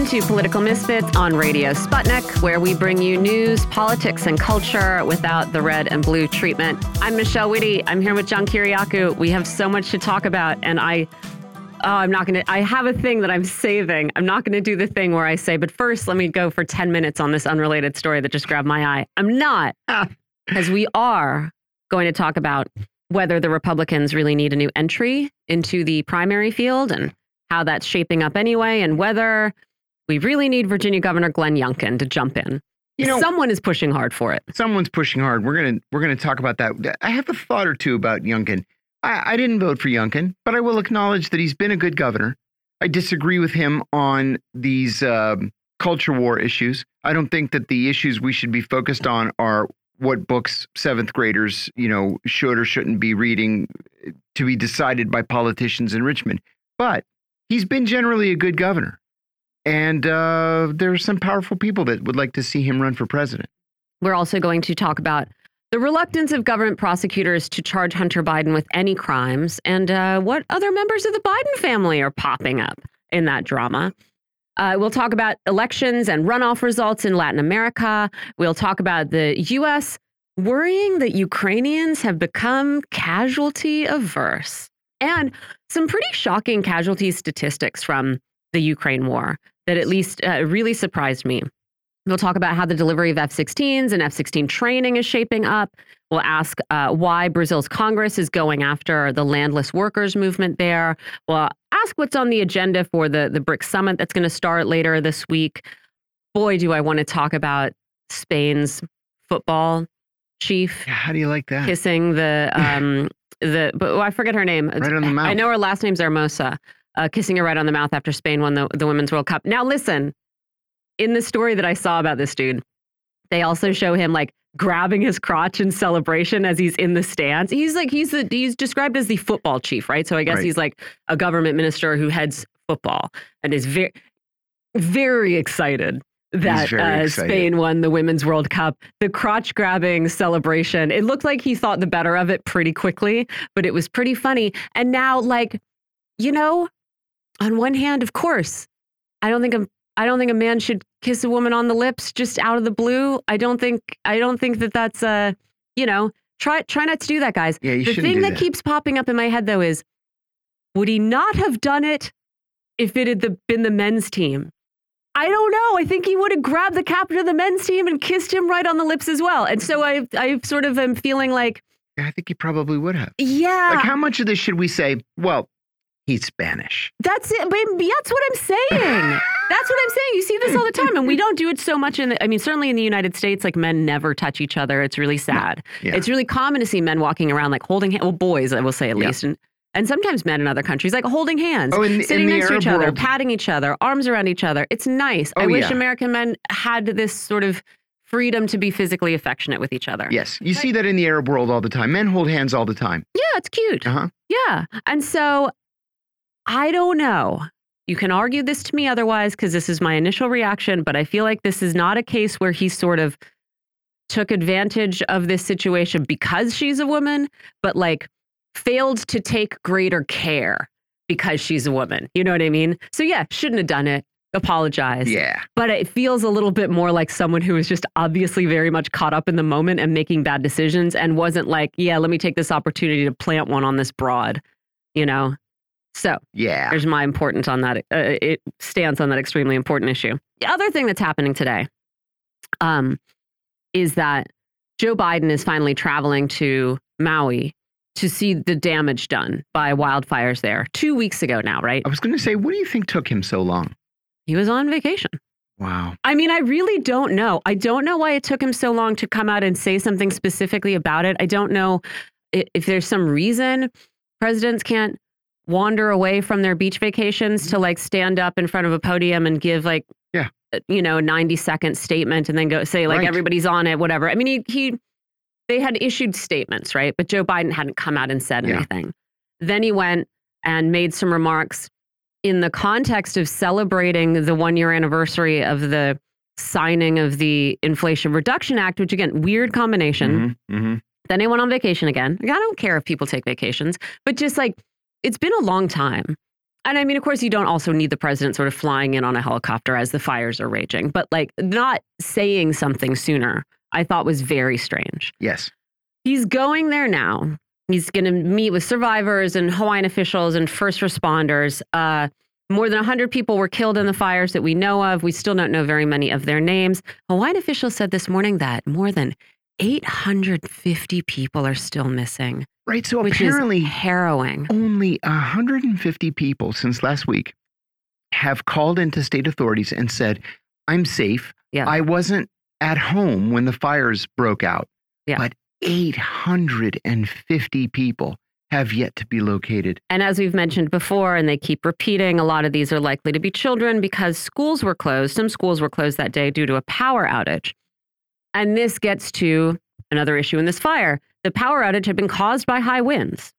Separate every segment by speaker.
Speaker 1: Welcome to Political Misfits on Radio Sputnik, where we bring you news, politics, and culture without the red and blue treatment. I'm Michelle Witte. I'm here with John Kiriakou. We have so much to talk about, and I, oh, I'm not going to, I have a thing that I'm saving. I'm not going to do the thing where I say, but first, let me go for 10 minutes on this unrelated story that just grabbed my eye. I'm not, ah. because we are going to talk about whether the Republicans really need a new entry into the primary field and how that's shaping up anyway, and whether we really need Virginia Governor Glenn Youngkin to jump in.
Speaker 2: You know,
Speaker 1: someone is pushing hard for it.
Speaker 2: Someone's pushing hard. We're gonna we're gonna talk about that. I have a thought or two about Youngkin. I, I didn't vote for Youngkin, but I will acknowledge that he's been a good governor. I disagree with him on these um, culture war issues. I don't think that the issues we should be focused on are what books seventh graders, you know, should or shouldn't be reading to be decided by politicians in Richmond. But he's been generally a good governor. And uh, there are some powerful people that would like to see him run for president.
Speaker 1: We're also going to talk about the reluctance of government prosecutors to charge Hunter Biden with any crimes and uh, what other members of the Biden family are popping up in that drama. Uh, we'll talk about elections and runoff results in Latin America. We'll talk about the U.S. worrying that Ukrainians have become casualty averse and some pretty shocking casualty statistics from the Ukraine war that at least uh, really surprised me. We'll talk about how the delivery of F 16s and F 16 training is shaping up. We'll ask uh, why Brazil's Congress is going after the landless workers movement there. We'll ask what's on the agenda for the, the BRICS summit that's going to start later this week. Boy, do I want to talk about Spain's football chief.
Speaker 2: Yeah, how do you like that?
Speaker 1: Kissing the, um, the but oh, I forget her name.
Speaker 2: Right on the mouth.
Speaker 1: I know her last name's Hermosa. Uh, kissing her right on the mouth after Spain won the, the Women's World Cup. Now, listen, in the story that I saw about this dude, they also show him like grabbing his crotch in celebration as he's in the stands. He's like he's the he's described as the football chief, right? So I guess
Speaker 2: Right.
Speaker 1: he's like a government minister who heads football and is very very excited that uh,
Speaker 2: excited.
Speaker 1: Spain won the Women's World Cup. The crotch grabbing celebration. It looked like he thought the better of it pretty quickly, but it was pretty funny. And now, like, you know, on one hand, of course, I don't think a I don't think a man should kiss a woman on the lips just out of the blue. I don't think I don't think that that's a you know, try try not to do that, guys.
Speaker 2: Yeah, you
Speaker 1: the thing that
Speaker 2: that.
Speaker 1: keeps popping up in my head though is would he not have done it if it had the, been the men's team? I don't know. I think he would have grabbed the captain of the men's team and kissed him right on the lips as well. And so I I sort of am feeling like,
Speaker 2: I think he probably would have.
Speaker 1: yeah,
Speaker 2: Like, how much of this should we say? Well, he's Spanish.
Speaker 1: That's it. But that's what I'm saying. That's what I'm saying. You see this all the time, and we don't do it so much in. The, I mean, certainly in the United States, like men never touch each other. It's really sad.
Speaker 2: Yeah.
Speaker 1: It's really common to see men walking around like holding hands. Well, boys, I will say at
Speaker 2: Yeah.
Speaker 1: least, and and sometimes men in other countries like holding hands,
Speaker 2: Oh, in
Speaker 1: sitting
Speaker 2: in
Speaker 1: next to each other,
Speaker 2: world-
Speaker 1: patting each other, arms around each other. It's nice. I
Speaker 2: Oh,
Speaker 1: wish
Speaker 2: yeah.
Speaker 1: American men had this sort of freedom to be physically affectionate with each other.
Speaker 2: Yes, you see that in the Arab world all the time. Men hold hands all the time.
Speaker 1: Yeah, it's cute.
Speaker 2: Uh huh.
Speaker 1: Yeah. And so I don't know. You can argue this to me otherwise because this is my initial reaction, but I feel like this is not a case where he sort of took advantage of this situation because she's a woman, but like failed to take greater care because she's a woman. You know what I mean? So, yeah, shouldn't have done it. Apologize.
Speaker 2: Yeah.
Speaker 1: But it feels a little bit more like someone who was just obviously very much caught up in the moment and making bad decisions and wasn't like, yeah, let me take this opportunity to plant one on this broad, you know? So
Speaker 2: Yeah.
Speaker 1: there's my importance on that. Uh, it stands on that extremely important issue. The other thing that's happening today um, is that Joe Biden is finally traveling to Maui to see the damage done by wildfires there two weeks ago now, right?
Speaker 2: I was going to say, what do you think took him so long?
Speaker 1: He was on vacation.
Speaker 2: Wow.
Speaker 1: I mean, I really don't know. I don't know why it took him so long to come out and say something specifically about it. I don't know if there's some reason presidents can't wander away from their beach vacations to like stand up in front of a podium and give like,
Speaker 2: Yeah.
Speaker 1: uh, you know, a 90 second statement and then go say like
Speaker 2: Right.
Speaker 1: everybody's on it, whatever. I mean, he, he, they had issued statements, right? But Joe Biden hadn't come out and said
Speaker 2: Yeah.
Speaker 1: anything. Then he went and made some remarks in the context of celebrating the one year anniversary of the signing of the Inflation Reduction Act, which again, weird combination.
Speaker 2: Mhm, mhm.
Speaker 1: Then he went on vacation again. Like, I don't care if people take vacations, but just like it's been a long time And I mean, of course, you don't also need the president sort of flying in on a helicopter as the fires are raging, but like not saying something sooner, I thought was very strange.
Speaker 2: Yes.
Speaker 1: He's going there now. He's going to meet with survivors and Hawaiian officials and first responders. Uh, more than 100 people were killed in the fires that we know of. We still don't know very many of their names. Hawaiian officials said this morning that more than 850 people are still missing.
Speaker 2: Right. So
Speaker 1: which
Speaker 2: apparently,
Speaker 1: harrowing.
Speaker 2: Only 150 people since last week have called into state authorities and said, I'm safe.
Speaker 1: Yeah.
Speaker 2: I wasn't at home when the fires broke out.
Speaker 1: Yeah.
Speaker 2: But 850 people have yet to be located.
Speaker 1: And as we've mentioned before, and they keep repeating, a lot of these are likely to be children because schools were closed. Some schools were closed that day due to a power outage. And this gets to another issue in this fire. The power outage had been caused by high winds.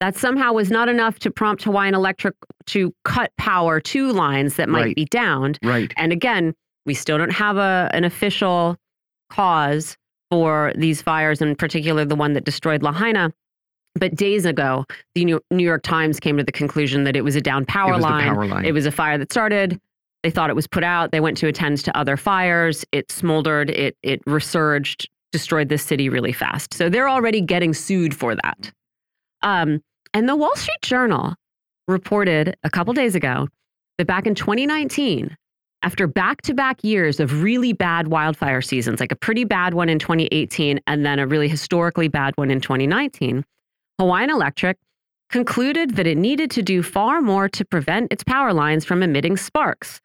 Speaker 1: That somehow was not enough to prompt Hawaiian Electric to cut power to lines that might
Speaker 2: Right.
Speaker 1: be downed.
Speaker 2: Right.
Speaker 1: And again, we still don't have a, an official cause for these fires, in particular the one that destroyed Lahaina. But days ago, the New New York Times came to the conclusion that it was a down power
Speaker 2: was
Speaker 1: line.
Speaker 2: power line.
Speaker 1: It was a fire that started. They thought it was put out. They went to attend to other fires. It smoldered. It it resurged. Destroyed this city really fast. So they're already getting sued for that. Um, and the Wall Street Journal reported a couple days ago that back in 2019, after back to back years of really bad wildfire seasons, like a pretty bad one in 2018 and then a really historically bad one in 2019, Hawaiian Electric concluded that it needed to do far more to prevent its power lines from emitting sparks.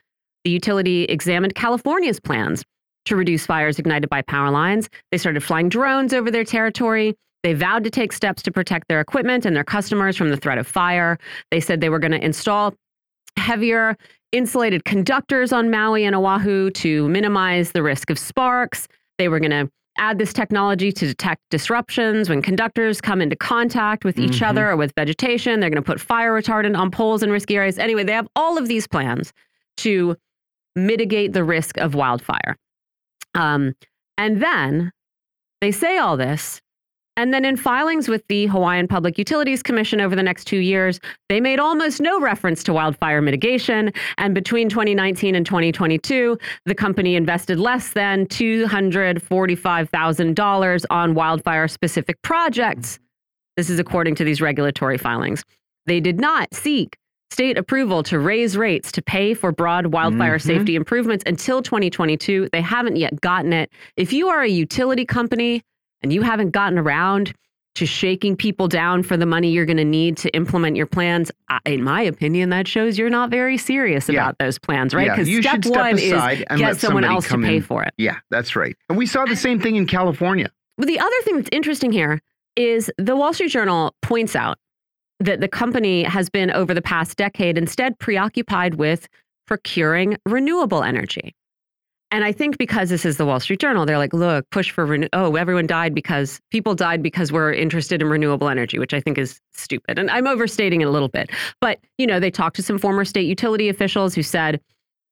Speaker 1: The utility examined California's plans to reduce fires ignited by power lines. They started flying drones over their territory. They vowed to take steps to protect their equipment and their customers from the threat of fire. They said they were going to install heavier insulated conductors on Maui and Oahu to minimize the risk of sparks. They were going to add this technology to detect disruptions when conductors come into contact with each
Speaker 2: Mhm.
Speaker 1: other or with vegetation. They're going to put fire retardant on poles in risky areas. Anyway, they have all of these plans to mitigate the risk of wildfire. Um, and then they say all this. And then in filings with the Hawaiian Public Utilities Commission over the next two years, they made almost no reference to wildfire mitigation. And between 2019 and 2022, the company invested less than $245,000 on wildfire specific projects. This is according to these regulatory filings. They did not seek state approval to raise rates to pay for broad wildfire
Speaker 2: Mhm.
Speaker 1: safety improvements until 2022. They haven't yet gotten it. If you are a utility company and you haven't gotten around to shaking people down for the money you're going to need to implement your plans, in my opinion, that shows you're not very serious
Speaker 2: Yeah.
Speaker 1: about those plans, right? Because
Speaker 2: you
Speaker 1: step one is get someone else to pay
Speaker 2: in.
Speaker 1: for it.
Speaker 2: Yeah, that's right. And we saw the same thing in California.
Speaker 1: But the other thing that's interesting here is the Wall Street Journal points out that the company has been over the past decade instead preoccupied with procuring renewable energy. And I think because this is the Wall Street Journal, they're like, look, push for renew. Oh, everyone died because people died because we're interested in renewable energy, which I think is stupid. And I'm overstating it a little bit. But, you know, they talked to some former state utility officials who said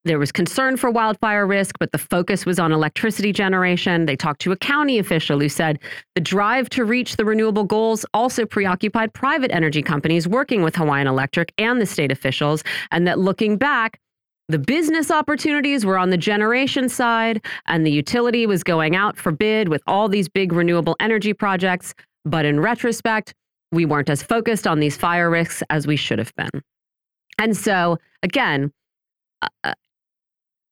Speaker 1: there was concern for wildfire risk, but the focus was on electricity generation. They talked to a county official who said the drive to reach the renewable goals also preoccupied private energy companies working with Hawaiian Electric and the state officials, and that looking back, the business opportunities were on the generation side, and the utility was going out for bid with all these big renewable energy projects. But in retrospect, we weren't as focused on these fire risks as we should have been. And so, again, uh,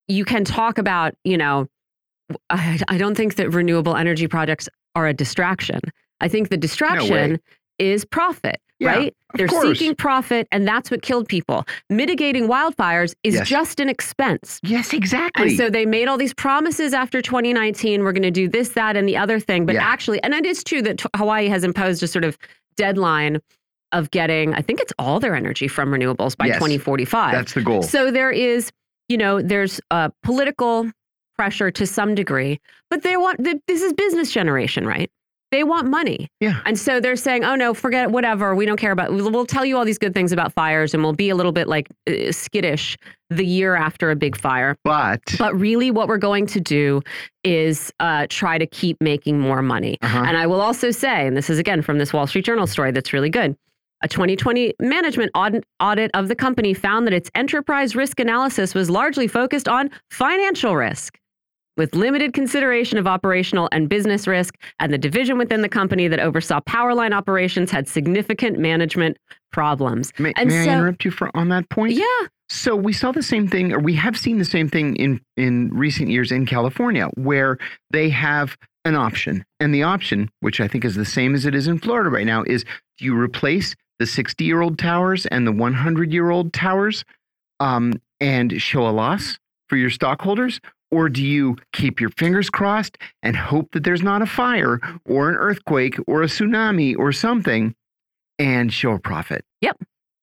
Speaker 1: you can talk about, you know, I, I don't think that renewable energy projects are a distraction. I think the distraction is profit,
Speaker 2: Yeah,
Speaker 1: right? They're
Speaker 2: course.
Speaker 1: seeking profit, and that's what killed people. Mitigating wildfires is
Speaker 2: Yes.
Speaker 1: just an expense.
Speaker 2: Yes, exactly.
Speaker 1: And so they made all these promises after 2019. We're going to do this, that, and the other thing. But
Speaker 2: Yeah.
Speaker 1: actually, and it is true that t- Hawaii has imposed a sort of deadline of getting, I think it's all their energy from renewables by
Speaker 2: Yes.
Speaker 1: 2045.
Speaker 2: that's the goal.
Speaker 1: So there is, you know, there's uh, political pressure to some degree, but they want th- this is business generation, right? They want money.
Speaker 2: Yeah.
Speaker 1: And so they're saying, oh no, forget it, whatever. We don't care about we'll, we'll tell you all these good things about fires and we'll be a little bit like uh, skittish the year after a big fire.
Speaker 2: but
Speaker 1: But really, what we're going to do is uh, try to keep making more money.
Speaker 2: uh-huh.
Speaker 1: And I will also say, and this is again from this Wall Street Journal story that's really good. A 2020 management audit, audit of the company found that its enterprise risk analysis was largely focused on financial risk, with limited consideration of operational and business risk, and the division within the company that oversaw power line operations had significant management problems.
Speaker 2: May,
Speaker 1: And
Speaker 2: may
Speaker 1: so-
Speaker 2: I interrupt you for on that point?
Speaker 1: Yeah,
Speaker 2: So we saw the same thing, or we have seen the same thing in in recent years in California, where they have an option, and the option, which I think is the same as it is in Florida right now, is do you replace the 60 year old towers and the 100 year old towers, um, and show a loss for your stockholders, or do you keep your fingers crossed and hope that there's not a fire or an earthquake or a tsunami or something, and show a profit?
Speaker 1: Yep.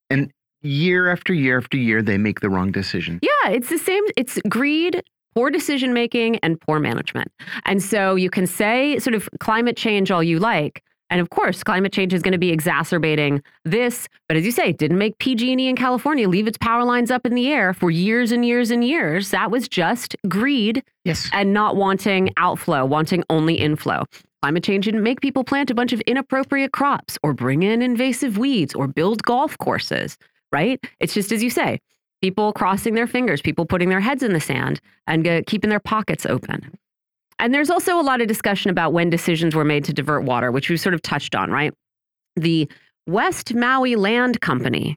Speaker 2: And year after year after year, they make the wrong decision.
Speaker 1: Yeah, it's the same. It's greed, poor decision making, and poor management. And so you can say sort of climate change all you like. And of course, climate change is going to be exacerbating this. But as you say, it didn't make PG&E in California leave its power lines up in the air for years and years and years. That was just greed
Speaker 2: Yes.
Speaker 1: and not wanting outflow, wanting only inflow. Climate change didn't make people plant a bunch of inappropriate crops or bring in invasive weeds or build golf courses, right? It's just as you say, people crossing their fingers, people putting their heads in the sand and uh, keeping their pockets open. And there's also a lot of discussion about when decisions were made to divert water, which we've sort of touched on, right? The West Maui Land Company,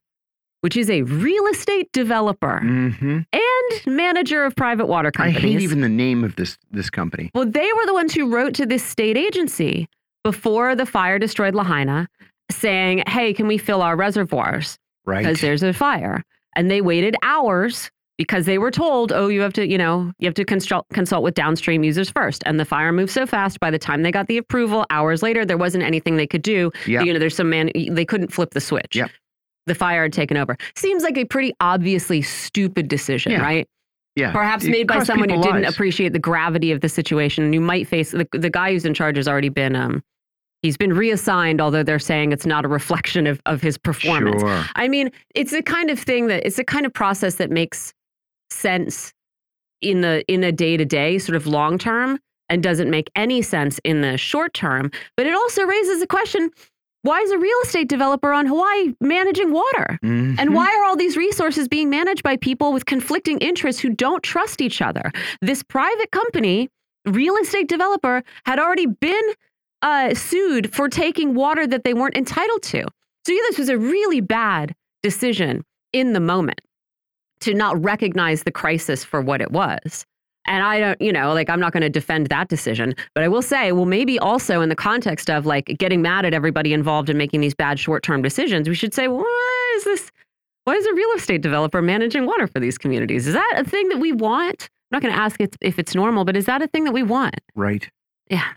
Speaker 1: which is a real estate developer
Speaker 2: hmm
Speaker 1: and manager of private water companies.
Speaker 2: I hate even the name of this this company.
Speaker 1: Well, they were the ones who wrote to this state agency before the fire destroyed Lahaina saying, hey, can we fill our reservoirs?
Speaker 2: Right.
Speaker 1: Because there's a fire. And they waited hours because they were told, oh, you have to, you know, you have to consult, consult with downstream users first. And the fire moved so fast by the time they got the approval, hours later, there wasn't anything they could do.
Speaker 2: Yeah.
Speaker 1: You know, there's some man, they couldn't flip the switch.
Speaker 2: Yep.
Speaker 1: The fire had taken over. Seems like a pretty obviously stupid decision,
Speaker 2: Yeah.
Speaker 1: right?
Speaker 2: Yeah.
Speaker 1: perhaps
Speaker 2: It
Speaker 1: made by someone who
Speaker 2: people
Speaker 1: didn't appreciate the gravity of the situation and who might face the, the guy who's in charge has already been um he's been reassigned although they're saying it's not a reflection of, of his performance
Speaker 2: Sure.
Speaker 1: i mean it's the kind of thing that it's the kind of process that makes sense in the in a day-to-day sort of long term and doesn't make any sense in the short term but it also raises a question why is a real estate developer on hawaii managing water
Speaker 2: Mhm.
Speaker 1: and why are all these resources being managed by people with conflicting interests who don't trust each other? This private company, real estate developer, had already been uh, sued for taking water that they weren't entitled to. So yeah, this was a really bad decision in the moment to not recognize the crisis for what it was. And I don't, you know, like I'm not going to defend that decision, but I will say, well, maybe also in the context of like getting mad at everybody involved in making these bad short term decisions, we should say, well, why is this? Why is a real estate developer managing water for these communities? Is that a thing that we want? I'm not going to ask if it's normal, but is that a thing that we want?
Speaker 2: Right.
Speaker 1: Yeah.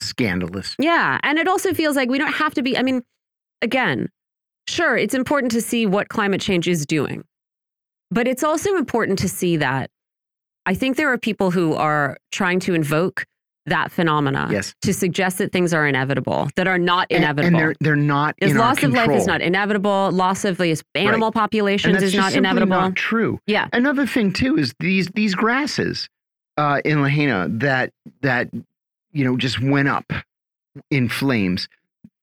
Speaker 2: Scandalous.
Speaker 1: Yeah. And it also feels like we don't have to be, I mean, again, sure, it's important to see what climate change is doing, but it's also important to see that I think there are people who are trying to invoke that phenomena
Speaker 2: Yes.
Speaker 1: to suggest that things are inevitable, that are not inevitable.
Speaker 2: And, they're they're not
Speaker 1: Is
Speaker 2: in our
Speaker 1: loss of life is not inevitable. Loss of these animal
Speaker 2: and
Speaker 1: populations is not inevitable.
Speaker 2: Not true.
Speaker 1: Yeah.
Speaker 2: Another thing too is these these grasses uh, in Lahaina that that you know just went up in flames.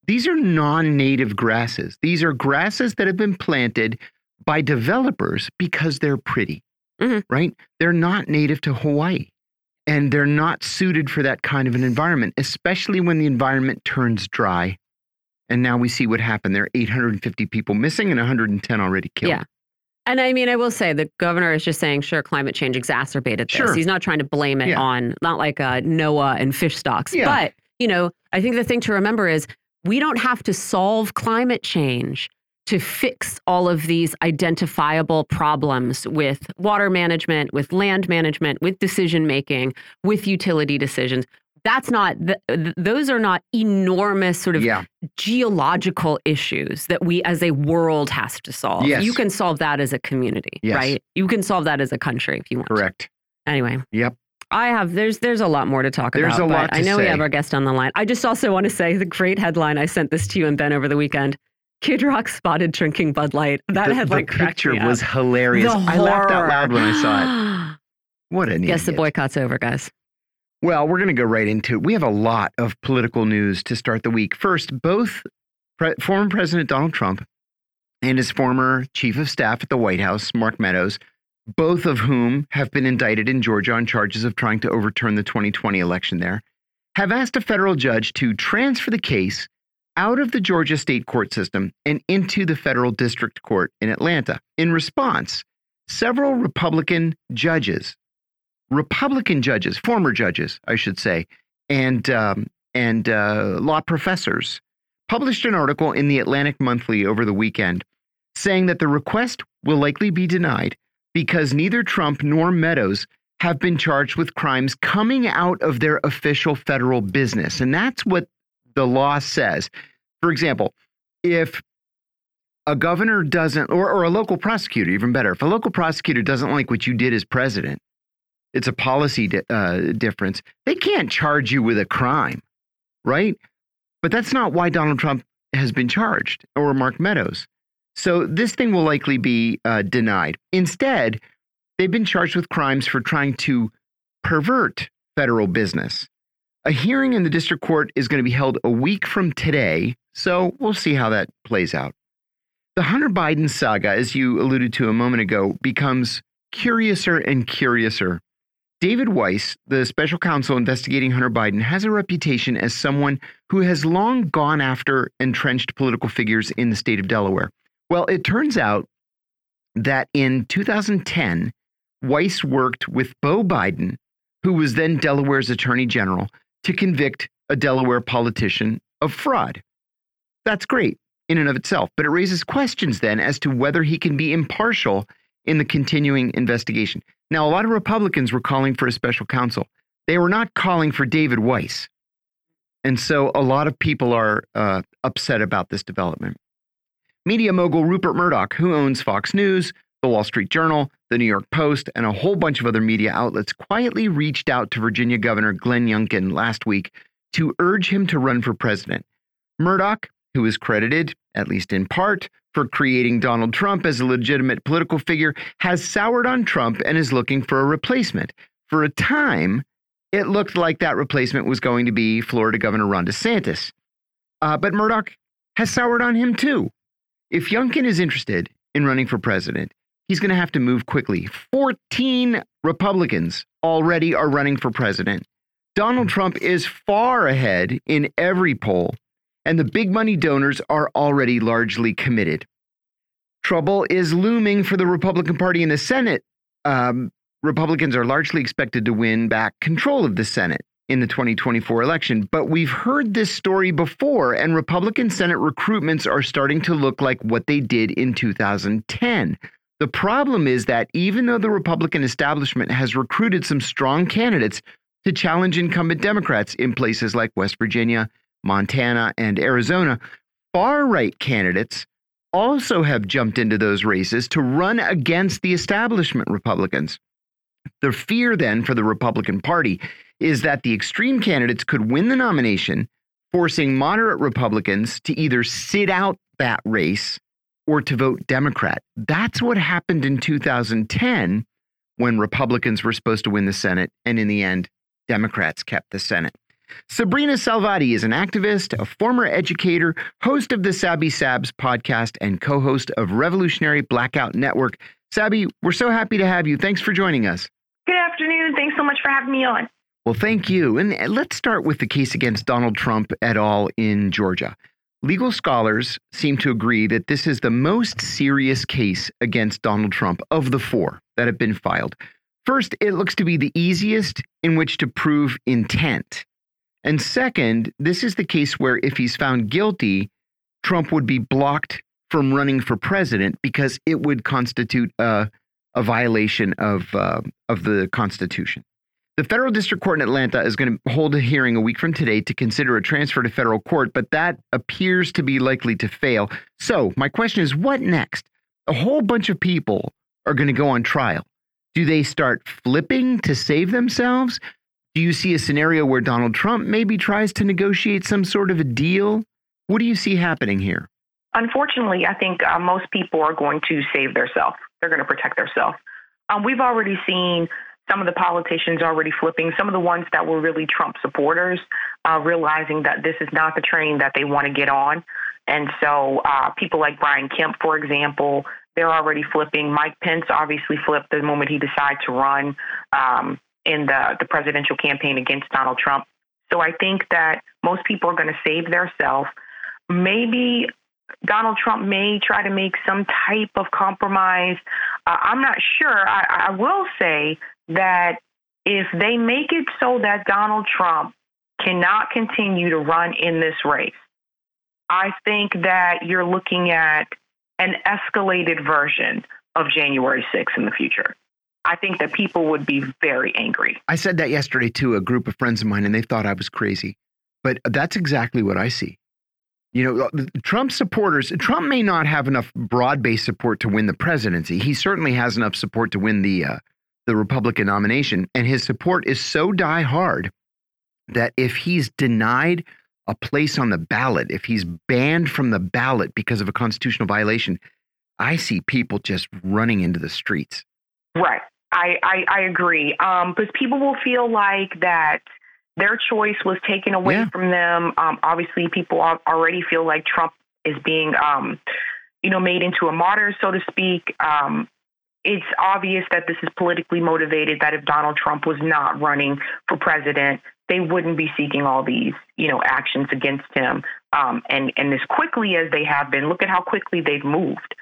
Speaker 2: These are non-native grasses. These are grasses that have been planted by developers because they're pretty,
Speaker 1: Mhm.
Speaker 2: right? They're not native to Hawaii, and they're not suited for that kind of an environment, especially when the environment turns dry. And now we see what happened. There are 850 people missing and 110 already killed.
Speaker 1: Yeah. And I mean, I will say the governor is just saying, sure, climate change exacerbated this.
Speaker 2: Sure.
Speaker 1: He's not trying to blame it
Speaker 2: Yeah.
Speaker 1: on, not like uh, Noah and fish stocks.
Speaker 2: Yeah.
Speaker 1: But, you know, I think the thing to remember is we don't have to solve climate change to fix all of these identifiable problems with water management, with land management, with decision making, with utility decisions. That's not, th th those are not enormous sort of
Speaker 2: Yeah.
Speaker 1: geological issues that we as a world has to solve.
Speaker 2: Yes.
Speaker 1: You can solve that as a community,
Speaker 2: Yes.
Speaker 1: right? You can solve that as a country if you want. to.
Speaker 2: Correct.
Speaker 1: Anyway.
Speaker 2: Yep.
Speaker 1: I have there's there's a lot more to talk
Speaker 2: There's
Speaker 1: about.
Speaker 2: a lot
Speaker 1: I know we have our guest on the line. I just also want to say the great headline I sent this to you and Ben over the weekend. Kid Rock spotted drinking Bud Light. That
Speaker 2: the,
Speaker 1: headline
Speaker 2: the picture was hilarious.
Speaker 1: The
Speaker 2: I laughed out loud when I saw it. What an
Speaker 1: Guess the boycott's over, guys.
Speaker 2: Well, we're going to go right into it. We have a lot of political news to start the week. First, both pre former President Donald Trump and his former chief of staff at the White House, Mark Meadows, both of whom have been indicted in Georgia on charges of trying to overturn the 2020 election there, have asked a federal judge to transfer the case out of the Georgia state court system and into the federal district court in Atlanta. In response, several Republican judges, Republican judges, former judges, I should say, and um, and uh, law professors published an article in the Atlantic Monthly over the weekend saying that the request will likely be denied because neither Trump nor Meadows have been charged with crimes coming out of their official federal business. And that's what the law says. For example, if a governor doesn't, or, or a local prosecutor, even better, if a local prosecutor doesn't like what you did as president, it's a policy di uh, difference, they can't charge you with a crime, right? But that's not why Donald Trump has been charged or Mark Meadows. So this thing will likely be uh, denied. Instead, they've been charged with crimes for trying to pervert federal business. A hearing in the district court is going to be held a week from today, so we'll see how that plays out. The Hunter Biden saga, as you alluded to a moment ago, becomes curiouser and curiouser. David Weiss, the special counsel investigating Hunter Biden, has a reputation as someone who has long gone after entrenched political figures in the state of Delaware. Well, it turns out that in 2010, Weiss worked with Beau Biden, who was then Delaware's attorney general, to convict a Delaware politician of fraud. That's great in and of itself, but it raises questions then as to whether he can be impartial in the continuing investigation. Now, a lot of Republicans were calling for a special counsel. They were not calling for David Weiss. And so a lot of people are uh, upset about this development. Media mogul Rupert Murdoch, who owns Fox News, The Wall Street Journal, The New York Post, and a whole bunch of other media outlets, quietly reached out to Virginia Governor Glenn Youngkin last week to urge him to run for president. Murdoch, who is credited, at least in part, for creating Donald Trump as a legitimate political figure, has soured on Trump and is looking for a replacement. For a time, it looked like that replacement was going to be Florida Governor Ron DeSantis. Uh, but Murdoch has soured on him too. If Youngkin is interested in running for president, he's going to have to move quickly. 14 Republicans already are running for president. Donald Trump is far ahead in every poll, and the big money donors are already largely committed. Trouble is looming for the Republican Party in the Senate. Um, Republicans are largely expected to win back control of the Senate in the 2024 election. But we've heard this story before, and Republican Senate recruitments are starting to look like what they did in 2010. The problem is that even though the Republican establishment has recruited some strong candidates to challenge incumbent Democrats in places like West Virginia, Montana, and Arizona, far right candidates also have jumped into those races to run against the establishment Republicans. The fear then for the Republican Party is that the extreme candidates could win the nomination, forcing moderate Republicans to either sit out that race or to vote Democrat. That's what happened in 2010 when Republicans were supposed to win the Senate, and in the end, Democrats kept the Senate. Sabrina Salvati is an activist, a former educator, host of the Sabby Sabs podcast, and co host of Revolutionary Blackout Network. Sabby, we're so happy to have you. Thanks for joining us.
Speaker 3: Good afternoon. Thanks so much for having me on.
Speaker 2: Well, thank you. And let's start with the case against Donald Trump et al. in Georgia. Legal scholars seem to agree that this is the most serious case against Donald Trump of the four that have been filed. First, it looks to be the easiest in which to prove intent. And second, this is the case where if he's found guilty, Trump would be blocked from running for president because it would constitute a, a violation of, uh, of the Constitution. The federal district court in Atlanta is going to hold a hearing a week from today to consider a transfer to federal court, but that appears to be likely to fail. So, my question is what next? A whole bunch of people are going to go on trial. Do they start flipping to save themselves? Do you see a scenario where Donald Trump maybe tries to negotiate some sort of a deal? What do you see happening here?
Speaker 3: Unfortunately, I think uh, most people are going to save themselves. They're going to protect themselves. Um, we've already seen some of the politicians already flipping, some of the ones that were really Trump supporters, uh, realizing that this is not the train that they want to get on. And so uh, people like Brian Kemp, for example, they're already flipping. Mike Pence obviously flipped the moment he decided to run um, in the, the presidential campaign against Donald Trump. So I think that most people are going to save themselves. Maybe Donald Trump may try to make some type of compromise. Uh, I'm not sure. I, I will say that if they make it so that Donald Trump cannot continue to run in this race, I think that you're looking at an escalated version of January 6th in the future. I think that people would be very angry.
Speaker 2: I said that yesterday to a group of friends of mine, and they thought I was crazy. But that's exactly what I see. You know, Trump supporters, Trump may not have enough broad based support to win the presidency. He certainly has enough support to win the, uh, the Republican nomination. And his support is so die hard that if he's denied a place on the ballot, if he's banned from the ballot because of a constitutional violation, I see people just running into the streets.
Speaker 3: Right. I, I, I agree. Um, because people will feel like that their choice was taken away yeah. from them. Um, obviously, people already feel like Trump is being, um, you know, made into a martyr, so to speak. Um, it's obvious that this is politically motivated. That if Donald Trump was not running for president, they wouldn't be seeking all these, you know, actions against him. Um, and and as quickly as they have been, look at how quickly they've moved.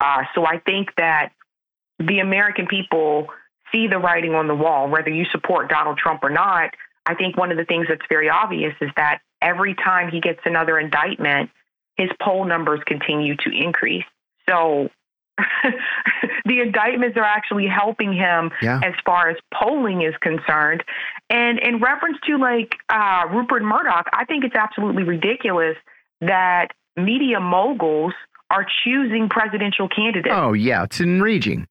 Speaker 3: Uh, so I think that the American people see the writing on the wall, whether you support Donald Trump or not. I think one of the things that's very obvious is that every time he gets another indictment, his poll numbers continue to increase. So the indictments are actually helping him yeah. as far as polling is concerned. And in reference to like uh, Rupert Murdoch, I think it's absolutely ridiculous that media moguls are choosing presidential candidates.
Speaker 2: Oh, yeah, it's enraging.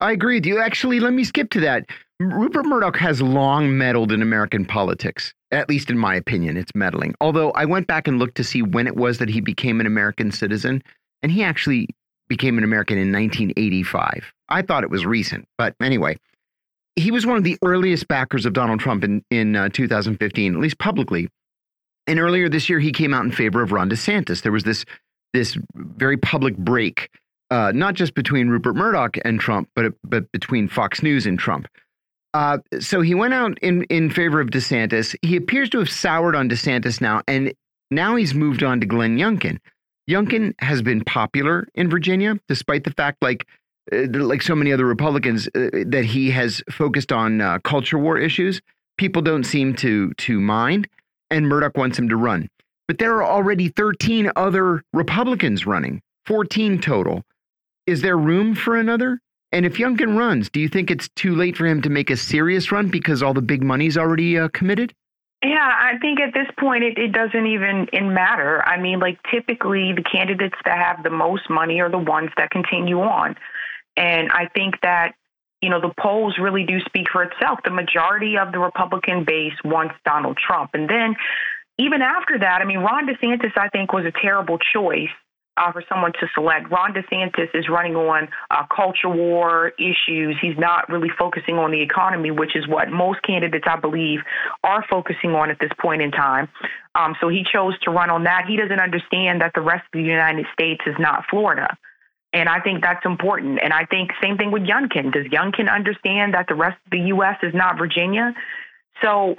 Speaker 2: I agree with you. Actually, let me skip to that. Rupert Murdoch has long meddled in American politics. At least in my opinion, it's meddling. Although I went back and looked to see when it was that he became an American citizen, and he actually became an American in 1985. I thought it was recent, but anyway, he was one of the earliest backers of Donald Trump in in uh, 2015, at least publicly. And earlier this year, he came out in favor of Ron DeSantis. There was this this very public break uh, not just between Rupert Murdoch and Trump, but but between Fox News and Trump. Uh, so he went out in in favor of DeSantis. He appears to have soured on DeSantis now, and now he's moved on to Glenn Youngkin. Youngkin has been popular in Virginia, despite the fact, like uh, like so many other Republicans, uh, that he has focused on uh, culture war issues. People don't seem to to mind, and Murdoch wants him to run. But there are already 13 other Republicans running, 14 total. Is there room for another? And if Youngkin runs, do you think it's too late for him to make a serious run because all the big money's already uh, committed?
Speaker 3: Yeah, I think at this point it, it doesn't even matter. I mean, like typically the candidates that have the most money are the ones that continue on. And I think that, you know, the polls really do speak for itself. The majority of the Republican base wants Donald Trump. And then even after that, I mean, Ron DeSantis, I think, was a terrible choice uh, for someone to select. Ron DeSantis is running on uh, culture war issues. He's not really focusing on the economy, which is what most candidates, I believe, are focusing on at this point in time. Um, so he chose to run on that. He doesn't understand that the rest of the United States is not Florida. And I think that's important. And I think same thing with Youngkin. Does Youngkin understand that the rest of the U.S. is not Virginia? So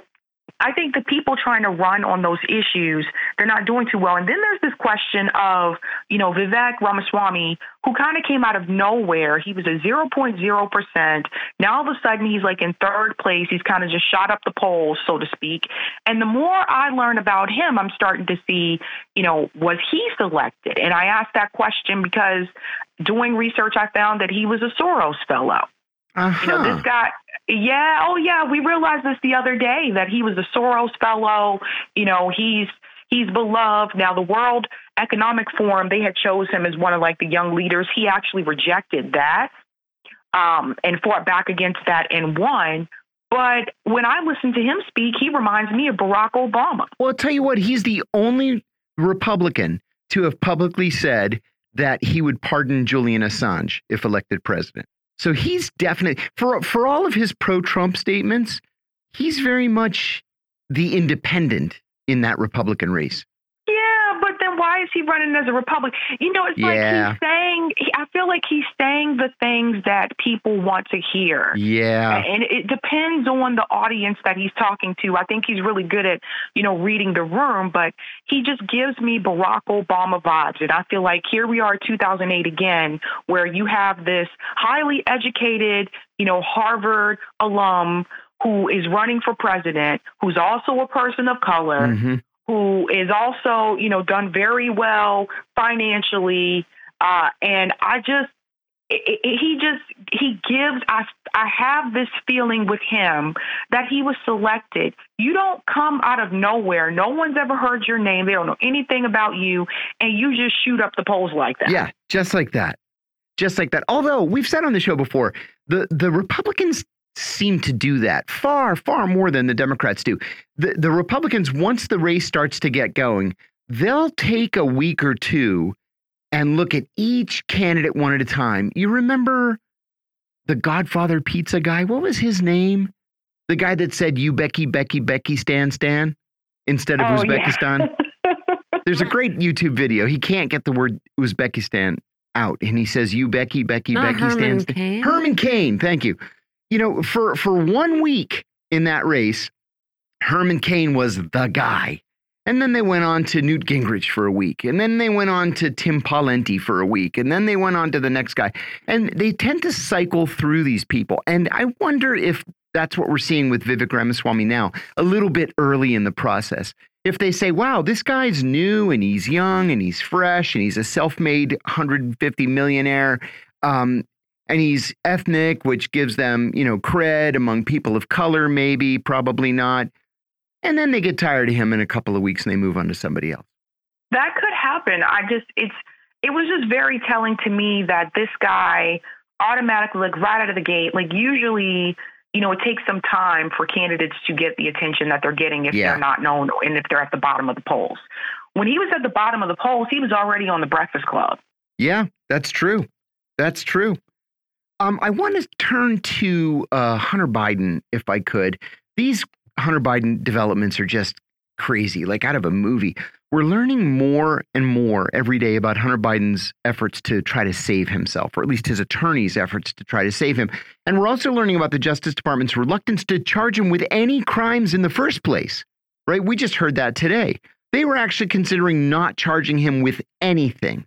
Speaker 3: I think the people trying to run on those issues, they're not doing too well. And then there's this question of, you know, Vivek Ramaswamy, who kind of came out of nowhere. He was a 0.0%. Now all of a sudden he's like in third place. He's kind of just shot up the polls, so to speak. And the more I learn about him, I'm starting to see, you know, was he selected? And I asked that question because doing research, I found that he was a Soros fellow.
Speaker 2: Uh-huh.
Speaker 3: You know, this uh-huh. guy, yeah, oh yeah, we realized this the other day that he was a Soros fellow. You know, he's he's beloved. Now, the World Economic Forum, they had chose him as one of like the young leaders. He actually rejected that um, and fought back against that and won. But when I listen to him speak, he reminds me of Barack Obama.
Speaker 2: Well, I'll tell you what, he's the only Republican to have publicly said that he would pardon Julian Assange if elected president. So he's definitely for for all of his pro-Trump statements, he's very much the independent in that Republican race.
Speaker 3: Yeah, but then why why is he running as a Republican? You know, it's
Speaker 2: Yeah.
Speaker 3: like he's saying. he- I feel like he's saying the things that people want to hear.
Speaker 2: Yeah.
Speaker 3: And it depends on the audience that he's talking to. I think he's really good at, you know, reading the room, but he just gives me Barack Obama vibes. And I feel like here we are, 2008 again, where you have this highly educated, you know, Harvard alum who is running for president, who's also a person of color,
Speaker 2: hmm
Speaker 3: who is also, you know, done very well financially. Uh, and I just, it, it, he just, he gives, I, I have this feeling with him that he was selected. You don't come out of nowhere. No one's ever heard your name. They don't know anything about you. And you just shoot up the polls like that.
Speaker 2: Yeah, just like that. Just like that. Although we've said on the show before, the, the Republicans seem to do that far, far more than the Democrats do. The, the Republicans, once the race starts to get going, they'll take a week or two and look at each candidate one at a time. You remember the Godfather pizza guy? What was his name? The guy that said, You Becky, Becky, Becky, Stan, Stan, instead of
Speaker 3: Oh, yeah.
Speaker 2: Uzbekistan. There's a great YouTube video. He can't get the word Uzbekistan out, and he says, "You Becky, Becky,
Speaker 1: Not
Speaker 2: Becky
Speaker 1: Herman
Speaker 2: stands."
Speaker 1: Cain?
Speaker 2: Herman Cain, thank you. You know, for for one week in that race, Herman Cain was the guy, and then they went on to Newt Gingrich for a week, and then they went on to Tim Pawlenty for a week, and then they went on to the next guy, and they tend to cycle through these people, and I wonder if that's what we're seeing with Vivek Ramaswamy now, a little bit early in the process. If they say, wow, this guy's new and he's young and he's fresh and he's a self made 150 millionaire um, and he's ethnic, which gives them, you know, cred among people of color, maybe, probably not. And then they get tired of him in a couple of weeks and they move on to somebody else.
Speaker 3: That could happen. I just it's it was just very telling to me that this guy automatically like right out of the gate, like usually, you know, it takes some time for candidates to get the attention that they're getting if
Speaker 2: Yeah.
Speaker 3: they're not known and if they're at the bottom of the polls. When he was at the bottom of the polls, he was already on the Breakfast Club.
Speaker 2: Yeah, that's true. That's true. Um, I want to turn to uh, Hunter Biden, if I could. These Hunter Biden developments are just crazy, like out of a movie. We're learning more and more every day about Hunter Biden's efforts to try to save himself, or at least his attorney's efforts to try to save him. And we're also learning about the Justice Department's reluctance to charge him with any crimes in the first place, right? We just heard that today. They were actually considering not charging him with anything.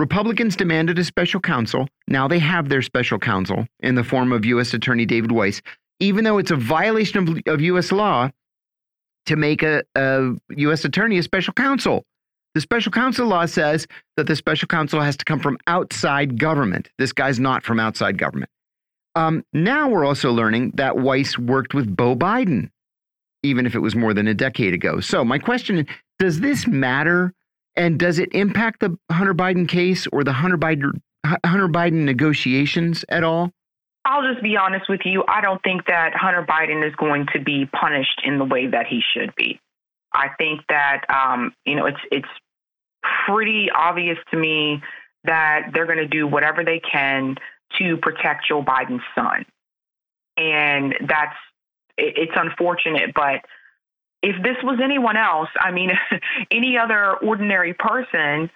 Speaker 2: Republicans demanded a special counsel. Now they have their special counsel in the form of U.S. Attorney David Weiss, even though it's a violation of, of U.S. law to make a, a U.S. attorney a special counsel. The special counsel law says that the special counsel has to come from outside government. This guy's not from outside government. Um, now we're also learning that Weiss worked with Beau Biden, even if it was more than a decade ago. So my question is, does this matter? And does it impact the Hunter Biden case or the Hunter Biden Hunter Biden negotiations at all?
Speaker 3: I'll just be honest with you. I don't think that Hunter Biden is going to be punished in the way that he should be. I think that um, you know it's it's pretty obvious to me that they're going to do whatever they can to protect Joe Biden's son, and that's it's unfortunate, but if this was anyone else, I mean, any other ordinary person,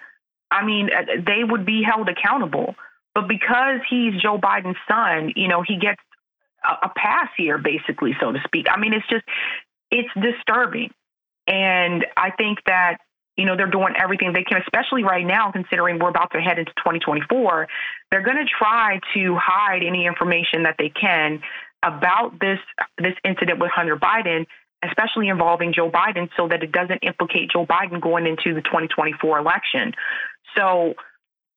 Speaker 3: I mean, uh, they would be held accountable. But because he's Joe Biden's son, you know, he gets a, a pass here, basically, so to speak. I mean, it's just, it's disturbing. And I think that, you know, they're doing everything they can, especially right now, considering we're about to head into 2024. They're going to try to hide any information that they can about this this incident with Hunter Biden, especially involving Joe Biden, so that it doesn't implicate Joe Biden going into the 2024 election. So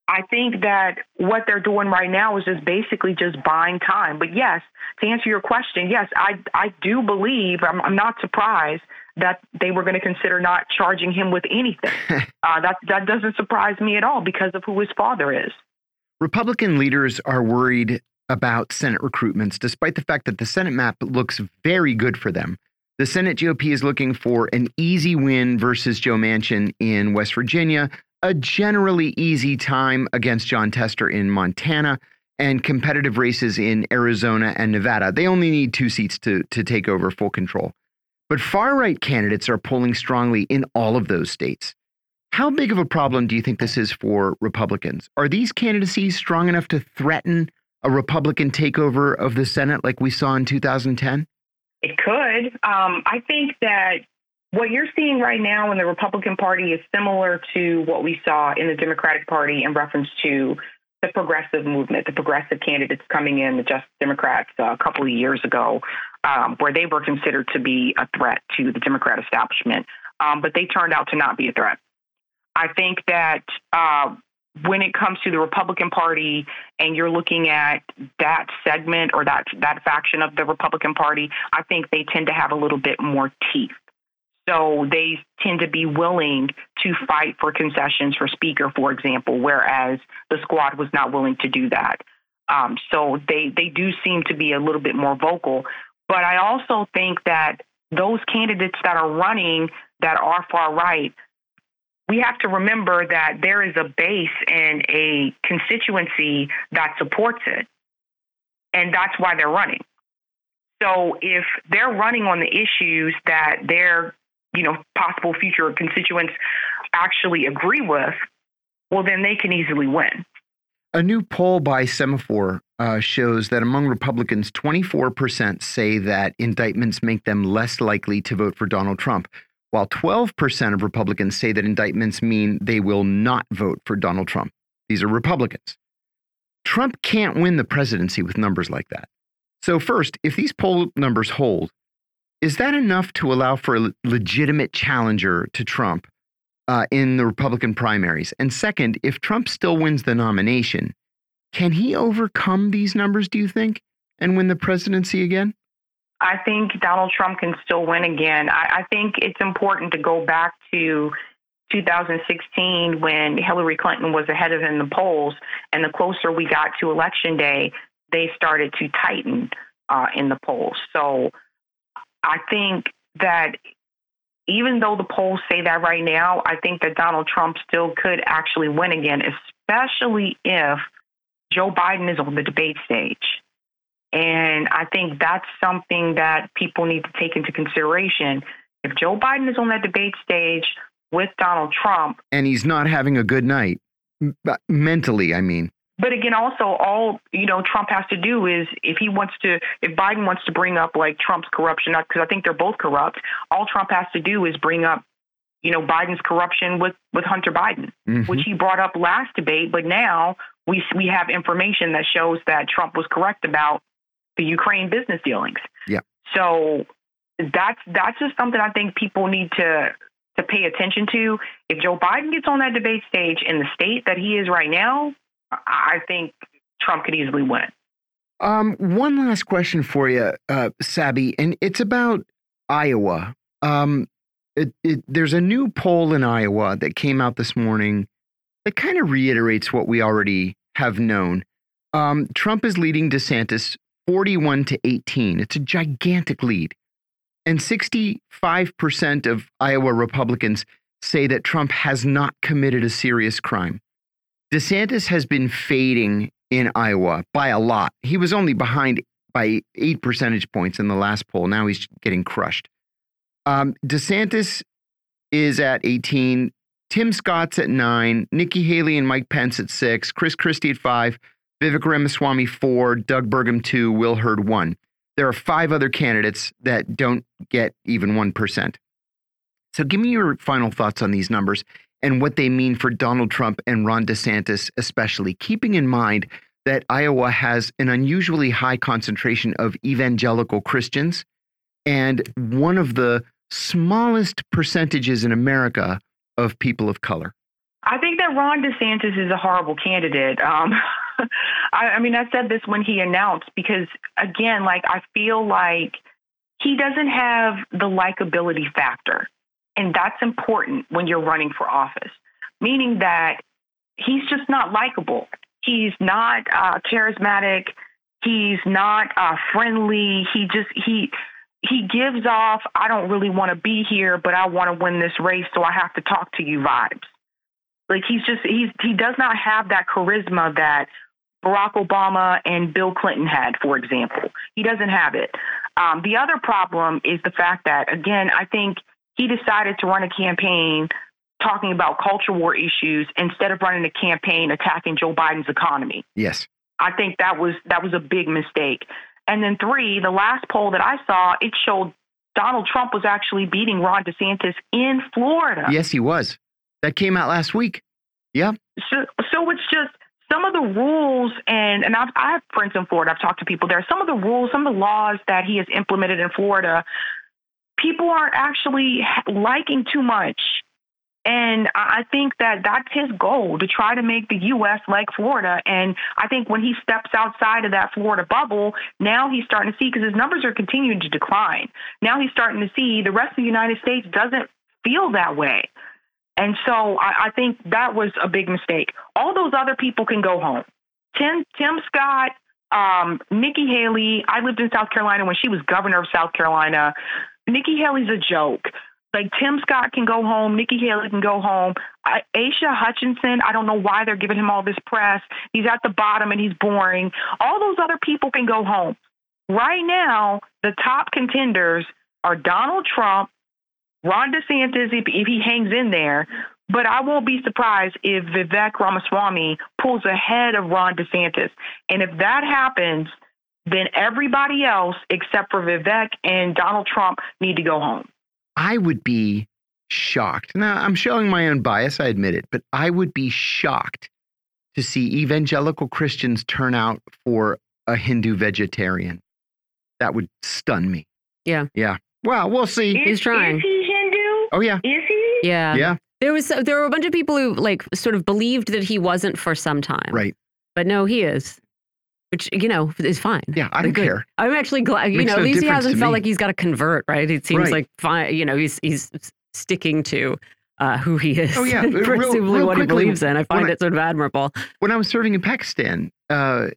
Speaker 3: I think that what they're doing right now is just basically just buying time. But yes, to answer your question, yes, I I do believe I'm, I'm not surprised that they were going to consider not charging him with anything. uh, that that doesn't surprise me at all because of who his father is.
Speaker 2: Republican leaders are worried about Senate recruitments, despite the fact that the Senate map looks very good for them. The Senate GOP is looking for an easy win versus Joe Manchin in West Virginia, a generally easy time against Jon Tester in Montana, and competitive races in Arizona and Nevada. They only need two seats to, to take over full control. But far right candidates are polling strongly in all of those states. How big of a problem do you think this is for Republicans? Are these candidacies strong enough to threaten a Republican takeover of the Senate like we saw in 2010?
Speaker 3: It could. Um, I think that what you're seeing right now in the Republican Party is similar to what we saw in the Democratic Party in reference to the progressive movement, the progressive candidates coming in, the Just Democrats uh, a couple of years ago, um, where they were considered to be a threat to the Democrat establishment, um, but they turned out to not be a threat. I think that uh, when it comes to the Republican Party and you're looking at that segment or that that faction of the Republican Party, I think they tend to have a little bit more teeth. So they tend to be willing to fight for concessions for speaker, for example, whereas the squad was not willing to do that. Um, so they they do seem to be a little bit more vocal. But I also think that those candidates that are running that are far right, we have to remember that there is a base and a constituency that supports it. And that's why they're running. So if they're running on the issues that their, you know, possible future constituents actually agree with, well, then they can easily win.
Speaker 2: A new poll by Semafor uh, shows that among Republicans, 24% say that indictments make them less likely to vote for Donald Trump, while 12% of Republicans say that indictments mean they will not vote for Donald Trump. These are Republicans. Trump can't win the presidency with numbers like that. So, first, if these poll numbers hold, is that enough to allow for a legitimate challenger to Trump uh, in the Republican primaries? And second, if Trump still wins the nomination, can he overcome these numbers, do you think, and win the presidency again?
Speaker 3: I think Donald Trump can still win again. I, I think it's important to go back to 2016 when Hillary Clinton was ahead of him in the polls. And the closer we got to election day, they started to tighten uh, in the polls. So I think that even though the polls say that right now, I think that Donald Trump still could actually win again, especially if Joe Biden is on the debate stage. And I think that's something that people need to take into consideration. If Joe Biden is on that debate stage with Donald Trump,
Speaker 2: and he's not having a good night, mentally, I mean.
Speaker 3: But again, also, all you know, Trump has to do is if he wants to, if Biden wants to bring up like Trump's corruption, because I think they're both corrupt. All Trump has to do is bring up, you know, Biden's corruption with with Hunter Biden, mm -hmm. which he brought up last debate. But now we we have information that shows that Trump was correct about the Ukraine business dealings.
Speaker 2: Yeah.
Speaker 3: So that's that's just something I think people need to to pay attention to. If Joe Biden gets on that debate stage in the state that he is right now, I think Trump could easily win.
Speaker 2: Um, one last question for you, uh, Sabby, and it's about Iowa. Um, it, it, there's a new poll in Iowa that came out this morning that kind of reiterates what we already have known. Um, Trump is leading DeSantis 41 to 18. It's a gigantic lead. And 65% of Iowa Republicans say that Trump has not committed a serious crime. DeSantis has been fading in Iowa by a lot. He was only behind by eight percentage points in the last poll. Now he's getting crushed. Um, DeSantis is at 18. Tim Scott's at nine. Nikki Haley and Mike Pence at six. Chris Christie at five. Vivek Ramaswamy four, Doug Burgum two, Will Hurd one. There are five other candidates that don't get even 1%. So give me your final thoughts on these numbers and what they mean for Donald Trump and Ron DeSantis, especially, keeping in mind that Iowa has an unusually high concentration of evangelical Christians and one of the smallest percentages in America of people of color.
Speaker 3: I think that Ron DeSantis is a horrible candidate. Um, I, I mean, I said this when he announced because, again, like I feel like he doesn't have the likability factor. And that's important when you're running for office, meaning that he's just not likable. He's not uh, charismatic. He's not uh, friendly. He just, he, he gives off, I don't really want to be here, but I want to win this race, so I have to talk to you vibes. Like he's just he's he does not have that charisma that Barack Obama and Bill Clinton had, for example. He doesn't have it. Um, the other problem is the fact that, again, I think he decided to run a campaign talking about culture war issues instead of running a campaign attacking Joe Biden's economy.
Speaker 2: Yes.
Speaker 3: I think that was that was a big mistake. And then three, the last poll that I saw, it showed Donald Trump was actually beating Ron DeSantis in Florida.
Speaker 2: Yes, he was. That came out last week. Yeah.
Speaker 3: So, so it's just some of the rules, and and I've, I have friends in Florida. I've talked to people there. Some of the rules, some of the laws that he has implemented in Florida, people aren't actually liking too much. And I think that that's his goal to try to make the U.S. like Florida. And I think when he steps outside of that Florida bubble, now he's starting to see because his numbers are continuing to decline. Now he's starting to see the rest of the United States doesn't feel that way. And so I, I think that was a big mistake. All those other people can go home. Tim, Tim Scott, um, Nikki Haley. I lived in South Carolina when she was governor of South Carolina. Nikki Haley's a joke. Like Tim Scott can go home, Nikki Haley can go home. I, Asa Hutchinson, I don't know why they're giving him all this press. He's at the bottom and he's boring. All those other people can go home. Right now, the top contenders are Donald Trump, Ron DeSantis, if, if he hangs in there, but I won't be surprised if Vivek Ramaswamy pulls ahead of Ron DeSantis. And if that happens, then everybody else except for Vivek and Donald Trump need to go home.
Speaker 2: I would be shocked. Now, I'm showing my own bias, I admit it, but I would be shocked to see evangelical Christians turn out for a Hindu vegetarian. That would stun me.
Speaker 1: Yeah.
Speaker 2: Yeah. Well, we'll see.
Speaker 3: Is,
Speaker 1: He's trying.
Speaker 3: Is he Hindu?
Speaker 2: Oh, yeah.
Speaker 3: Is he?
Speaker 1: Yeah.
Speaker 2: Yeah.
Speaker 1: There was there were a bunch of people who like sort of believed that he wasn't for some time.
Speaker 2: Right.
Speaker 1: But no, he is. Which, you know, is fine.
Speaker 2: Yeah. I don't
Speaker 1: Good.
Speaker 2: care.
Speaker 1: I'm actually glad, you
Speaker 2: Makes
Speaker 1: know, at least he hasn't felt
Speaker 2: me.
Speaker 1: like he's got to convert, right? It seems
Speaker 2: Right.
Speaker 1: like fine, you know, he's he's sticking to uh, who he is.
Speaker 2: Oh, yeah.
Speaker 1: and
Speaker 2: Real-
Speaker 1: presumably
Speaker 2: real
Speaker 1: what he believes in. I find
Speaker 2: I-
Speaker 1: it sort of admirable.
Speaker 2: When I was serving in Pakistan, uh,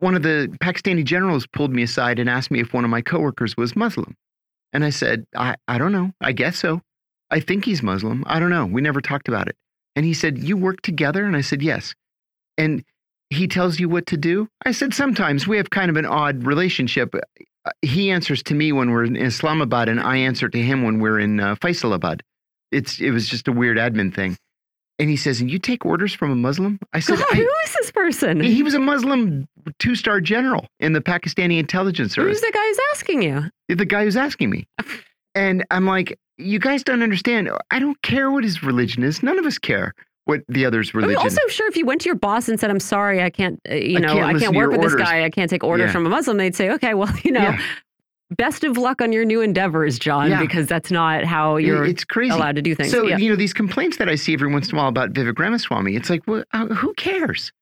Speaker 2: one of the Pakistani generals pulled me aside and asked me if one of my coworkers was Muslim. And I said, I, I don't know. I guess so. I think he's Muslim. I don't know. We never talked about it. And he said, You work together? And I said, Yes. And he tells you what to do? I said, Sometimes we have kind of an odd relationship. Uh, He answers to me when we're in Islamabad, and I answer to him when we're in uh, Faisalabad. It's, it was just a weird admin thing. And he says, And you take orders from a Muslim? I said,
Speaker 1: God,
Speaker 2: I,
Speaker 1: who is this person?
Speaker 2: he was a Muslim two star general in the Pakistani intelligence service.
Speaker 1: Who's the guy who's asking you?
Speaker 2: The guy who's asking me. And I'm like, you guys don't understand. I don't care what his religion is. None of us care what the other's religion.
Speaker 1: also, sure, if you went to your boss and said, "I'm sorry, I can't, uh, you
Speaker 2: I
Speaker 1: know,
Speaker 2: can't
Speaker 1: I can't work with this guy. I can't take orders
Speaker 2: Yeah.
Speaker 1: from a Muslim," they'd say, "Okay, well, you know,
Speaker 2: Yeah.
Speaker 1: best of luck on your new endeavors, John,
Speaker 2: Yeah.
Speaker 1: because that's not how you're
Speaker 2: it's crazy.
Speaker 1: allowed to do things."
Speaker 2: So, you know, these complaints that I see every once in a while about Vivek Ramaswamy, it's like, well, uh, who cares?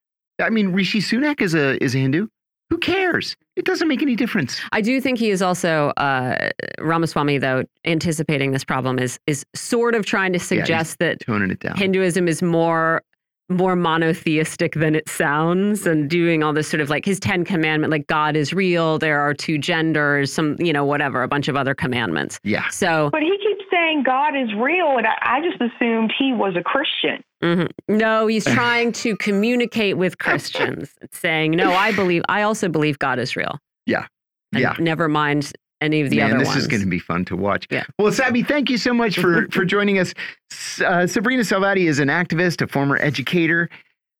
Speaker 2: I mean, Rishi Sunak is a is a Hindu. Who cares? It doesn't make any difference.
Speaker 1: I do think he is also uh, Ramaswamy, though, anticipating this problem is is sort of trying to
Speaker 2: he's
Speaker 1: suggest that
Speaker 2: Toning it down.
Speaker 1: Hinduism is more more monotheistic than it sounds and doing all this sort of like his 10 commandment like god is real there are two genders some you know whatever a bunch of other commandments
Speaker 2: yeah.
Speaker 1: so
Speaker 3: But he keeps saying God is real, and I, I just assumed he was a Christian.
Speaker 1: Mhm. no he's trying to communicate with christians saying no i believe i also believe god is real
Speaker 2: Yeah.
Speaker 1: and
Speaker 2: Yeah.
Speaker 1: never mind any of the
Speaker 2: Man,
Speaker 1: other
Speaker 2: this
Speaker 1: ones
Speaker 2: is going to be fun to watch.
Speaker 1: Yeah.
Speaker 2: Well, Sabby, thank you so much for for joining us. Uh, Sabrina Salvati is an activist, a former educator.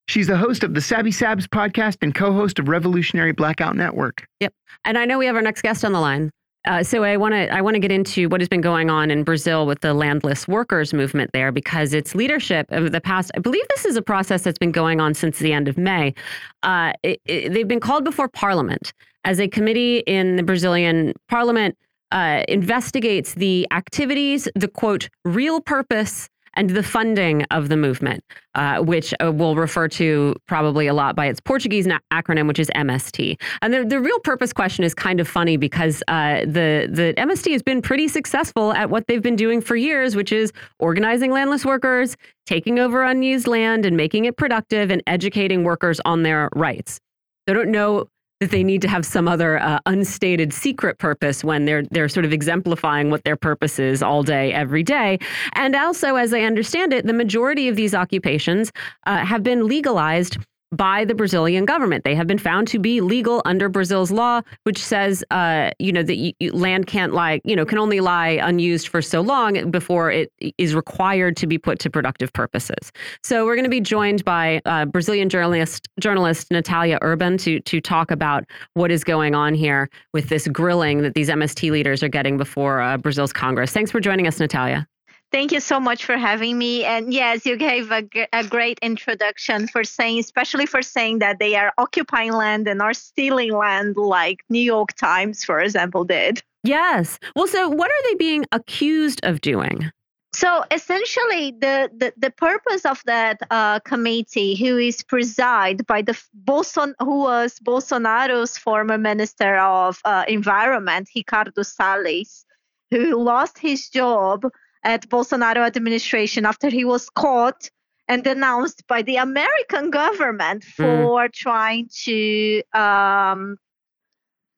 Speaker 2: She's the host of the Sabby Sabs podcast and co-host of Revolutionary Blackout Network. Yep.
Speaker 1: And I know we have our next guest on the line. Uh, so I want to I want to get into what has been going on in Brazil with the landless workers movement there because its leadership of the past. I believe this is a process that's been going on since the end of May. Uh, it, it- they've been called before Parliament as a committee in the Brazilian Parliament uh, investigates the activities, the quote real purpose. And the funding of the movement, uh, which uh, we'll refer to probably a lot by its Portuguese acronym, which is MST. And the, the real purpose question is kind of funny because uh, the the MST has been pretty successful at what they've been doing for years, which is organizing landless workers, taking over unused land, and making it productive, and educating workers on their rights. They don't know that they need to have some other uh, unstated secret purpose when they're they're sort of exemplifying what their purpose is all day, every day. And also, as I understand it, the majority of these occupations uh, have been legalized by the Brazilian government. They have been found to be legal under Brazil's law, which says, uh, you know, that land can't lie, you know, can only lie unused for so long before it is required to be put to productive purposes. So we're going to be joined by uh, Brazilian journalist journalist Nathalia Urban to to talk about what is going on here with this grilling that these MST leaders are getting before uh, Brazil's Congress. Thanks for joining us, Nathalia.
Speaker 4: Thank you so much for having me. And yes, you gave a, a great introduction for saying, especially for saying that they are occupying land and are stealing land, like New York Times, for example, did.
Speaker 1: Yes. Well, so what are they being accused of doing?
Speaker 4: So essentially, the, the, the purpose of that uh, committee, who is presided by the Bolson, who was Bolsonaro's former Minister of uh, Environment, Ricardo Salles, who lost his job at Bolsonaro administration after he was caught and denounced by the American government mm. for mm. trying to um,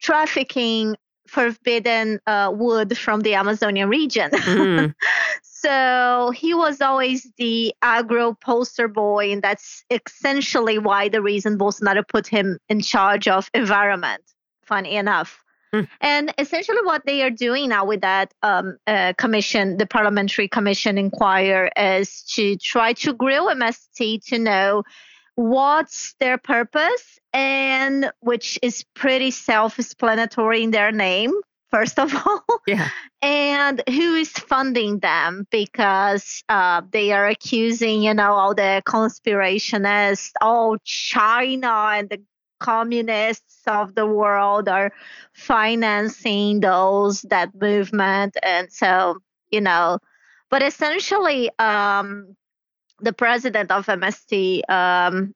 Speaker 4: trafficking forbidden uh, wood from the Amazonian region. Mm. so he was always the agro poster boy, and that's essentially why the reason Bolsonaro put him in charge of environment. Funny enough. Mm. And essentially, what they are doing now with that um, uh, commission, the parliamentary commission inquiry, is to try to grill MST to know what's their purpose and which is pretty self-explanatory in their name first of all
Speaker 1: yeah
Speaker 4: and who is funding them because uh, they are accusing you know all the conspirationists all china and the communists of the world are financing those that movement. And so you know but essentially um, the president of mst um,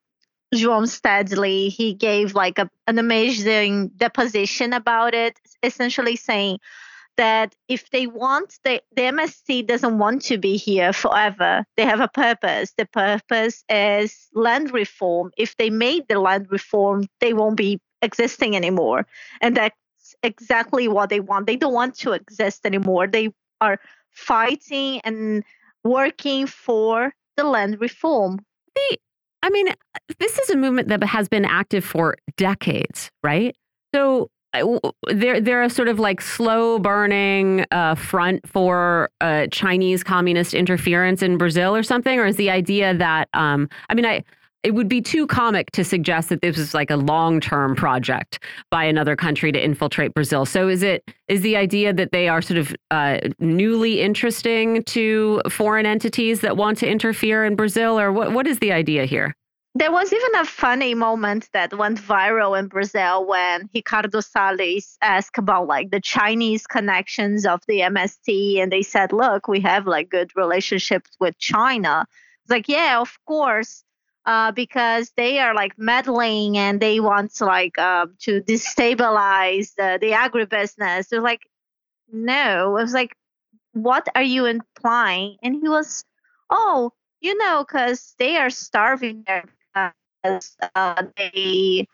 Speaker 4: João Stédile, he gave like a, an amazing deposition about it, essentially saying that if they want the, the MST doesn't want to be here forever. They have a purpose. The purpose is land reform. If they made the land reform, they won't be existing anymore. And that's exactly what they want. They don't want to exist anymore. They are fighting and working for the land reform.
Speaker 1: I mean, this is a movement that has been active for decades, right? So they're they're a sort of like slow burning uh, front for uh, Chinese communist interference in Brazil or something, or is the idea that um, I mean I it would be too comic to suggest that this was like a long term project by another country to infiltrate Brazil. So is it is the idea that they are sort of uh, newly interesting to foreign entities that want to interfere in Brazil, or what what is the idea here?
Speaker 4: There was even a funny moment that went viral in Brazil when Ricardo Salles asked about like the Chinese connections of the MST, and they said, "Look, we have like good relationships with China." It's like, yeah, of course, uh, because they are like meddling and they want to like uh, to destabilize the the agribusiness. They're like, no, it was like, what are you implying? And he was, oh, you know, because they are starving there uh, they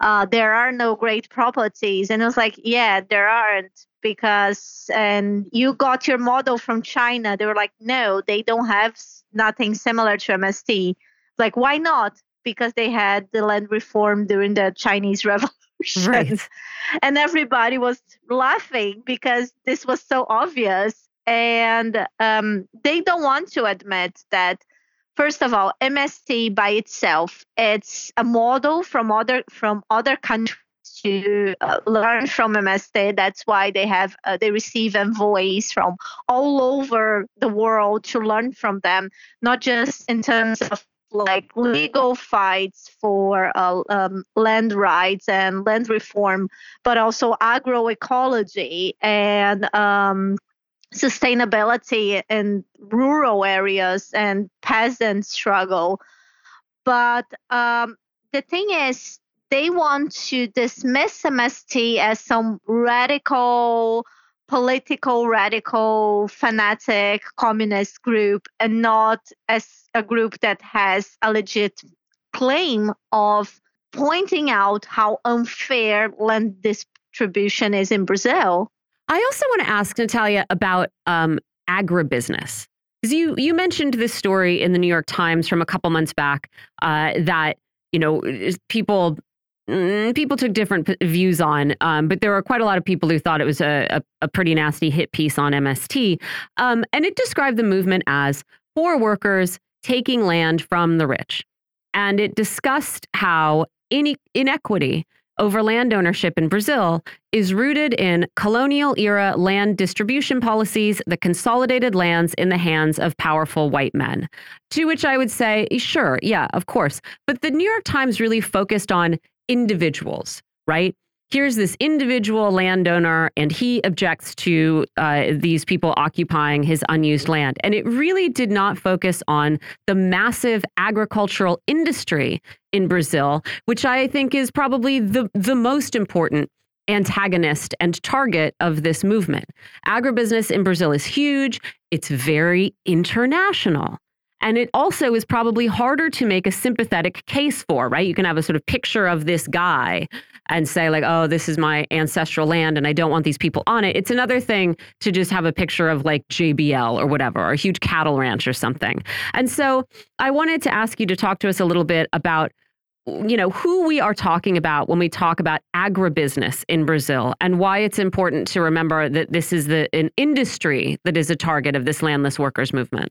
Speaker 4: uh, there are no great properties. And I was like yeah there aren't because and you got your model from china. They were like no they don't have nothing similar to mst like why not? Because they had the land reform during the chinese revolution
Speaker 1: right.
Speaker 4: and everybody was laughing because this was so obvious. And um, they don't want to admit that First of all, MST by itself, it's a model from other from other countries to uh, learn from MST. That's why they have uh, they receive envoys from all over the world to learn from them, not just in terms of like legal fights for uh, um, land rights and land reform, but also agroecology and um, sustainability in rural areas and peasant struggle. But um, the thing is, they want to dismiss MST as some radical, political, radical, fanatic communist group and not as a group that has a legit claim of pointing out how unfair land distribution is in Brazil.
Speaker 1: I also want to ask Nathalia about um, agribusiness. Because you, you mentioned this story in the New York Times from a couple months back uh, that you know, people mm, people took different views on, um, but there were quite a lot of people who thought it was a, a, a pretty nasty hit piece on MST. Um, and it described the movement as poor workers taking land from the rich. And it discussed how inequity over land ownership in Brazil is rooted in colonial era land distribution policies that consolidated lands in the hands of powerful white men. To which I would say, sure, yeah, of course. But the New York Times really focused on individuals, right? Here's this individual landowner and he objects to uh, these people occupying his unused land. And it really did not focus on the massive agricultural industry in Brazil, which I think is probably the, the most important antagonist and target of this movement. Agribusiness in Brazil is huge. It's very international. And it also is probably harder to make a sympathetic case for, right? You can have a sort of picture of this guy and say like, oh, this is my ancestral land and I don't want these people on it. It's another thing to just have a picture of like JBS or whatever, or a huge cattle ranch or something. And so I wanted to ask you to talk to us a little bit about you know who we are talking about when we talk about agribusiness in Brazil and why it's important to remember that this is the an industry that is a target of this landless workers movement.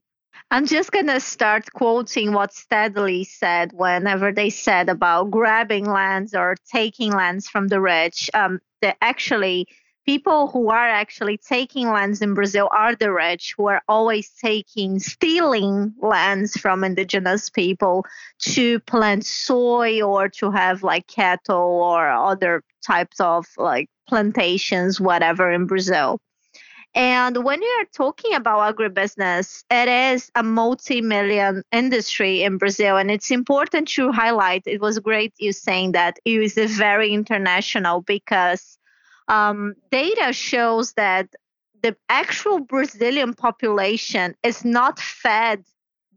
Speaker 4: I'm just going to start quoting what Stédile said whenever they said about grabbing lands or taking lands from the rich. Um, that actually, people who are actually taking lands in Brazil are the rich who are always taking, stealing lands from indigenous people to plant soy or to have like cattle or other types of like plantations, whatever in Brazil. And when you are talking about agribusiness, it is a multi million industry in Brazil. And it's important to highlight it was great you saying that it is very international because um, data shows that the actual Brazilian population is not fed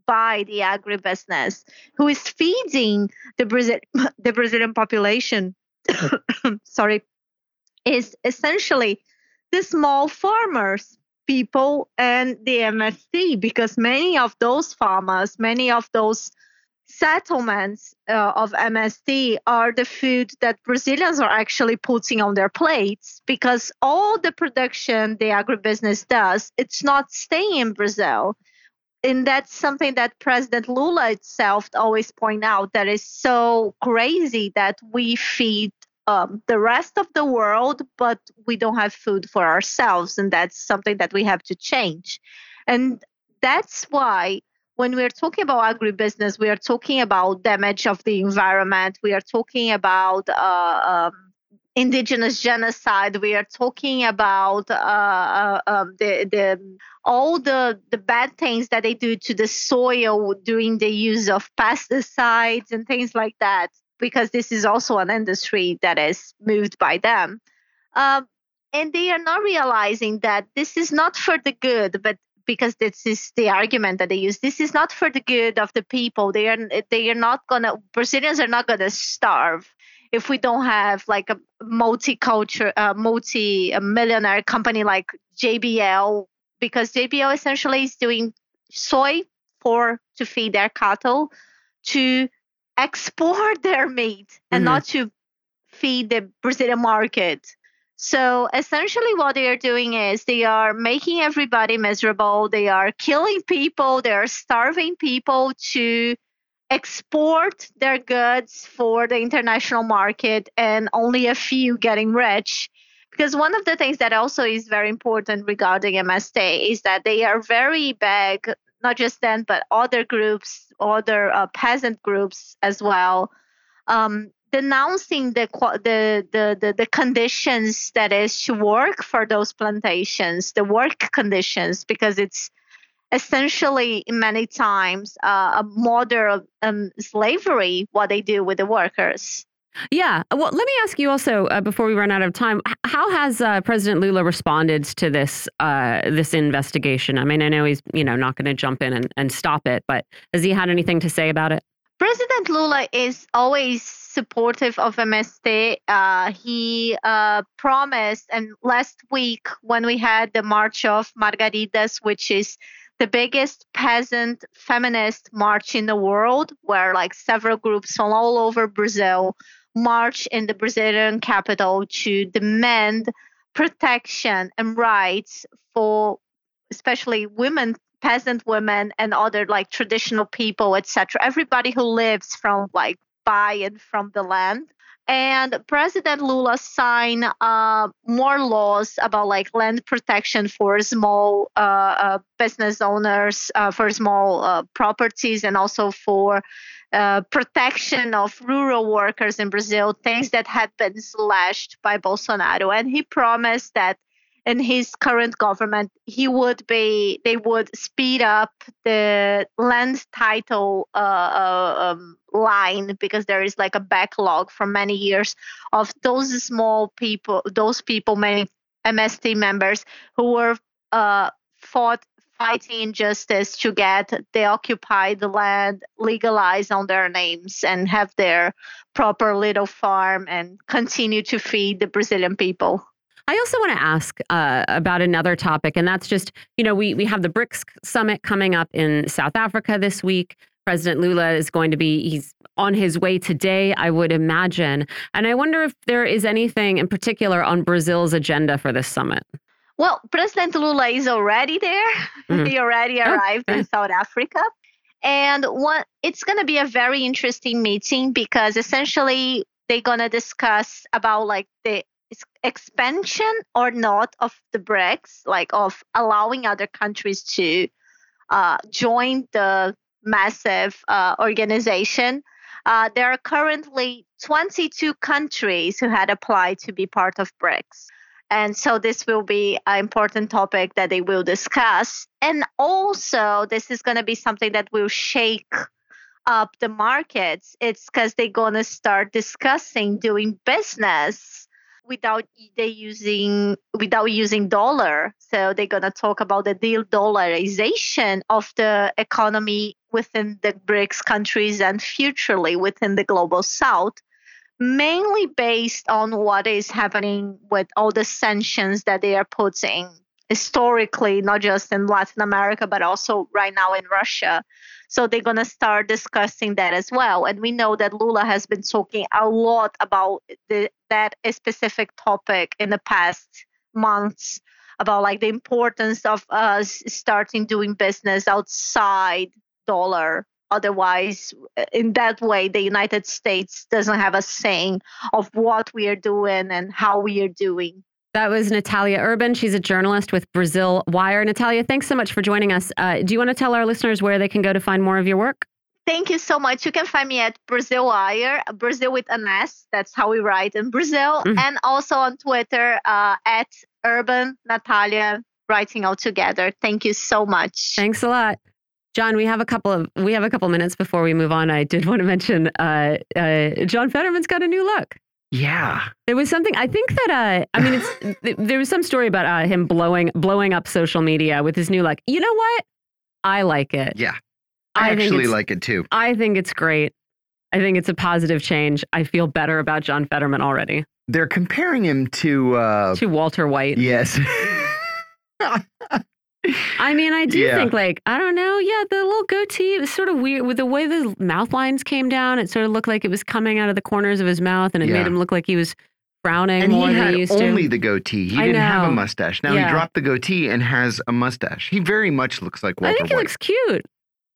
Speaker 4: by the agribusiness, who is feeding the, Brazil- the Brazilian population. sorry, is essentially the small farmers people and the MST because many of those farmers, many of those settlements uh, of MST are the food that Brazilians are actually putting on their plates because all the production the agribusiness does, it's not staying in Brazil. And that's something that President Lula itself always point out that is so crazy that we feed um, the rest of the world, but we don't have food for ourselves. And that's something that we have to change. And that's why when we're talking about agribusiness, we are talking about damage of the environment. We are talking about uh, um, indigenous genocide. We are talking about uh, uh, um, the, the all the the bad things that they do to the soil during the use of pesticides and things like that because this is also an industry that is moved by them. Um, and they are not realizing that this is not for the good, but because this is the argument that they use. This is not for the good of the people. They are they are not gonna Brazilians are not gonna starve if we don't have like a multicultural, uh, multi-millionaire company like JBS, because JBS essentially is doing soy for to feed their cattle to export their meat and mm-hmm. not to feed the Brazilian market. So essentially, what they are doing is they are making everybody miserable. They are killing people. They are starving people to export their goods for the international market, and only a few getting rich. Because one of the things that also is very important regarding MST is that they are very big not just them, but other groups, other uh, peasant groups as well, um, denouncing the, the, the, the, the conditions that is to work for those plantations, the work conditions, because it's essentially many times uh, a model of um, slavery what they do with the workers.
Speaker 1: Yeah. Well, let me ask you also uh, before we run out of time. How has uh, President Lula responded to this uh, this investigation? I mean, I know he's you know not going to jump in and, and stop it, but has he had anything to say about it?
Speaker 4: President Lula is always supportive of MST. Uh, he uh, promised, and last week when we had the March of Margaridas, which is the biggest peasant feminist march in the world, where like several groups from all over Brazil march in the Brazilian capital to demand protection and rights for especially women peasant women and other like traditional people etc everybody who lives from like by and from the land and president lula signed uh, more laws about like land protection for small uh, uh, business owners uh, for small uh, properties and also for uh, protection of rural workers in brazil things that had been slashed by bolsonaro. And he promised that in his current government, he would be they would speed up the land title uh, uh, um, line because there is like a backlog for many years of those small people, those people, many MST members who were uh, fought fighting injustice to get the occupied land legalized on their names and have their proper little farm and continue to feed the Brazilian people.
Speaker 1: I also want to ask uh, about another topic, and that's just, you know, we, we have the BRICS summit coming up in South Africa this week. President Lula is going to be, he's on his way today, I would imagine. And I wonder if there is anything in particular on Brazil's agenda for this summit.
Speaker 4: Well, President Lula is already there. Mm. he already oh, arrived oh, in South Africa. And what it's going to be a very interesting meeting because essentially they're going to discuss about like the expansion or not of the BRICS, like of allowing other countries to uh, join the massive uh, organization. Uh, there are currently 22 countries who had applied to be part of BRICS. And so this will be an important topic that they will discuss. And also, this is going to be something that will shake up the markets. It's because they're going to start discussing doing business without they using without using dollar. So they're going to talk about the de-dollarization of the economy within the brics countries and futurely within the global south mainly based on what is happening with all the sanctions that they are putting historically not just in latin america but also right now in russia so they're going to start discussing that as well. And we know that Lula has been talking a lot about the, that specific topic in the past months about like the importance of us starting doing business outside dollar otherwise in that way the united states doesn't have a saying of what we are doing and how we are doing
Speaker 1: that was Nathalia Urban. She's a journalist with Brasil Wire. Nathalia, thanks so much for joining us. Uh, do you want to tell our listeners where they can go to find more of your work?
Speaker 4: Thank you so much. You can find me at Brasil Wire, Brazil with an S. That's how we write in Brazil. Mm -hmm. And also on Twitter uh, at Urban Nathalia, writing all together. Thank you so much.
Speaker 1: Thanks a lot. John, we have a couple of we have a couple minutes before we move on. I did want to mention uh, uh John Fetterman's got a new look.
Speaker 2: Yeah.
Speaker 1: There was something I think that uh I mean it's there was some story about uh, him blowing blowing up social media with his new like, you know what? I like it.
Speaker 2: Yeah. I, I actually like it too.
Speaker 1: I think it's great. I think it's a positive change. I feel better about John Fetterman already.
Speaker 2: They're comparing him to uh
Speaker 1: to Walter White.
Speaker 2: Yes.
Speaker 1: I mean, I do yeah. think like I don't know. Yeah, the little goatee it was sort of weird with the way the mouth lines came down. It sort of looked like it was coming out of the corners of his mouth, and it yeah. made him look like he was frowning
Speaker 2: and
Speaker 1: more
Speaker 2: he
Speaker 1: than he used
Speaker 2: to. only
Speaker 1: the
Speaker 2: goatee. He I didn't know. have a mustache. Now yeah. he dropped the goatee and has a mustache. He very much looks like Walter.
Speaker 1: I think he
Speaker 2: White.
Speaker 1: looks cute.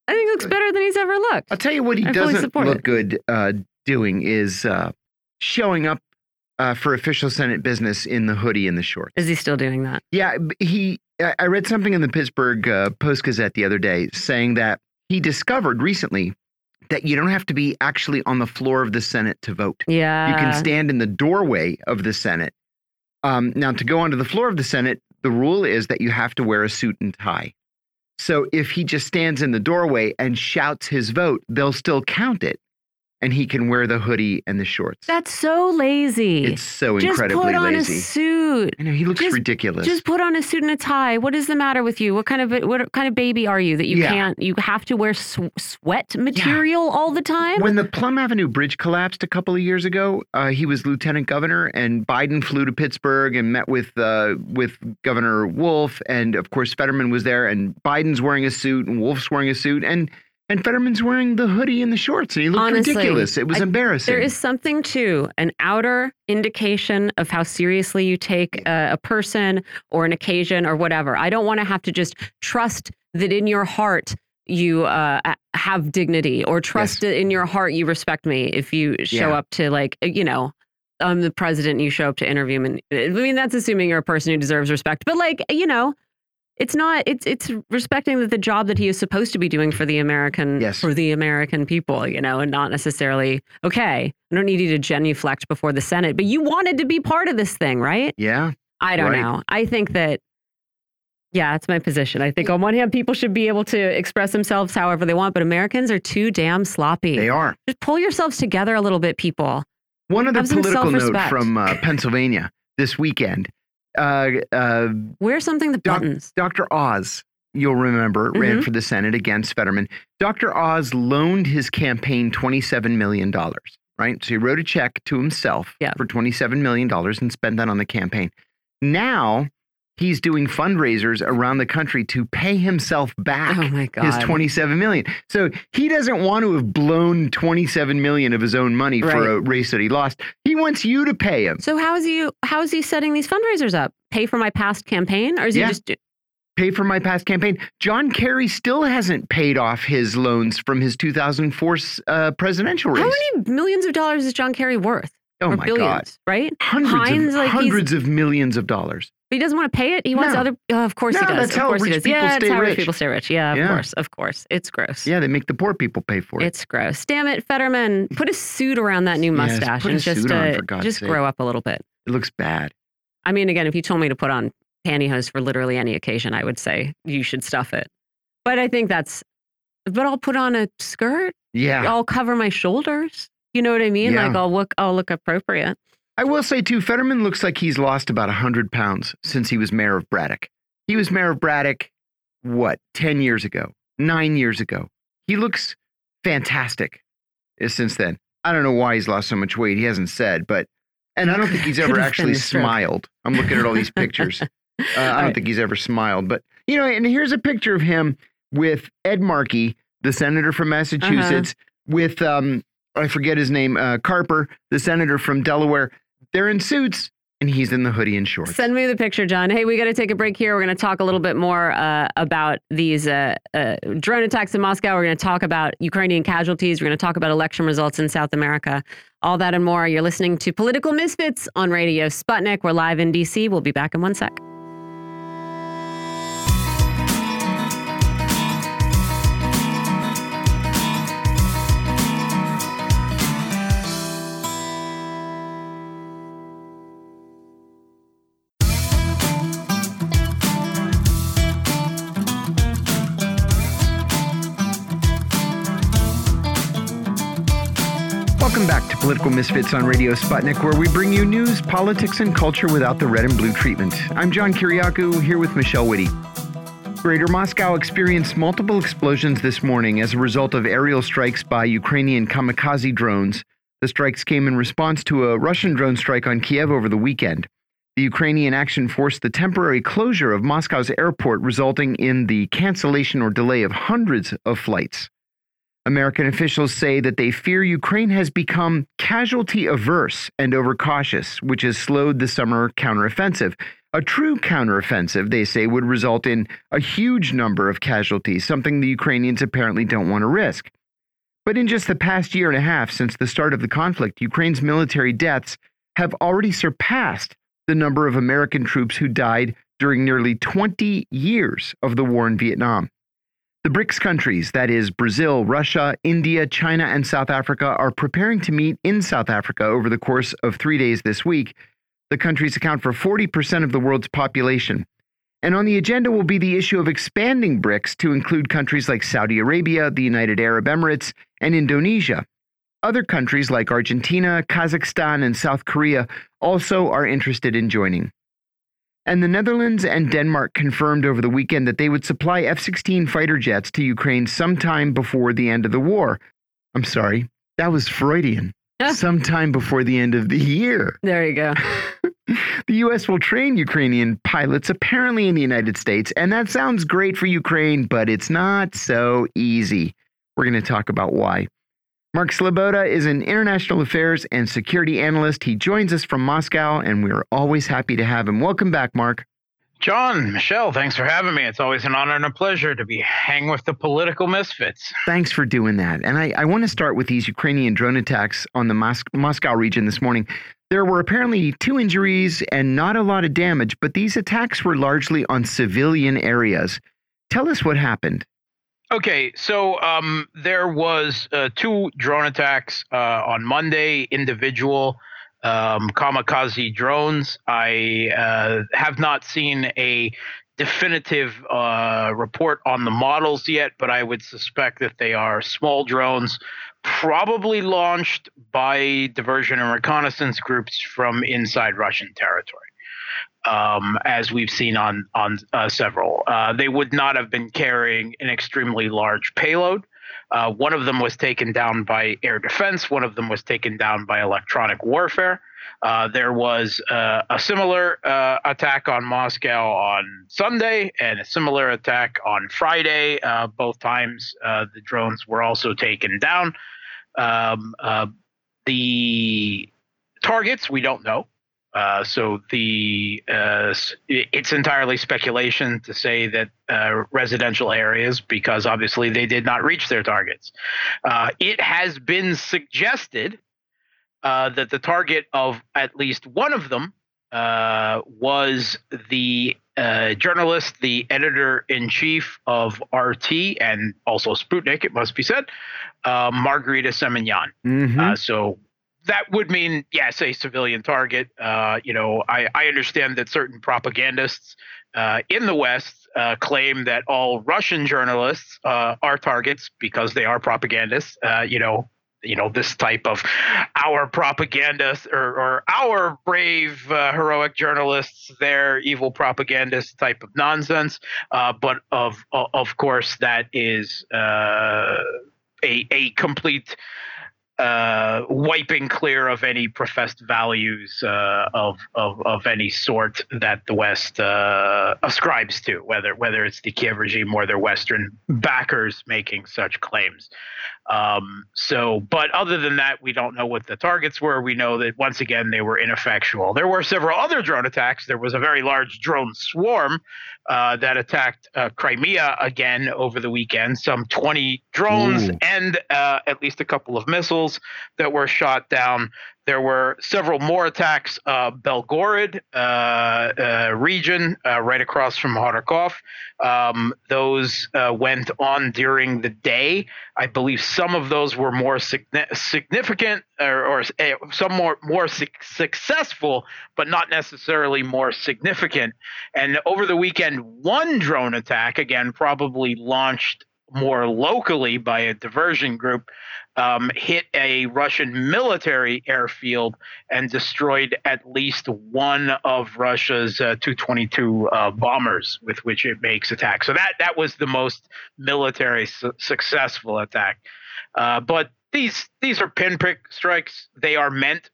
Speaker 1: I think he looks better than he's ever looked.
Speaker 2: I'll tell you what he I doesn't look it. good uh, doing is uh, showing up uh, for official Senate business in the hoodie and the shorts.
Speaker 1: Is he still doing that?
Speaker 2: Yeah, he I read something in the Pittsburgh uh, Post Gazette the other day saying that he discovered recently that you don't have to be actually on the floor of the Senate to vote.
Speaker 1: Yeah.
Speaker 2: You can stand in the doorway of the Senate. Um, now, to go onto the floor of the Senate, the rule is that you have to wear a suit and tie. So if he just stands in the doorway and shouts his vote, they'll still count it. And he can wear the hoodie and the shorts.
Speaker 1: That's so lazy.
Speaker 2: It's so
Speaker 1: just
Speaker 2: incredibly
Speaker 1: put on
Speaker 2: lazy.
Speaker 1: a suit.
Speaker 2: I know he looks
Speaker 1: just-
Speaker 2: ridiculous.
Speaker 1: Just put on a suit and a tie. What is the matter with you? What kind of what kind of baby are you that you
Speaker 2: Yeah.
Speaker 1: can't? You have to wear sw sweat material all the time.
Speaker 2: when the Plum Avenue Bridge collapsed a couple of years ago, uh, he was lieutenant governor, and Biden flew to Pittsburgh and met with uh, with Governor Wolf, and of course Fetterman was there, and Biden's wearing a suit, and Wolf's wearing a suit, and and Fetterman's wearing the hoodie and the shorts, and he looked
Speaker 1: Honestly,
Speaker 2: ridiculous. It was
Speaker 1: I-
Speaker 2: embarrassing.
Speaker 1: There is something to an outer indication of how seriously you take a, a person or an occasion or whatever. I don't want to have to just trust that in your heart you uh, have dignity or trust that in your heart you respect me if you show
Speaker 2: Yeah.
Speaker 1: up to like uh, you know. I'm the president. You show up to interview me. I mean, that's assuming you're a person who deserves respect. But like, you know, it's not. It's it's respecting that the job that he is supposed to be doing for the American
Speaker 2: Yes.
Speaker 1: for the American people, you know, and not necessarily okay. I don't need you to genuflect before the Senate, but you wanted to be part of this thing, right?
Speaker 2: yeah,
Speaker 1: I don't
Speaker 2: Right.
Speaker 1: know. I think that. Yeah, that's my position. I think on one hand, people should be able to express themselves however they want, but Americans are too damn sloppy.
Speaker 2: they are.
Speaker 1: Just pull yourselves together a little bit, people.
Speaker 2: One other
Speaker 1: Have
Speaker 2: political note from uh, Pennsylvania this weekend. Uh, uh,
Speaker 1: Wear something that
Speaker 2: Doc-
Speaker 1: buttons.
Speaker 2: Dr. Oz, you'll remember, ran
Speaker 1: Mhm.
Speaker 2: for the Senate against Fetterman. Dr. Oz loaned his campaign $27 million, right? So he wrote a check to himself
Speaker 1: Yeah.
Speaker 2: for $27 million and spent that on the campaign. Now he's doing fundraisers around the country to pay himself back.
Speaker 1: Oh my god.
Speaker 2: His 27 million. So he doesn't want to have blown 27 million of his own money for a race that he lost. He wants you to pay him.
Speaker 1: So how is he how is he setting these fundraisers up? Pay for my past campaign, or is
Speaker 2: Yeah.
Speaker 1: he just
Speaker 2: pay for my past campaign. John Kerry still hasn't paid off his loans from his 2004 uh, presidential race.
Speaker 1: how many millions of dollars is John Kerry worth?
Speaker 2: Oh
Speaker 1: or
Speaker 2: my
Speaker 1: billions,
Speaker 2: God.
Speaker 1: right?
Speaker 2: Hundreds,
Speaker 1: Heinz,
Speaker 2: of,
Speaker 1: like,
Speaker 2: hundreds of millions of dollars.
Speaker 1: But he doesn't want to pay it. He wants
Speaker 2: No.
Speaker 1: other. Oh, of course he does.
Speaker 2: that's
Speaker 1: of
Speaker 2: how
Speaker 1: course he does.
Speaker 2: people
Speaker 1: Yeah,
Speaker 2: stay
Speaker 1: how rich
Speaker 2: rich.
Speaker 1: people stay rich. Yeah, of
Speaker 2: Yeah.
Speaker 1: course, of course. It's gross.
Speaker 2: Yeah, they make the poor people pay for it.
Speaker 1: It's gross. Damn it, Fetterman. Put a suit around that new mustache
Speaker 2: a
Speaker 1: and just uh, just
Speaker 2: sake.
Speaker 1: grow up a little bit.
Speaker 2: it looks bad.
Speaker 1: I mean, again, if you told me to put on pantyhose for literally any occasion, I would say you should stuff it. But I think that's. But I'll put on a skirt.
Speaker 2: Yeah.
Speaker 1: I'll cover my shoulders. You know what I mean?
Speaker 2: Yeah.
Speaker 1: Like I'll look. I'll look appropriate.
Speaker 2: I will say too, Fetterman looks like he's lost about 100 pounds since he was mayor of Braddock. He was mayor of Braddock, what, 10 years ago, nine years ago. He looks fantastic uh, since then. I don't know why he's lost so much weight. He hasn't said, but, and I don't think he's ever actually
Speaker 1: been the stroke.
Speaker 2: smiled. I'm looking at all these pictures. Uh, I don't
Speaker 1: Right.
Speaker 2: think he's ever smiled, but, you know, and here's a picture of him with Ed Markey, the senator from Massachusetts, with, um, I forget his name, uh, Carper, the senator from Delaware. They're in suits, and he's in the hoodie and shorts.
Speaker 1: Send me the picture, John. Hey, we got to take a break here. We're going to talk a little bit more uh, about these uh, uh, drone attacks in Moscow. We're going to talk about Ukrainian casualties. We're going to talk about election results in South America. All that and more. You're listening to Political Misfits on Radio Sputnik. We're live in DC. We'll be back in one sec.
Speaker 2: Welcome back to Political Misfits on Radio Sputnik, where we bring you news, politics, and culture without the red and blue treatment. I'm John Kiriakou, here with Michelle Witte. Greater Moscow experienced multiple explosions this morning as a result of aerial strikes by Ukrainian kamikaze drones. The strikes came in response to a Russian drone strike on Kiev over the weekend. The Ukrainian action forced the temporary closure of Moscow's airport, resulting in the cancellation or delay of hundreds of flights. American officials say that they fear Ukraine has become casualty averse and overcautious, which has slowed the summer counteroffensive. A true counteroffensive, they say, would result in a huge number of casualties, something the Ukrainians apparently don't want to risk. But in just the past year and a half since the start of the conflict, Ukraine's military deaths have already surpassed the number of American troops who died during nearly 20 years of the war in Vietnam. The BRICS countries, that is, Brazil, Russia, India, China, and South Africa, are preparing to meet in South Africa over the course of three days this week. The countries account for 40% of the world's population. And on the agenda will be the issue of expanding BRICS to include countries like Saudi Arabia, the United Arab Emirates, and Indonesia. other countries like Argentina, Kazakhstan, and South Korea also are interested in joining. And the Netherlands and Denmark confirmed over the weekend that they would supply F 16 fighter jets to Ukraine sometime before the end of the war. I'm sorry, that was Freudian. sometime before the end of the year.
Speaker 1: There you go.
Speaker 2: the U.S. will train Ukrainian pilots apparently in the United States, and that sounds great for Ukraine, but it's not so easy. We're going to talk about why. Mark Sleboda is an international affairs and security analyst. He joins us from Moscow, and we're always happy to have him. Welcome back, Mark.
Speaker 5: John, Michelle, thanks for having me. It's always an honor and a pleasure to be hang with the political misfits.
Speaker 2: Thanks for doing that. And I, I want to start with these Ukrainian drone attacks on the Mos Moscow region this morning. There were apparently two injuries and not a lot of damage, but these attacks were largely on civilian areas. Tell us what happened.
Speaker 5: Okay, so um, there was uh, two drone attacks uh, on Monday, individual um, kamikaze drones. I uh, have not seen a definitive uh, report on the models yet, but I would suspect that they are small drones, probably launched by diversion and reconnaissance groups from inside Russian territory. Um, as we've seen on on uh, several, uh, they would not have been carrying an extremely large payload. Uh, one of them was taken down by air defense. One of them was taken down by electronic warfare. Uh, there was uh, a similar uh, attack on Moscow on Sunday and a similar attack on Friday. Both times the drones were also taken down. Um, the targets we don't know. Uh, so the uh, it's entirely speculation to say that uh, residential areas, because obviously they did not reach their targets. Uh, it has been suggested uh, that the target of at least one of them was the journalist, the editor in chief of RT and also Sputnik, it must be said, Margarita Simonyan. Mm-hmm. so that would mean yes a civilian target. Uh, you know I, I understand that certain propagandists uh, in the west uh, claim that all russian journalists uh, are targets because they are propagandists. Uh, you know you know this type of our propagandists or, or our brave uh, heroic journalists their evil propagandist type of nonsense. But of of course that is a a complete uh, wiping clear of any professed values uh, of, of of any sort that the West uh, ascribes to, whether whether it's the Kiev regime or their Western backers making such claims. Um, so, but other than that, we don't know what the targets were. We know that once again they were ineffectual. There were several other drone attacks. There was a very large drone swarm uh, that attacked uh, Crimea again over the weekend. Some 20 drones Ooh. and uh, at least a couple of missiles that were shot down. There were several more attacks, uh, Belgorod uh, uh, region, uh, right across from Kharkov. Um, those uh, went on during the day. I believe some of those were more significant or, or uh, some more more su successful, but not necessarily more significant. And over the weekend, one drone attack, again, probably launched more locally by a diversion group, um, hit a Russian military airfield and destroyed at least one of Russia's uh, Tu-22 uh, bombers with which it makes attacks. So that that was the most military su successful attack. Uh, but these these are pinprick strikes. They are meant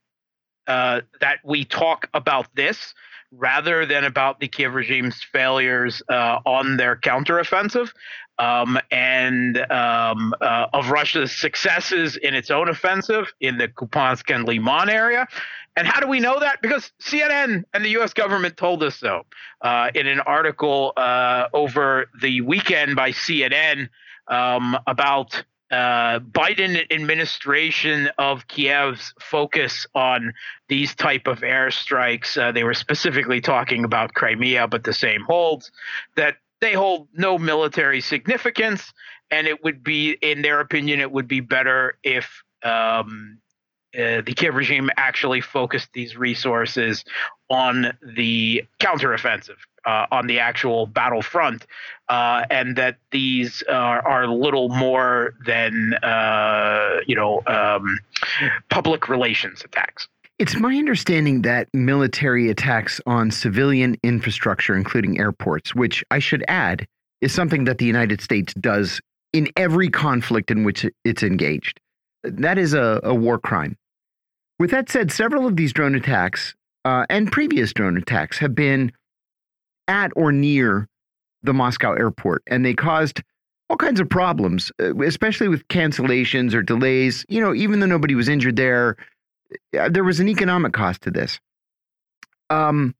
Speaker 5: uh, that we talk about this rather than about the Kiev regime's failures uh, on their counteroffensive um, and um, uh, of Russia's successes in its own offensive in the Kupiansk and Liman area. And how do we know that? Because CNN and the U.S. government told us so uh, in an article uh, over the weekend by CNN um, about uh, Biden administration of Kiev's focus on these type of airstrikes. Uh, they were specifically talking about Crimea, but the same holds that they hold no military significance, and it would be, in their opinion, it would be better if um, uh, the Kiev regime actually focused these resources on the counteroffensive, uh, on the actual battlefront, uh, and that these are, are little more than uh, you know um, public relations attacks.
Speaker 2: It's my understanding that military attacks on civilian infrastructure, including airports, which I should add is something that the United States does in every conflict in which it's engaged. That is a, a war crime. With that said, several of these drone attacks uh, and previous drone attacks have been at or near the Moscow airport, and they caused all kinds of problems, uh, especially with cancellations or delays. You know, even though nobody was injured there, there was an economic cost to this. Um,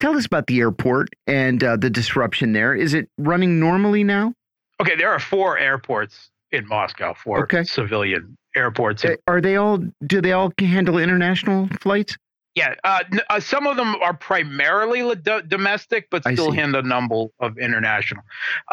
Speaker 2: tell us about the airport and uh, the disruption there. Is it running normally now?
Speaker 5: Okay, there are four airports in Moscow, four okay. civilian airports.
Speaker 2: Are they all? Do they all handle international flights?
Speaker 5: Yeah, uh, uh, some of them are primarily domestic, but still handle a number of international.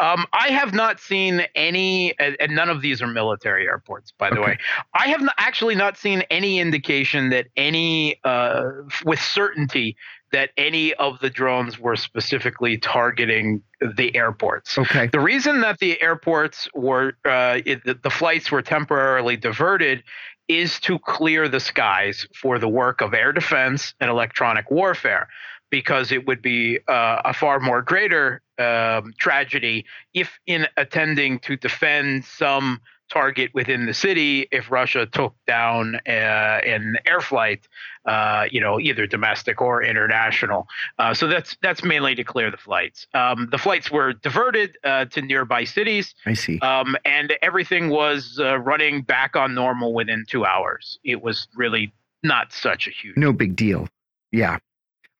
Speaker 5: Um, I have not seen any, and, and, none of these are military airports, by the okay. way. I have not, actually not seen any indication that any, uh, with certainty, that any of the drones were specifically targeting the airports.
Speaker 2: Okay.
Speaker 5: The reason that the airports were, uh, it, the, the flights were temporarily diverted is to clear the skies for the work of air defense and electronic warfare because it would be uh, a far more greater um, tragedy if in attending to defend some target within the city if Russia took down uh, an air flight, uh, you know, either domestic or international. Uh, so that's that's mainly to clear the flights. Um, the flights were diverted uh, to nearby cities.
Speaker 2: I see.
Speaker 5: Um, and everything was uh, running back on normal within two hours. It was really not such a huge.
Speaker 2: No big deal. Yeah.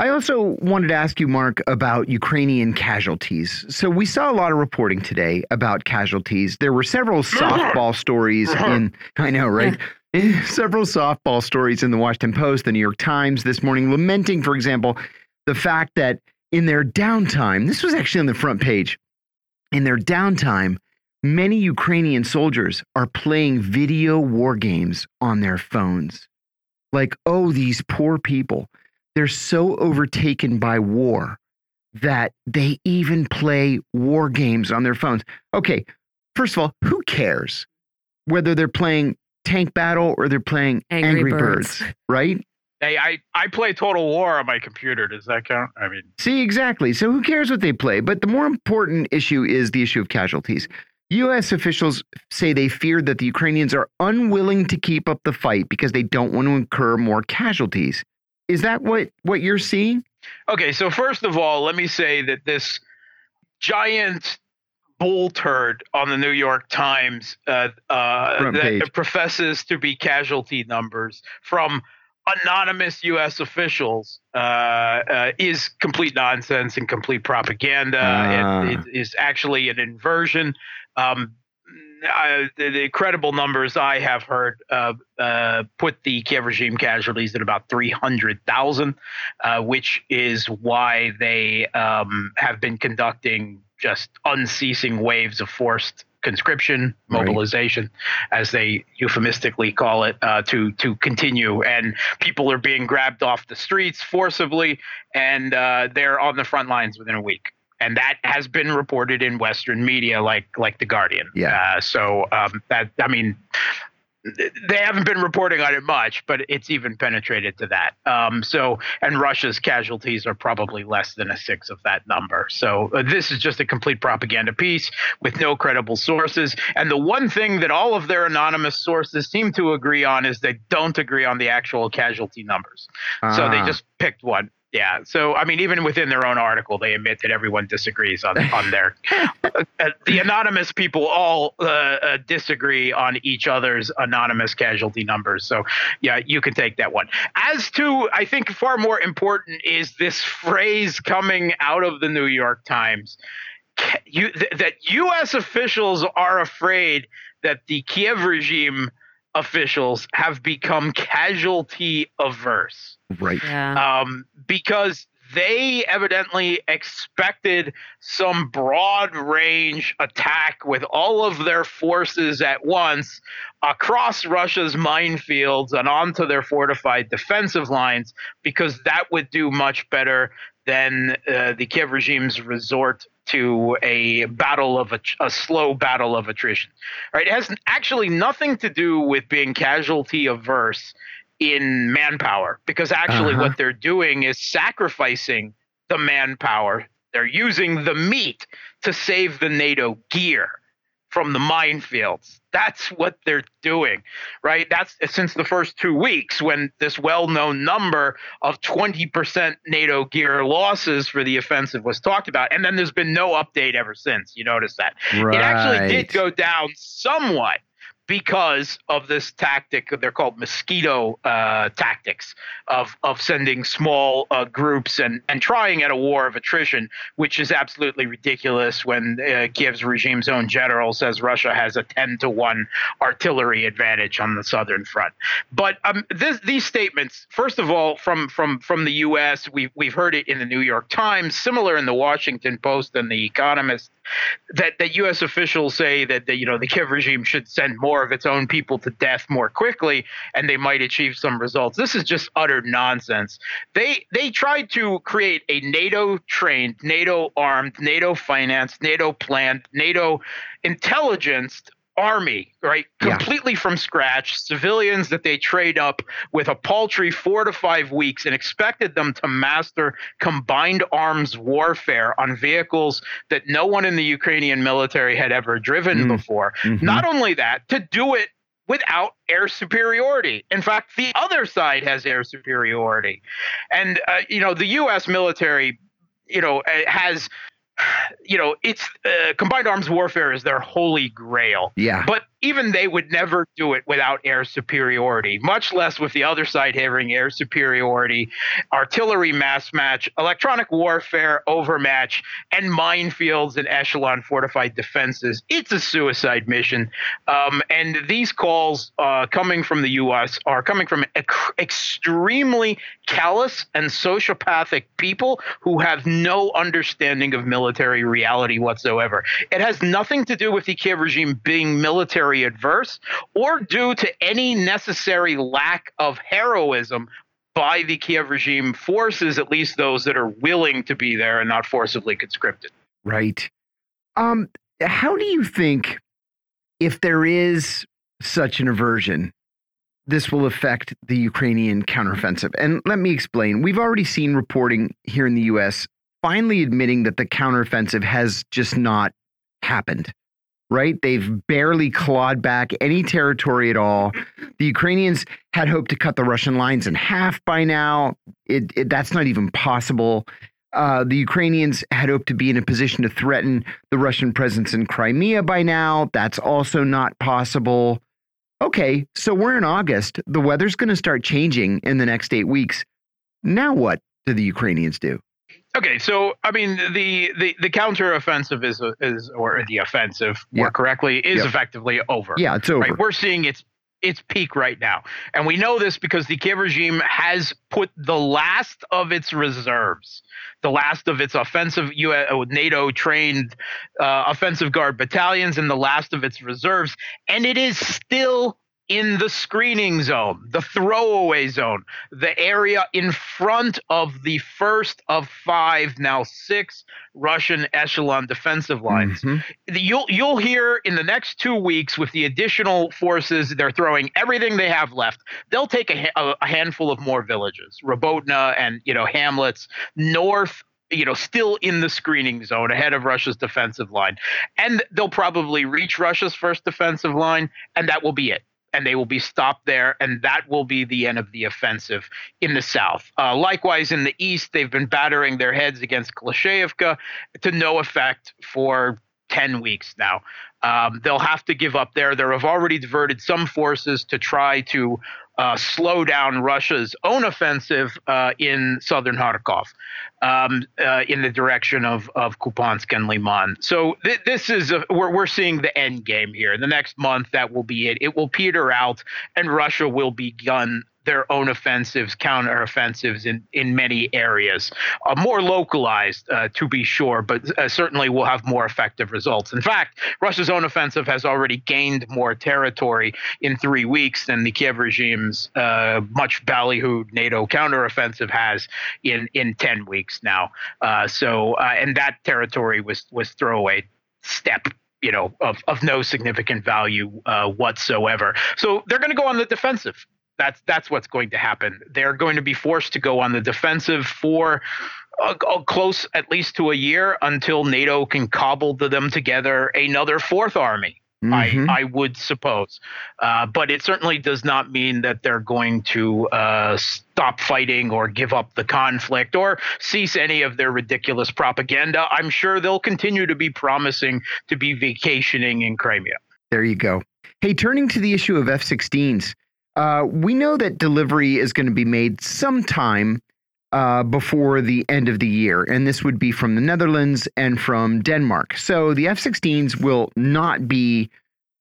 Speaker 2: I also wanted to ask you, Mark, about Ukrainian casualties. So we saw a lot of reporting today about casualties. There were several softball stories uh-huh. in, I know, right? several softball stories in the Washington Post, the New York Times this morning, lamenting, for example, the fact that in their downtime, this was actually on the front page, in their downtime, many Ukrainian soldiers are playing video war games on their phones. Like, oh, these poor people they're so overtaken by war that they even play war games on their phones. Okay, first of all, who cares whether they're playing Tank Battle or they're playing Angry, Angry Birds. Birds, right?
Speaker 5: Hey, I, I play Total War on my computer. Does that count? I mean,
Speaker 2: see, exactly. So who cares what they play? But the more important issue is the issue of casualties. U.S. officials say they fear that the Ukrainians are unwilling to keep up the fight because they don't want to incur more casualties. Is that what what you're seeing?
Speaker 5: Okay, so first of all, let me say that this giant bull turd on the New York Times uh, uh, that professes to be casualty numbers from anonymous U.S. officials uh, uh, is complete nonsense and complete propaganda. It, it ah. actually an inversion. Um, uh, the, the, credible numbers I have heard uh, uh, put the Kiev regime casualties at about 300,000, uh, which is why they um, have been conducting just unceasing waves of forced conscription, mobilization, right. as they euphemistically call it, uh, to to continue. And people are being grabbed off the streets forcibly, and uh, they're on the front lines within a week and that has been reported in Western media, like like the Guardian.
Speaker 2: Yeah.
Speaker 5: Uh, so um, that I mean, they haven't been reporting on it much, but it's even penetrated to that. Um, so, and Russia's casualties are probably less than a sixth of that number. So, uh, this is just a complete propaganda piece with no credible sources. And the one thing that all of their anonymous sources seem to agree on is they don't agree on the actual casualty numbers. Uh. So they ah. just picked one. Yeah. So, I mean, even within their own article, they admit that everyone disagrees on, on their. uh, the anonymous people all uh, uh, disagree on each other's anonymous casualty numbers. So, yeah, you can take that one. As to, I think far more important is this phrase coming out of the New York Times. You, th- that U.S. officials are afraid that the Kiev regime officials have become casualty averse.
Speaker 2: Right.
Speaker 1: Yeah.
Speaker 5: Um, because they evidently expected some broad range attack with all of their forces at once across Russia's minefields and onto their fortified defensive lines because that would do much better then uh, the Kiev regime's resort to a battle of a, a slow battle of attrition. Right? It has actually nothing to do with being casualty averse in manpower, because actually
Speaker 2: Uh-huh.
Speaker 5: what they're doing is sacrificing the manpower. They're using the meat to save the NATO gear from the minefields. That's what they're doing, right? That's since the first two weeks when this well known number of 20% NATO gear losses for the offensive was talked about. And then there's been no update ever since. You notice that.
Speaker 2: Right.
Speaker 5: It actually did go down somewhat because of this tactic they're called mosquito uh, tactics of of sending small uh, groups and and trying at a war of attrition which is absolutely ridiculous when uh, Kiev's regime's own general says Russia has a 10 to 1 artillery advantage on the southern front but um, this, these statements first of all from from from the US we've we've heard it in the New York Times similar in the Washington Post and the Economist that that U.S. officials say that the, you know the Kiev regime should send more of its own people to death more quickly, and they might achieve some results. This is just utter nonsense. They they tried to create a NATO trained, NATO armed, NATO financed, NATO planned, NATO intelligence army, right?
Speaker 2: Yeah.
Speaker 5: Completely from scratch, civilians that they trade up with a paltry four to five weeks and expected them to master combined arms warfare on vehicles that no one in the Ukrainian military had ever driven
Speaker 2: Mm.
Speaker 5: before.
Speaker 2: Mhm.
Speaker 5: Not only that, to do it without air superiority. In fact, the other side has air superiority. And, uh, you know, the U.S. military, you know, uh, has, you know, it's uh, combined arms warfare is their holy grail.
Speaker 2: yeah.
Speaker 5: But even they would never do it without air superiority, much less with the other side having air superiority, artillery mass match, electronic warfare overmatch, and minefields and echelon fortified defenses. It's a suicide mission. Um, and these calls uh, coming from the U.S. are coming from ec- extremely callous and sociopathic people who have no understanding of military reality whatsoever. It has nothing to do with the Kiev regime being military adverse or due to any necessary lack of heroism by the Kiev regime forces, at least those that are willing to be there and not forcibly conscripted.
Speaker 2: Right. Um, how do you think if there is such an aversion, this will affect the Ukrainian counteroffensive? And let me explain. We've already seen reporting here in the US finally admitting that the counteroffensive has just not happened. Right? They've barely clawed back any territory at all. The Ukrainians had hoped to cut the Russian lines in half by now. It, it, that's not even possible. Uh, the Ukrainians had hoped to be in a position to threaten the Russian presence in Crimea by now. That's also not possible. Okay, so we're in August. The weather's going to start changing in the next eight weeks. Now, what do the Ukrainians do?
Speaker 5: Okay, so I mean the the the counteroffensive is is or the offensive more correctly is
Speaker 2: Yep.
Speaker 5: effectively over.
Speaker 2: Yeah, it's over.
Speaker 5: Right, we're seeing its its peak right now, and we know this because the Kiev regime has put the last of its reserves, the last of its offensive US, NATO trained uh, offensive guard battalions, and the last of its reserves, and it is still in the screening zone, the throwaway zone, the area in front of the first of five, now six Russian echelon defensive lines.
Speaker 2: Mhm.
Speaker 5: you'll you'll hear in the next two weeks with the additional forces they're throwing everything they have left. They'll take a, a handful of more villages Robotyne and you know hamlets north you know still in the screening zone ahead of russia's defensive line. And they'll probably reach russia's first defensive line and that will be it and they will be stopped there, and that will be the end of the offensive in the south. Uh, likewise, in the east, they've been battering their heads against Klashevka to no effect for 10 weeks now. Um, they'll have to give up there. There have already diverted some forces to try to uh, slow down Russia's own offensive uh, in southern Kharkov, um, uh, in the direction of of Kupiansk and Liman. So th- this is a, we're we're seeing the end game here. The next month, that will be it. It will peter out, and Russia will begun their own offensives, counteroffensives in, in many areas. Uh, more localized, uh, to be sure, but uh, certainly will have more effective results. In fact, Russia's own offensive has already gained more territory in three weeks than the Kiev regime's uh, much ballyhooed NATO counteroffensive has in, in 10 weeks now. Uh, so, uh, and that territory was, was throwaway step you know of of no significant value uh, whatsoever. So they're going to go on the defensive. That's that's what's going to happen. They're going to be forced to go on the defensive for a close at least to a year until NATO can cobble them together another fourth army. Mm-hmm. I, I would suppose. Uh, but it certainly does not mean that they're going to uh, stop fighting or give up the conflict or cease any of their ridiculous propaganda. I'm sure they'll continue to be promising to be vacationing in Crimea.
Speaker 2: There you go. Hey, turning to the issue of F 16s, uh, we know that delivery is going to be made sometime. Uh, before the end of the year. And this would be from the Netherlands and from Denmark. So the F 16s will not be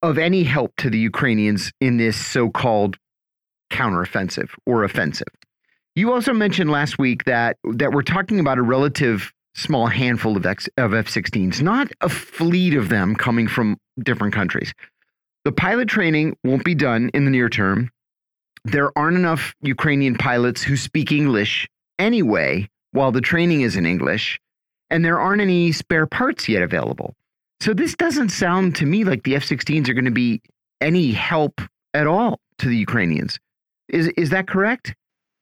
Speaker 2: of any help to the Ukrainians in this so called counteroffensive or offensive. You also mentioned last week that that we're talking about a relative small handful of, of F-16s, not a fleet of them coming from different countries. The pilot training won't be done in the near term. There aren't enough Ukrainian pilots who speak English anyway, while the training is in English, and there aren't any spare parts yet available. So this doesn't sound to me like the F-16s are going to be any help at all to the Ukrainians. Is is that correct?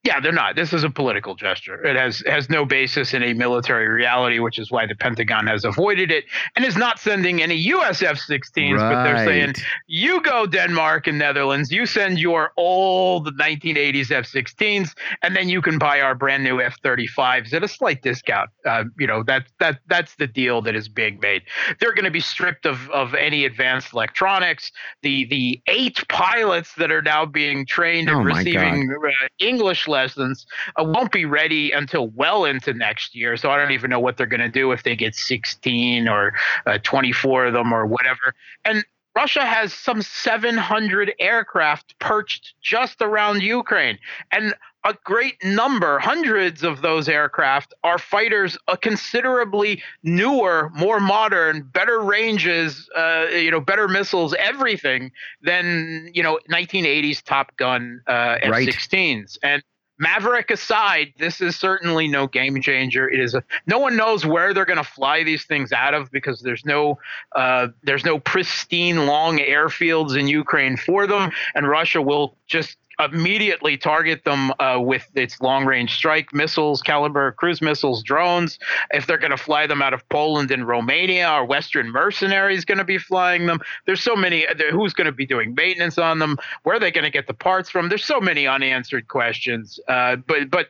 Speaker 5: Yeah, they're not. This is a political gesture. It has has no basis in a military reality, which is why the Pentagon has avoided it and is not sending any US F-16s. Right. But they're saying, you go Denmark and Netherlands, you send your old 1980s F-16s, and then you can buy our brand new F-35s at a slight discount. Uh, you know that that that's the deal that is being made. They're going to be stripped of of any advanced electronics. The the eight pilots that are now being trained oh and receiving uh, English lessons uh, won't be ready until well into next year. So I don't even know what they're going to do if they get 16 or uh, 24 of them or whatever. And Russia has some 700 aircraft perched just around Ukraine. And a great number, hundreds of those aircraft are fighters, a considerably newer, more modern, better ranges, uh, you know, better missiles, everything than you know 1980s Top Gun uh, F-16s. Right. And Maverick aside, this is certainly no game changer. It is a, no one knows where they're going to fly these things out of because there's no uh, there's no pristine long airfields in Ukraine for them, and Russia will just immediately target them uh, with its long range strike missiles, Kalibr cruise missiles, drones. If they're going to fly them out of Poland and Romania, or Western mercenaries going to be flying them? There's so many. Who's going to be doing maintenance on them? Where are they going to get the parts from? There's so many unanswered questions. Uh, but but uh,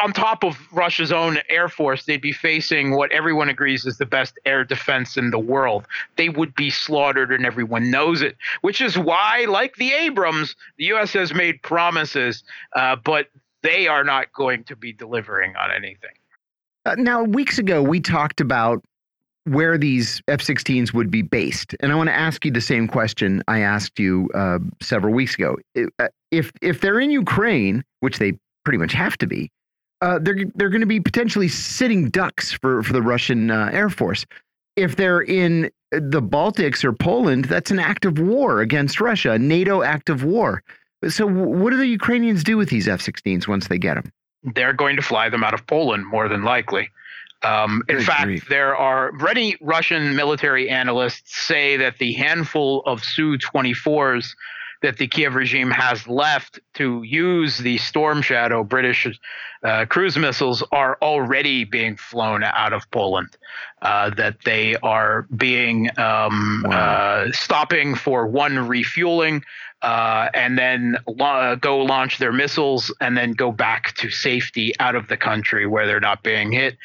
Speaker 5: on top of Russia's own air force, they'd be facing what everyone agrees is the best air defense in the world. They would be slaughtered, and everyone knows it. Which is why, like the Abrams, the U.S. has made promises, uh, but they are not going to be delivering on anything.
Speaker 2: Uh, now, weeks ago, we talked about where these F-16s would be based, and I want to ask you the same question I asked you uh, several weeks ago. Uh, if if they're in Ukraine, which they pretty much have to be, uh, they're they're going to be potentially sitting ducks for for the Russian uh, Air Force. If they're in the Baltics or Poland, that's an act of war against Russia, a NATO act of war. So, what do the Ukrainians do with these F-16s once they get them?
Speaker 5: They're going to fly them out of Poland, more than likely. Um, in Good fact, grief. there are many Russian military analysts say that the handful of Su 24s that the Kiev regime has left to use the Storm Shadow British uh, cruise missiles are already being flown out of Poland. Uh, that they are being um, wow. uh, stopping for one refueling. Uh, and then la- go launch their missiles and then go back to safety out of the country where they're not being hit.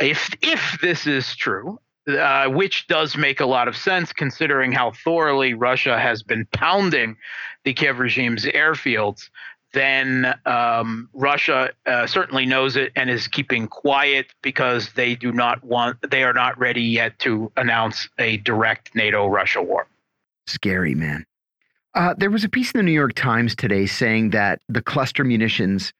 Speaker 5: If if this is true, uh, which does make a lot of sense considering how thoroughly Russia has been pounding the Kiev regime's airfields. Then um, Russia uh, certainly knows it and is keeping quiet because they do not want, they are not ready yet to announce a direct NATO Russia war.
Speaker 2: Scary, man. Uh, there was a piece in the New York Times today saying that the cluster munitions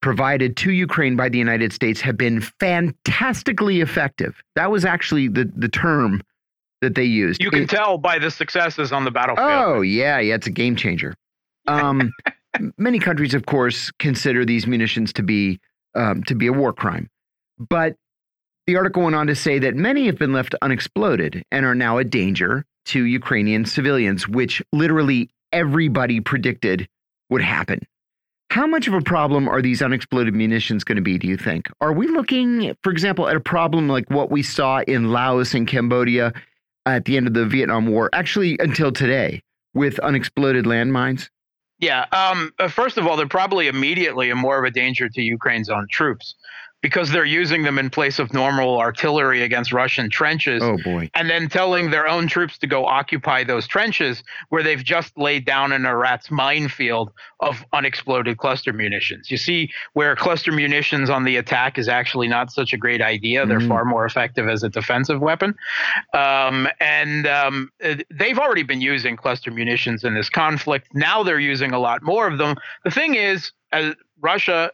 Speaker 2: provided to Ukraine by the United States have been fantastically effective. That was actually the, the term that they used.
Speaker 5: You can
Speaker 2: It-
Speaker 5: tell by the successes on the battlefield.
Speaker 2: Oh, yeah, yeah, it's a game changer. Um, many countries, of course, consider these munitions to be um, to be a war crime, but the article went on to say that many have been left unexploded and are now a danger to Ukrainian civilians, which literally everybody predicted would happen. How much of a problem are these unexploded munitions going to be, do you think? Are we looking, for example, at a problem like what we saw in Laos and Cambodia at the end of the Vietnam War, actually until today, with unexploded landmines?
Speaker 5: Yeah. Um, uh, first of all, they're probably immediately a more of a danger to Ukraine's own troops because they're using them in place of normal artillery against Russian trenches.
Speaker 2: Oh, boy.
Speaker 5: And then telling their own troops to go occupy those trenches where they've just laid down an rat's minefield of unexploded cluster munitions. You see where cluster munitions on the attack is actually not such a great idea. They're
Speaker 2: Mhm.
Speaker 5: far more effective as a defensive weapon. Um, and um, they've already been using cluster munitions in this conflict. Now they're using a lot more of them. The thing is, uh, Russia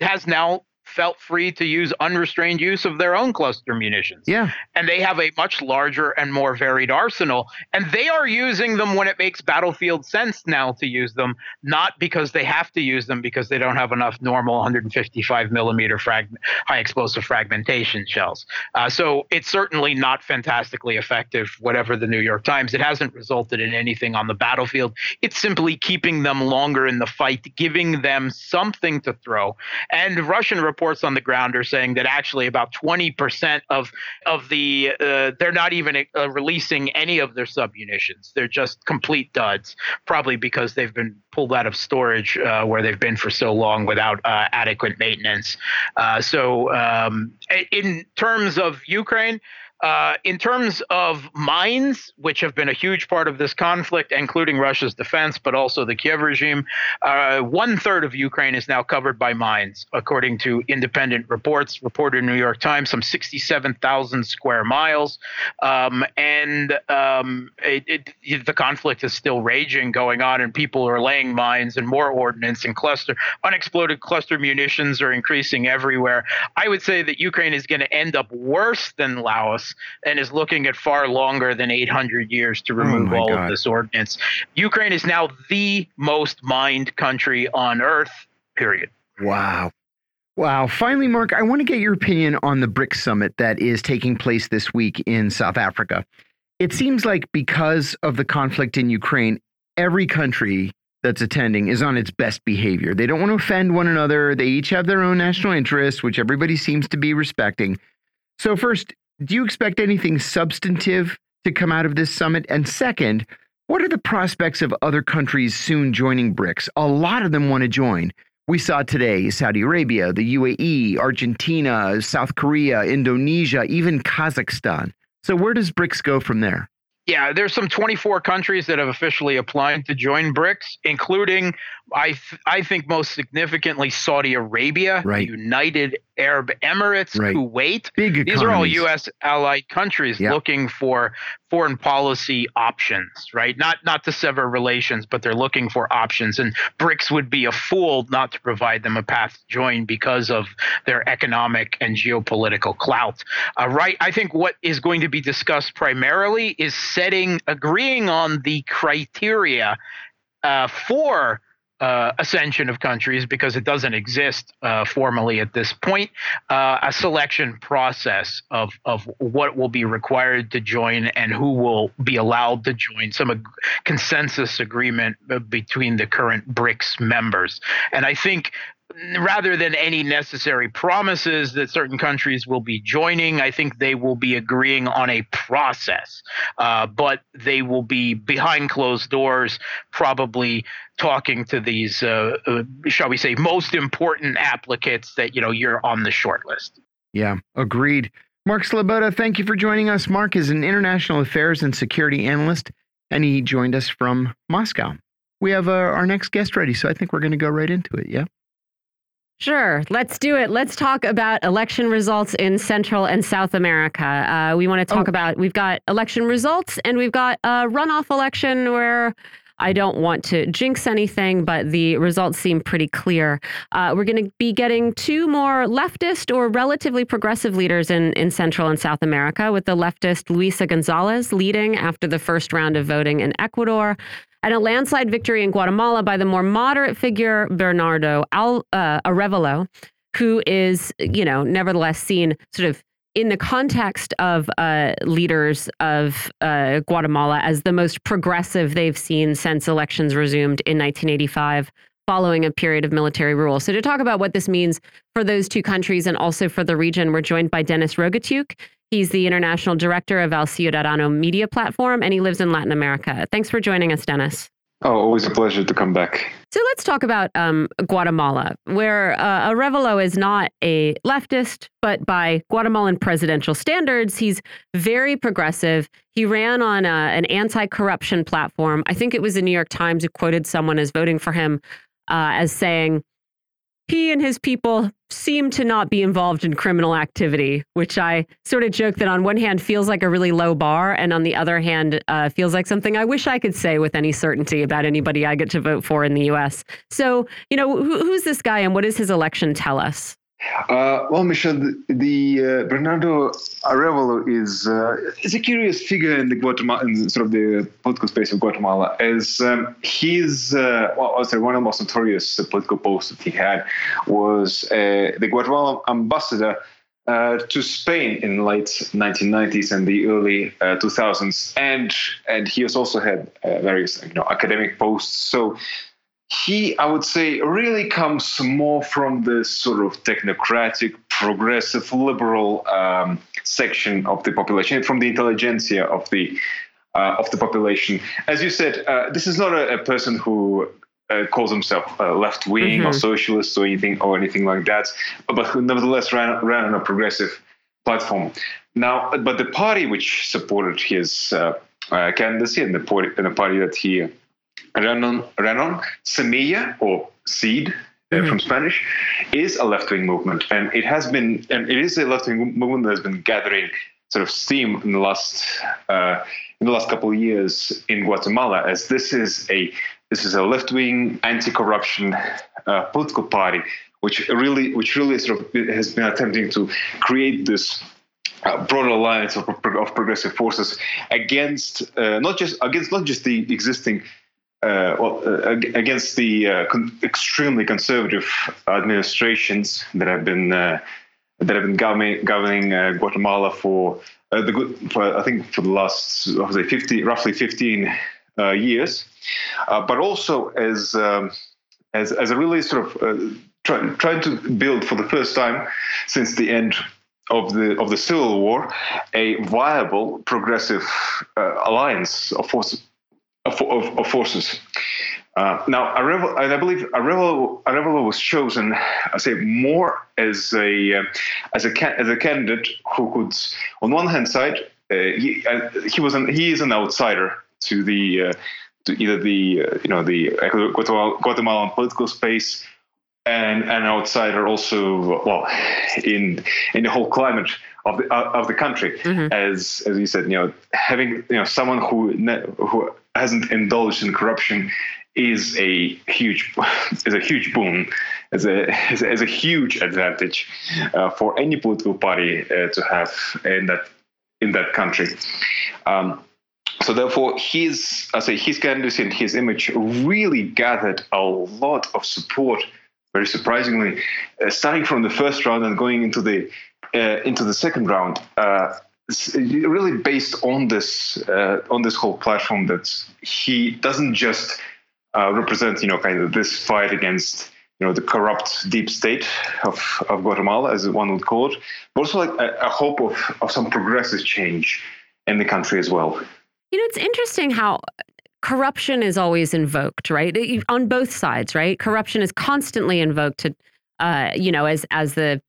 Speaker 5: has now felt free to use unrestrained use of their own cluster munitions.
Speaker 2: Yeah.
Speaker 5: and they have a much larger and more varied arsenal and they are using them when it makes battlefield sense now to use them not because they have to use them because they don't have enough normal 155 millimeter frag- high explosive fragmentation shells. Uh, so it's certainly not fantastically effective whatever the new york times. It hasn't resulted in anything on the battlefield. It's simply keeping them longer in the fight giving them something to throw. And russian reports on the ground are saying that actually about 20% of of the uh, they're not even uh, releasing any of their submunitions. They're just complete duds, probably because they've been pulled out of storage uh, where they've been for so long without uh, adequate maintenance. Uh, so, um, in terms of Ukraine. Uh, in terms of mines, which have been a huge part of this conflict, including Russia's defense, but also the Kiev regime, uh, one third of Ukraine is now covered by mines, according to independent reports reported in New York Times, some 67,000 square miles. Um, and um, it, it, the conflict is still raging, going on, and people are laying mines and more ordnance and cluster unexploded cluster munitions are increasing everywhere. I would say that Ukraine is going to end up worse than Laos and is looking at far longer than 800 years to oh remove
Speaker 2: my
Speaker 5: all
Speaker 2: God.
Speaker 5: of this ordnance. Ukraine is now the most mined country on earth, period.
Speaker 2: Wow. Wow. Finally, Mark, I want to get your opinion on the BRICS summit that is taking place this week in South Africa. It seems like because of the conflict in Ukraine, every country that's attending is on its best behavior. They don't want to offend one another. They each have their own national interests, which everybody seems to be respecting. So, first, do you expect anything substantive to come out of this summit? And second, what are the prospects of other countries soon joining BRICS? A lot of them want to join. We saw today Saudi Arabia, the UAE, Argentina, South Korea, Indonesia, even Kazakhstan. So, where does BRICS go from there?
Speaker 5: Yeah, there's some 24 countries that have officially applied to join BRICS, including, I th- I think most significantly, Saudi Arabia,
Speaker 2: Right.
Speaker 5: United Arab Emirates,
Speaker 2: Right.
Speaker 5: Kuwait.
Speaker 2: Big economies.
Speaker 5: These are all U.S. allied countries
Speaker 2: Yeah.
Speaker 5: looking for foreign policy options, right? Not not to sever relations, but they're looking for options. And BRICS would be a fool not to provide them a path to join because of their economic and geopolitical clout. Uh, right? I think what is going to be discussed primarily is setting, agreeing on the criteria uh, for uh, ascension of countries because it doesn't exist uh, formally at this point. Uh, a selection process of of what will be required to join and who will be allowed to join. Some ag- consensus agreement uh, between the current BRICS members, and I think. Rather than any necessary promises that certain countries will be joining, I think they will be agreeing on a process. Uh, but they will be behind closed doors, probably talking to these, uh, uh, shall we say, most important applicants that you know you're on the short list.
Speaker 2: Yeah, agreed. Mark Sleboda, thank you for joining us. Mark is an international affairs and security analyst, and he joined us from Moscow. We have uh, our next guest ready, so I think we're going to go right into it. Yeah.
Speaker 1: Sure, let's do it. Let's talk about election results in Central and South America. Uh, we want to talk
Speaker 2: Oh.
Speaker 1: about, we've got election results and we've got a runoff election where I don't want to jinx anything, but the results seem pretty clear. Uh, we're going to be getting two more leftist or relatively progressive leaders in, in Central and South America, with the leftist Luisa Gonzalez leading after the first round of voting in Ecuador, and a landslide victory in Guatemala by the more moderate figure Bernardo Al, uh, Arevalo, who is, you know, nevertheless seen sort of in the context of uh, leaders of uh, Guatemala as the most progressive they've seen since elections resumed in 1985 following a period of military rule. So to talk about what this means for those two countries and also for the region, we're joined by Denis Rogatyuk. He's the international director of El Ciudadano media platform, and he lives in Latin America. Thanks for joining us, Denis.
Speaker 6: Oh, always a pleasure to come back.
Speaker 1: So let's talk about um, Guatemala, where uh, Arevalo is not a leftist, but by Guatemalan presidential standards, he's very progressive. He ran on a, uh, an anti corruption platform. I think it was the New York Times who quoted someone as voting for him uh, as saying, he and his people seem to not be involved in criminal activity, which I sort of joke that on one hand feels like a really low bar, and on the other hand uh, feels like something I wish I could say with any certainty about anybody I get to vote for in the U.S. So, you know, who, who's this guy, and what does his election tell us?
Speaker 6: Uh, well, Michelle, the, the uh, Bernardo Arevalo is uh, is a curious figure in the Guatemala, in sort of the political space of Guatemala, as um, he's uh, well, I say one of the most notorious political posts that he had was uh, the Guatemalan ambassador. Uh, to Spain in the late 1990s and the early 2000s, and and he has also had various you know academic posts. So he, I would say, really comes more from the sort of technocratic, progressive, liberal um, section of the population, from the intelligentsia of the uh, of the population. As you said, uh, this is not a, a person who uh, calls himself left wing mm-hmm. or socialist or anything or anything like that, but who nevertheless ran ran on a progressive platform. Now, but the party which supported his uh, uh, candidacy and the party, and the party that he Renon, Renon Semilla, or seed uh, mm-hmm. from Spanish, is a left wing movement. And it has been, and it is a left wing movement that has been gathering sort of steam in the last uh, in the last couple of years in Guatemala, as this is a this is a left wing anti corruption uh, political party, which really which really sort of has been attempting to create this uh, broad alliance of, of progressive forces against uh, not just against not just the existing uh, well, uh, against the uh, con- extremely conservative administrations that have been uh, that have been governing, governing uh, Guatemala for the good, for, I think for the last say 50, roughly 15 years, but also as um, as as a really sort of try, trying to build for the first time since the end of the of the civil war a viable progressive uh, alliance of forces of, of, of forces. Uh, now, Arevalo, I believe Arevalo, Arevalo was chosen, I say, more as a uh, as a as a candidate who could, on one hand side, uh, he, uh, he was an, he is an outsider to the uh, to either the uh, you know the Guatemalan political space and an outsider also well in in the whole climate of the of the country mm-hmm. as as you said you know having you know someone who who hasn't indulged in corruption is a huge is a huge boon, is a is a, huge advantage uh, for any political party uh, to have in that in that country. Um, so therefore, his I say his candidacy and his image really gathered a lot of support. Very surprisingly, uh, starting from the first round and going into the uh, into the second round, uh, really based on this uh, on this whole platform that he doesn't just uh, represent you know kind of this fight against you know the corrupt deep state of, of Guatemala as one would call it, but also like a, a hope of, of some progressive change in the country as well.
Speaker 1: You know, it's interesting how corruption is always invoked, right? On both sides, right? Corruption is constantly invoked to, uh, you know, as as the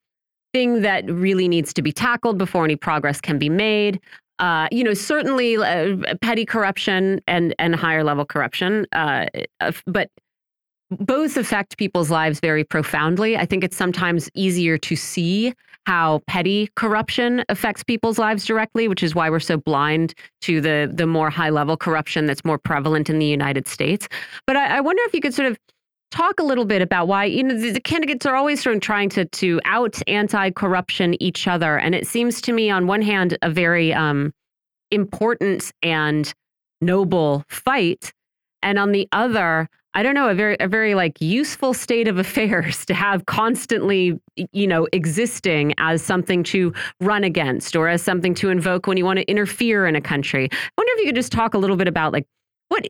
Speaker 1: thing that really needs to be tackled before any progress can be made. Uh, you know, certainly uh, petty corruption and and higher level corruption, uh, but both affect people's lives very profoundly. I think it's sometimes easier to see how petty corruption affects people's lives directly, which is why we're so blind to the the more high level corruption that's more prevalent in the United States. But I, I wonder if you could sort of talk a little bit about why you know the, candidates are always sort of trying to to out anti-corruption each other. And it seems to me on one hand a very um, important and noble fight. And on the other i don't know a very a very like useful state of affairs to have constantly you know existing as something to run against or as something to invoke when you want to interfere in a country. I wonder if you could just talk a little bit about like what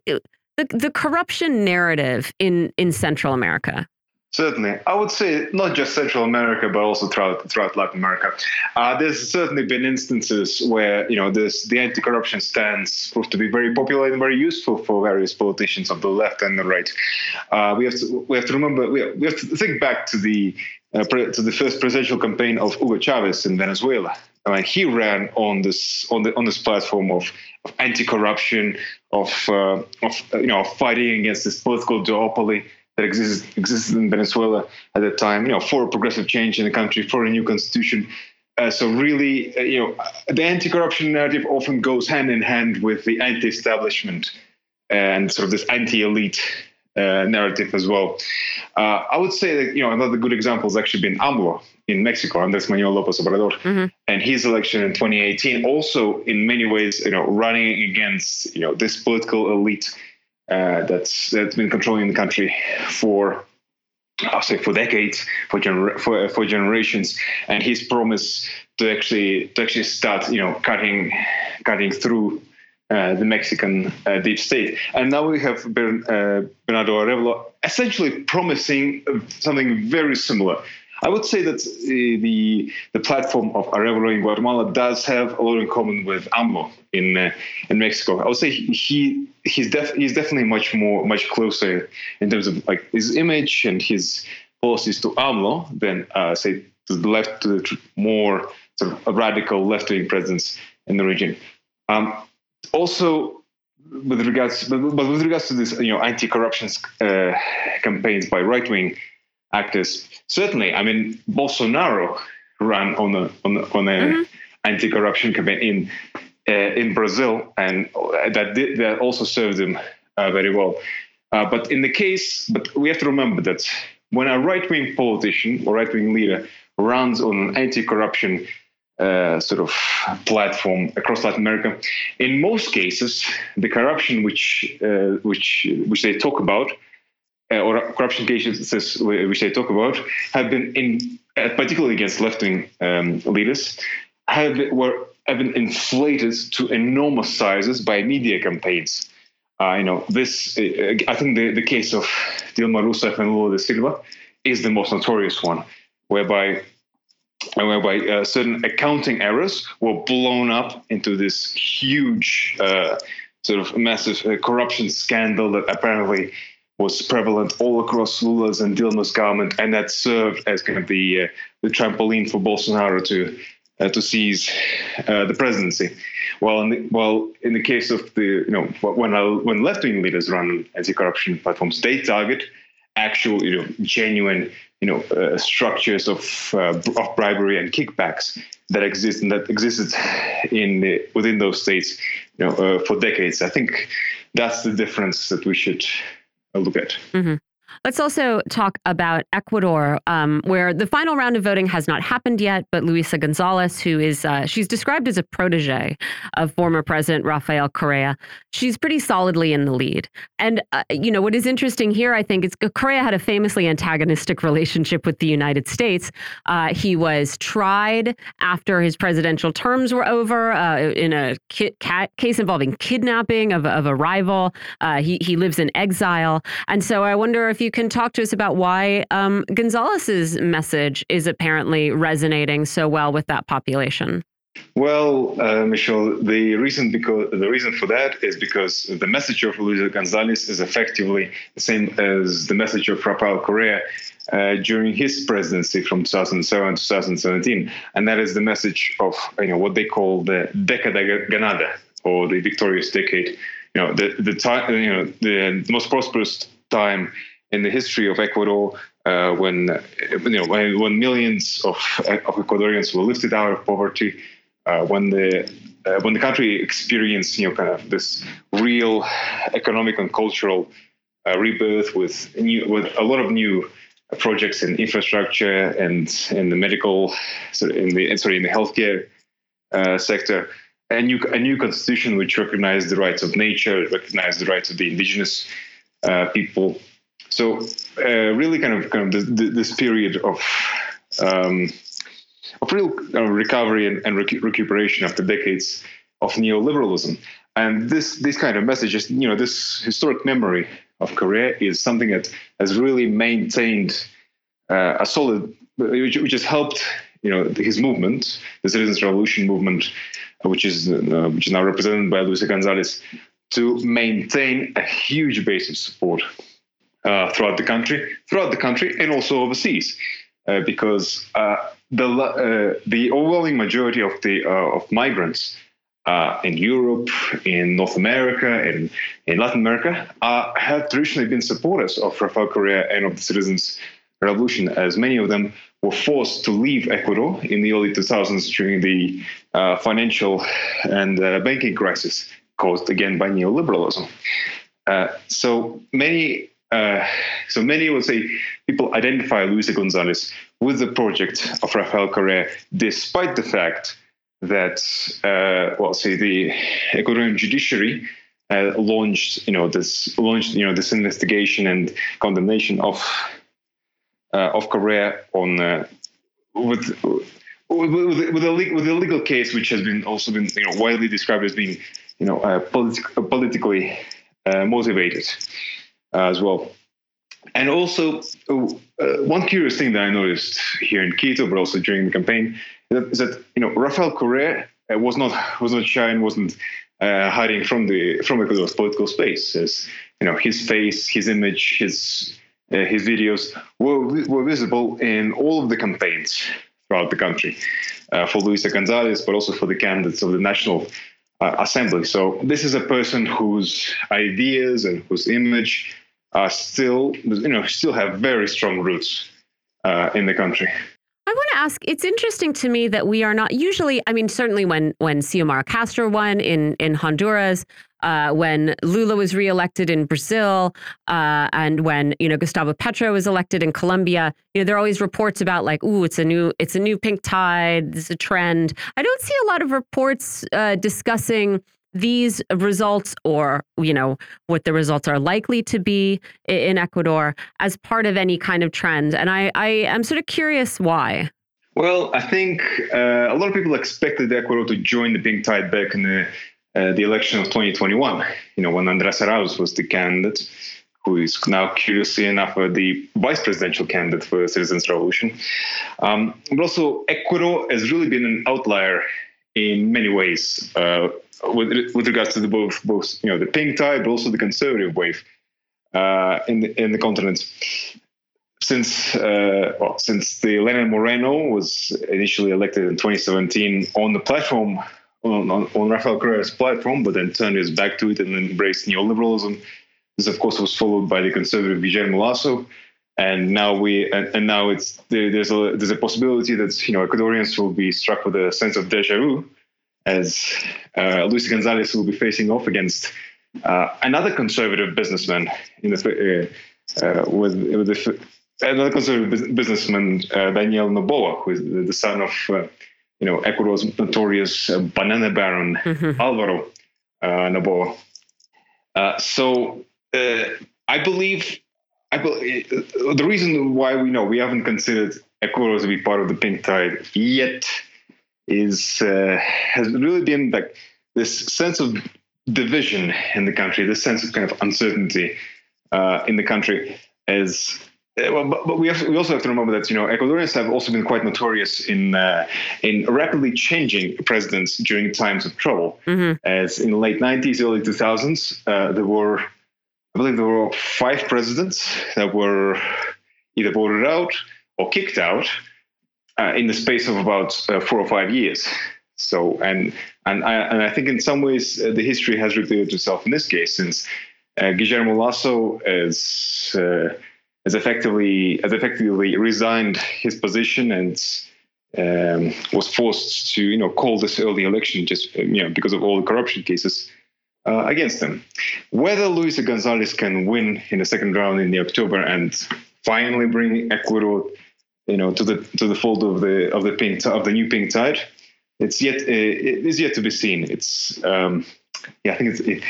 Speaker 1: the, the corruption narrative in, in Central America?
Speaker 6: Certainly, I would say not just Central America, but also throughout throughout Latin America. Uh, there's certainly been instances where you know this the anti-corruption stance proved to be very popular and very useful for various politicians of the left and the right. Uh, we have to we have to remember we have, we have to think back to the uh, to the first presidential campaign of Hugo Chavez in Venezuela. I mean, he ran on this on the on this platform of, of anti-corruption, of uh, of you know fighting against this political duopoly that exists existed in Venezuela at that time. You know, for progressive change in the country, for a new constitution. Uh, so really, uh, you know, the anti-corruption narrative often goes hand in hand with the anti-establishment and sort of this anti-elite uh, narrative as well. Uh, I would say that you know another good example has actually been AMLO in Mexico, Andrés Manuel López Obrador, mm-hmm. and his election in 2018. Also, in many ways, you know, running against you know this political elite uh, that's that's been controlling the country for I'll say for decades, for gener- for, for generations, and his promise to actually to actually start, you know, cutting cutting through uh, the Mexican uh, deep state. And now we have Bern, uh, Bernardo Arevalo essentially promising something very similar. I would say that uh, the the platform of Arevalo in Guatemala does have a lot in common with AMLO in uh, in Mexico. I would say he he's def- he's definitely much more much closer in terms of like his image and his policies to AMLO than uh, say to the left to the more sort of radical left wing presence in the region. Um, also with regards but, with regards to this you know anti-corruption uh, campaigns by right-wing actors certainly i mean bolsonaro ran on a on a, on a mm-hmm. anti-corruption campaign in uh, in brazil and that did, that also served him uh, very well uh, but in the case but we have to remember that when a right-wing politician or right-wing leader runs on an anti-corruption uh, sort of platform across Latin America. In most cases, the corruption which uh, which which they talk about, uh, or corruption cases which they talk about, have been in uh, particularly against left-wing um, leaders, have been, were have been inflated to enormous sizes by media campaigns. Uh, you know, this I think the, the case of Dilma Rousseff and Lula da Silva is the most notorious one, whereby whereby uh, certain accounting errors were blown up into this huge, uh, sort of massive uh, corruption scandal that apparently was prevalent all across Lula's and Dilma's government, and that served as kind of the uh, the trampoline for Bolsonaro to uh, to seize uh, the presidency. While in the, well, in the case of the you know when when left wing leaders run anti-corruption platforms, they target actual you know genuine you know uh, structures of uh, of bribery and kickbacks that exist and that existed in the, within those states you know uh, for decades i think that's the difference that we should uh, look at
Speaker 1: mm-hmm. Let's also talk about Ecuador, um, where the final round of voting has not happened yet. But Luisa Gonzalez, who is uh, she's described as a protege of former President Rafael Correa, she's pretty solidly in the lead. And uh, you know what is interesting here, I think, is Correa had a famously antagonistic relationship with the United States. Uh, he was tried after his presidential terms were over uh, in a case involving kidnapping of, of a rival. Uh, he he lives in exile, and so I wonder if you you can talk to us about why um, Gonzalez's message is apparently resonating so well with that population.
Speaker 6: Well, uh, Michelle, the reason because the reason for that is because the message of Luisa Gonzalez is effectively the same as the message of Rafael Correa uh, during his presidency from 2007 to 2017, and that is the message of you know what they call the década ganada or the victorious decade. You know, the the time you know the most prosperous time in the history of Ecuador uh, when you know when, when millions of, of Ecuadorians were lifted out of poverty, uh, when the uh, when the country experienced you know kind of this real economic and cultural uh, rebirth with new with a lot of new projects in infrastructure and in the medical sorry, in the sorry in the healthcare uh, sector. A new a new constitution which recognized the rights of nature recognized the rights of the indigenous uh, people so uh, really kind of kind of this, this period of um, of real uh, recovery and, and rec- recuperation after decades of neoliberalism. And this this kind of messages, you know, this historic memory of Correa is something that has really maintained uh, a solid, which, which, has helped, you know, his movement, the Citizens Revolution movement, which is uh, which is now represented by Luisa Gonzalez, to maintain a huge base of support uh, throughout the country, throughout the country, and also overseas, uh, because uh, the uh, the overwhelming majority of the uh, of migrants in Europe, in North America, and in Latin America have traditionally been supporters of Rafael Correa and of the Citizens Revolution, as many of them were forced to leave Ecuador in the early 2000s during the financial and banking crisis caused again by neoliberalism. Uh, so many uh, so many will say people identify Luisa Gonzalez with the project of Rafael Correa, despite the fact that, uh, well, say the Ecuadorian judiciary uh, launched, you know, this launched, you know, this investigation and condemnation of uh, of Correa on uh, with. With, with, with, a, with a legal case, which has been also been you know, widely described as being, you know, politi- politically motivated as well. And also, uh, one curious thing that I noticed here in Quito, but also during the campaign, is that you know Rafael Correa uh, was not was not shy and wasn't uh, hiding from the from Ecuador's political space. As you know, his face, his image, his uh, his videos were were visible in all of the campaigns throughout the country uh, for Luisa Gonzalez, but also for the candidates of the National uh, Assembly. So this is a person whose ideas and whose image are still, you know, still have very strong roots uh, in the country.
Speaker 1: I want to ask. It's interesting to me that we are not usually. I mean, certainly when when Xiomara Castro won in in Honduras, uh, when Lula was reelected in Brazil, uh, and when you know Gustavo Petro was elected in Colombia, you know there are always reports about like, ooh, it's a new it's a new pink tide, it's a trend. I don't see a lot of reports uh, discussing these results or you know what the results are likely to be in Ecuador as part of any kind of trend and I I am sort of curious why.
Speaker 6: Well I think uh, a lot of people expected Ecuador to join the pink tide back in the uh, the election of 2021 you know when Andres Arauz was the candidate who is now curiously enough uh, the vice presidential candidate for Citizens Revolution. Um, but also Ecuador has really been an outlier in many ways. Uh, with, with regards to the both both you know the pink tide, but also the conservative wave uh, in the, in the continent. Since uh, well, since the Lenin Moreno was initially elected in 2017 on the platform on, on, on Rafael Correa's platform, but then turned his back to it and embraced neoliberalism. This, of course, was followed by the conservative Guillermo Lasso, and now we and, and now it's there's a there's a possibility that you know Ecuadorians will be struck with a sense of deja vu as uh, Luis Gonzalez will be facing off against uh, another conservative businessman in the uh, uh with, with the, another conservative businessman, uh, Daniel Noboa, who is the son of uh, you know Ecuador's notorious banana baron mm-hmm. Alvaro Noboa. so I believe. I believe the reason why we know we haven't considered Ecuador to be part of the pink tide yet is uh, has really been like this sense of division in the country, this sense of kind of uncertainty uh, in the country. Is uh, well, but, but we have we also have to remember that you know Ecuadorians have also been quite notorious in uh, in rapidly changing presidents during times of trouble. Mm-hmm. As in the late '90s, early 2000s, uh, there were I believe there were five presidents that were either voted out or kicked out uh, in the space of about uh, four or five years. So, and and I, and I think in some ways uh, the history has repeated itself in this case, since uh, Guillermo Lasso is uh, has effectively has effectively resigned his position and um, was forced to you know call this early election just you know because of all the corruption cases uh, against them. Whether Luisa Gonzalez can win in the second round in the October and finally bring Ecuador, you know, to the to the fold of the of the pink of the new pink tide, it's yet uh, it is yet to be seen. It's um, yeah, I think it's it,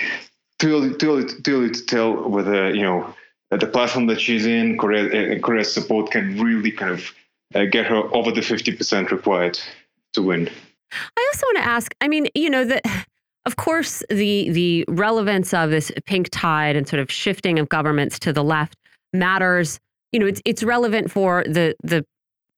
Speaker 6: too early, too early, too early to tell whether you know the platform that she's in, Correa, uh, Correa's support can really kind of uh, get her over the fifty percent required to win.
Speaker 1: I also want to ask. I mean, you know that. Of course, the the relevance of this pink tide and sort of shifting of governments to the left matters. You know, it's it's relevant for the the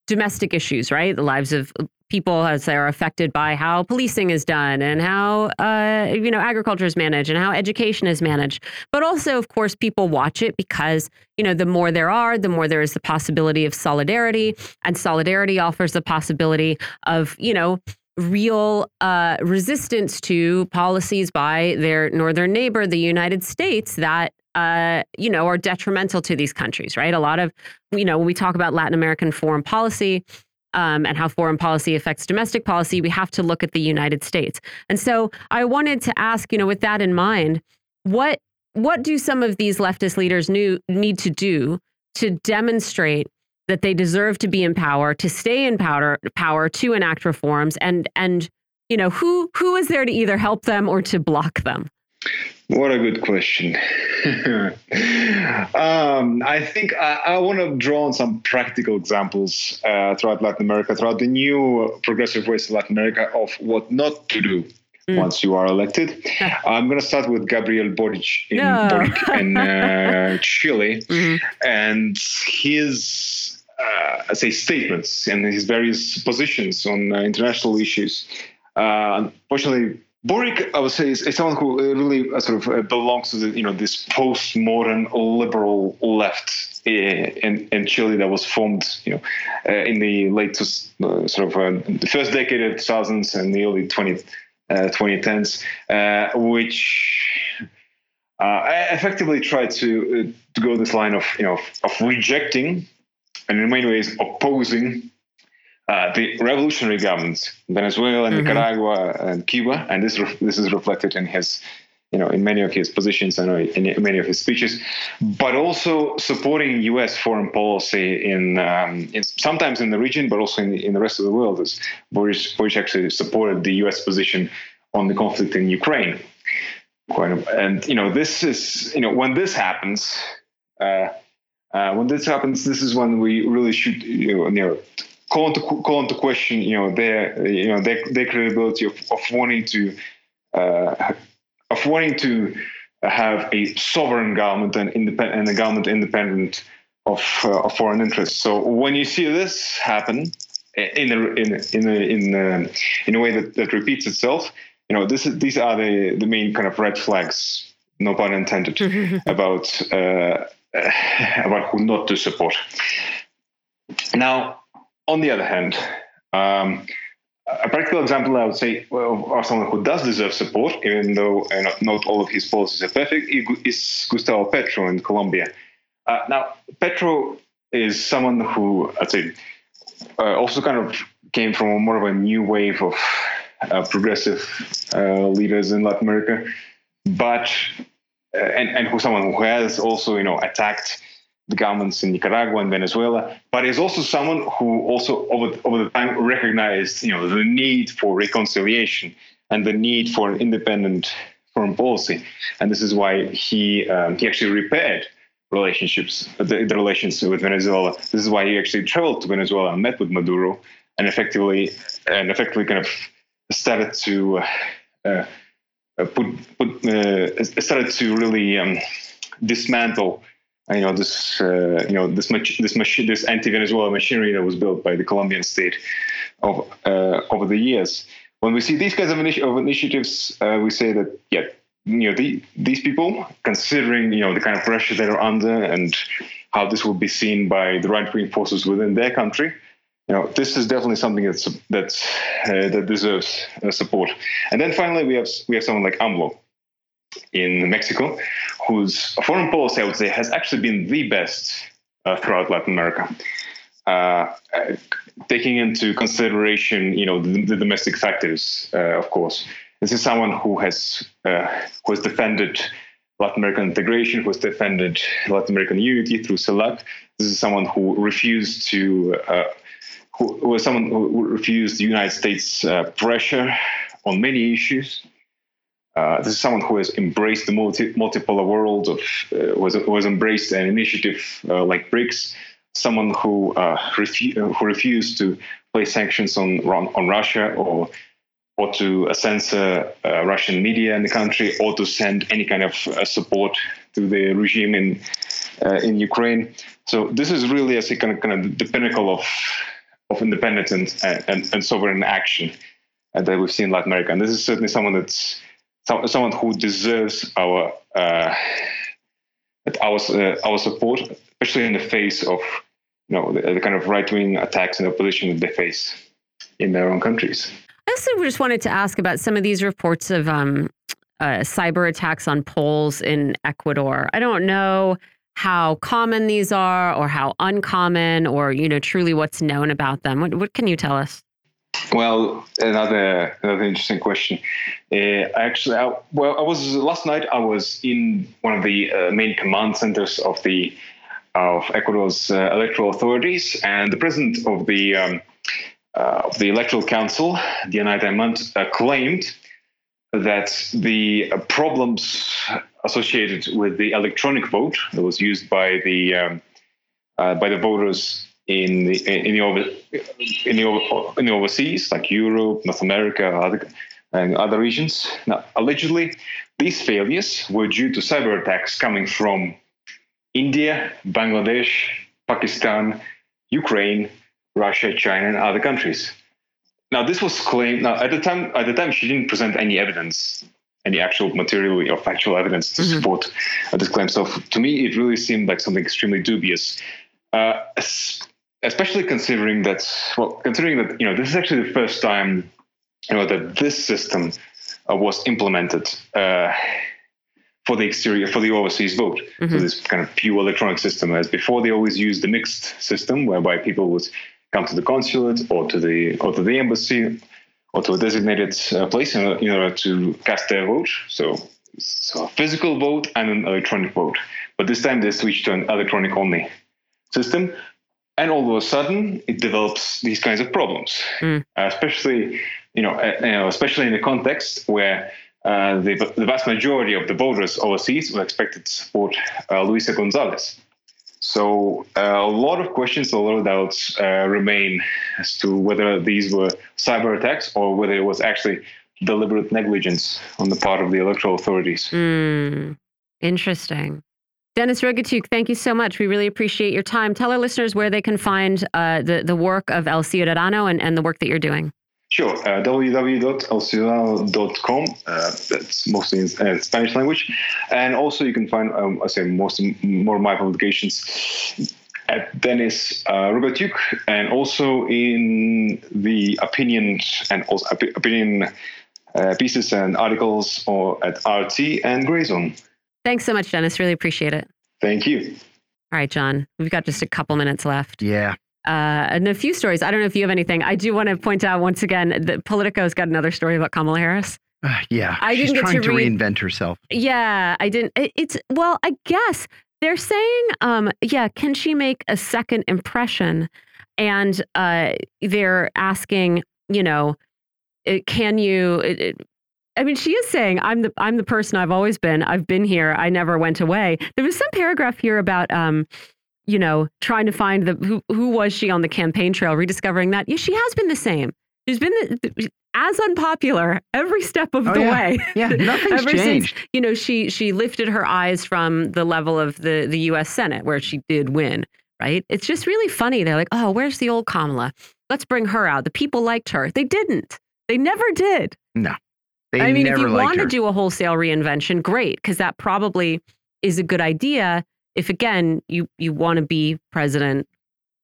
Speaker 1: domestic issues, right? The lives of people as they are affected by how policing is done and how uh, you know agriculture is managed and how education is managed. But also, of course, people watch it because you know the more there are, the more there is the possibility of solidarity, and solidarity offers the possibility of you know real uh, resistance to policies by their northern neighbor, the United States, that uh, you know are detrimental to these countries. Right? A lot of you know when we talk about Latin American foreign policy. Um, and how foreign policy affects domestic policy, we have to look at the United States. And so I wanted to ask, you know, with that in mind, what what do some of these leftist leaders new, need to do to demonstrate that they deserve to be in power, to stay in power, power to enact reforms, and and you know who who is there to either help them or to block them?
Speaker 6: What a good question. um, I think I, I, want to draw on some practical examples uh, throughout Latin America, throughout the new progressive ways of Latin America of what not to do mm. once you are elected. I'm going to start with Gabriel Boric in, no. Boric in uh, Chile, mm-hmm. and his uh, say statements and his various positions on uh, international issues. Uh, unfortunately, Boric, I would say, is, is someone who uh, really uh, sort of uh, belongs to the, you know this postmodern liberal left uh, in, in Chile that was formed, you know, uh, in the late uh, sort of the first decade of 2000s and the early 20, 2010s, which effectively tried to to go this line of you know of rejecting and in many ways opposing uh, the revolutionary governments, Venezuela, mm-hmm. Nicaragua, and Cuba, and this re- this is reflected in his, you know, in many of his positions and in many of his speeches, but also supporting U.S. foreign policy in, um, in sometimes in the region, but also in the, in the rest of the world. As Boric, Boric actually supported the U.S. position on the conflict in Ukraine. And you know, this is you know when this happens. Uh, uh, when this happens, this is when we really should you know, you know call into call into question you know their you know their, their credibility of, of wanting to uh, of wanting to have a sovereign government and independent and a government independent of, uh, of foreign interests. So when you see this happen in a in a, in a, in a, in a way that, that repeats itself, you know this is, these are the the main kind of red flags, no pun intended, about. Uh, about who not to support. Now, on the other hand, um, a practical example I would say of someone who does deserve support, even though uh, not all of his policies are perfect, is Gustavo Petro in Colombia. Uh, now, Petro is someone who I'd say uh, also kind of came from more of a new wave of uh, progressive uh, leaders in Latin America, but and, and who's someone who has also, you know, attacked the governments in Nicaragua and Venezuela, but is also someone who also over, over the time recognized, you know, the need for reconciliation and the need for an independent foreign policy. And this is why he um, he actually repaired relationships, the, the, relations with Venezuela. This is why he actually traveled to Venezuela and met with Maduro, and effectively and effectively kind of started to uh, uh, put put uh, started to really um, dismantle you know this uh, you know this much this machine this anti-Venezuela machinery that was built by the Colombian state of, uh, over the years. When we see these kinds of, initi- of initiatives, uh, we say that yeah, you know the, these people, considering you know the kind of pressure they're under and how this will be seen by the right-wing forces within their country, you know, this is definitely something that's that's uh, that deserves uh, support. And then finally, we have we have someone like AMLO in Mexico, whose foreign policy, I would say, has actually been the best uh, throughout Latin America. Uh, taking into consideration, you know, the, the domestic factors, uh, of course. This is someone who has uh, who has defended Latin American integration, who has defended Latin American unity through CELAC. This is someone who refused to, uh, who, was someone who refused the United States uh, pressure on many issues. Uh, this is someone who has embraced the multi, multipolar world of uh, was was embraced an initiative uh, like BRICS. Someone who refu- who refused to place sanctions on on Russia or or to censor uh, Russian media in the country, or to send any kind of uh, support to the regime in uh, in Ukraine. So this is really a kind of, kind of the pinnacle of of independence and and, and sovereign action uh, that we've seen in Latin America. And this is certainly someone that's someone who deserves our uh, our uh, our support, especially in the face of you know the, the kind of right wing attacks and opposition that they face in their own countries.
Speaker 1: I also just wanted to ask about some of these reports of um, uh, cyber attacks on polls in Ecuador. I don't know how common these are or how uncommon or you know truly what's known about them. What, what can you tell us?
Speaker 6: Well, another another interesting question. Uh, actually, I, well, I was last night. I was in one of the uh, main command centers of the of Ecuador's uh, electoral authorities, and the president of the um, uh, the Electoral Council, Diana Atamaint, uh, claimed that the uh, problems associated with the electronic vote that was used by the um, by the voters in the in the, over, in the in the overseas, like Europe, North America, other, and other regions. Now, allegedly, these failures were due to cyber attacks coming from India, Bangladesh, Pakistan, Ukraine, Russia, China, and other countries. Now, this was claimed. Now, at the time, at the time, she didn't present any evidence, any actual material or factual evidence to mm-hmm. support uh, this claim. So, to me, it really seemed like something extremely dubious, uh, especially considering that. Well, considering that you know this is actually the first time you know that this system uh, was implemented. Uh, for the exterior for the overseas vote. Mm-hmm. So this kind of pure electronic system. As before, they always used the mixed system, whereby people would come to the consulate or to the or to the embassy or to a designated uh, place in, in, order to cast their vote. So, so a physical vote and an electronic vote. But this time they switched to an electronic only system. And all of a sudden, it develops these kinds of problems, mm. uh, especially you know, uh, you know, especially in the context where uh, the, the vast majority of the voters overseas were expected to support uh, Luisa Gonzalez. So uh, a lot of questions, a lot of doubts uh, remain as to whether these were cyber attacks or whether it was actually deliberate negligence on the part of the electoral authorities.
Speaker 1: Mm, interesting. Denis Rogatyuk, thank you so much. We really appreciate your time. Tell our listeners where they can find uh, the, the work of El Ciudadano and, and the work that you're doing.
Speaker 6: Sure, uh, www.elciudadano.com. Uh, that's mostly in uh, Spanish language, and also you can find, um, I say, most more of my publications at Denis uh, Rogatyuk, and also in the opinion and also opinion uh, pieces and articles or at RT and Grayzone.
Speaker 1: Thanks so much, Denis. Really appreciate it.
Speaker 6: Thank you.
Speaker 1: All right, John, we've got just a couple minutes left.
Speaker 2: Yeah
Speaker 1: uh, and a few stories. I don't know if you have anything. I do want to point out once again that Politico's got another story about Kamala Harris.
Speaker 2: Uh, yeah, I she's didn't trying to, to read, reinvent herself.
Speaker 1: Yeah, I didn't. It, it's well, I guess they're saying, um, yeah, can she make a second impression? And uh, they're asking, you know, can you? I mean, she is saying, "I'm the I'm the person I've always been. I've been here. I never went away." There was some paragraph here about. Um, you know, trying to find the who who was she on the campaign trail, rediscovering that. Yeah, she has been the same. She's been the, as unpopular every step of oh, the
Speaker 2: yeah.
Speaker 1: way.
Speaker 2: Yeah, nothing's
Speaker 1: Ever
Speaker 2: changed.
Speaker 1: Since, you know, she she lifted her eyes from the level of the the U.S. Senate where she did win. Right? It's just really funny. They're like, oh, where's the old Kamala? Let's bring her out. The people liked her. They didn't. They never did.
Speaker 2: No.
Speaker 1: I mean, if you want to do a wholesale reinvention, great, because that probably is a good idea if again you you want to be president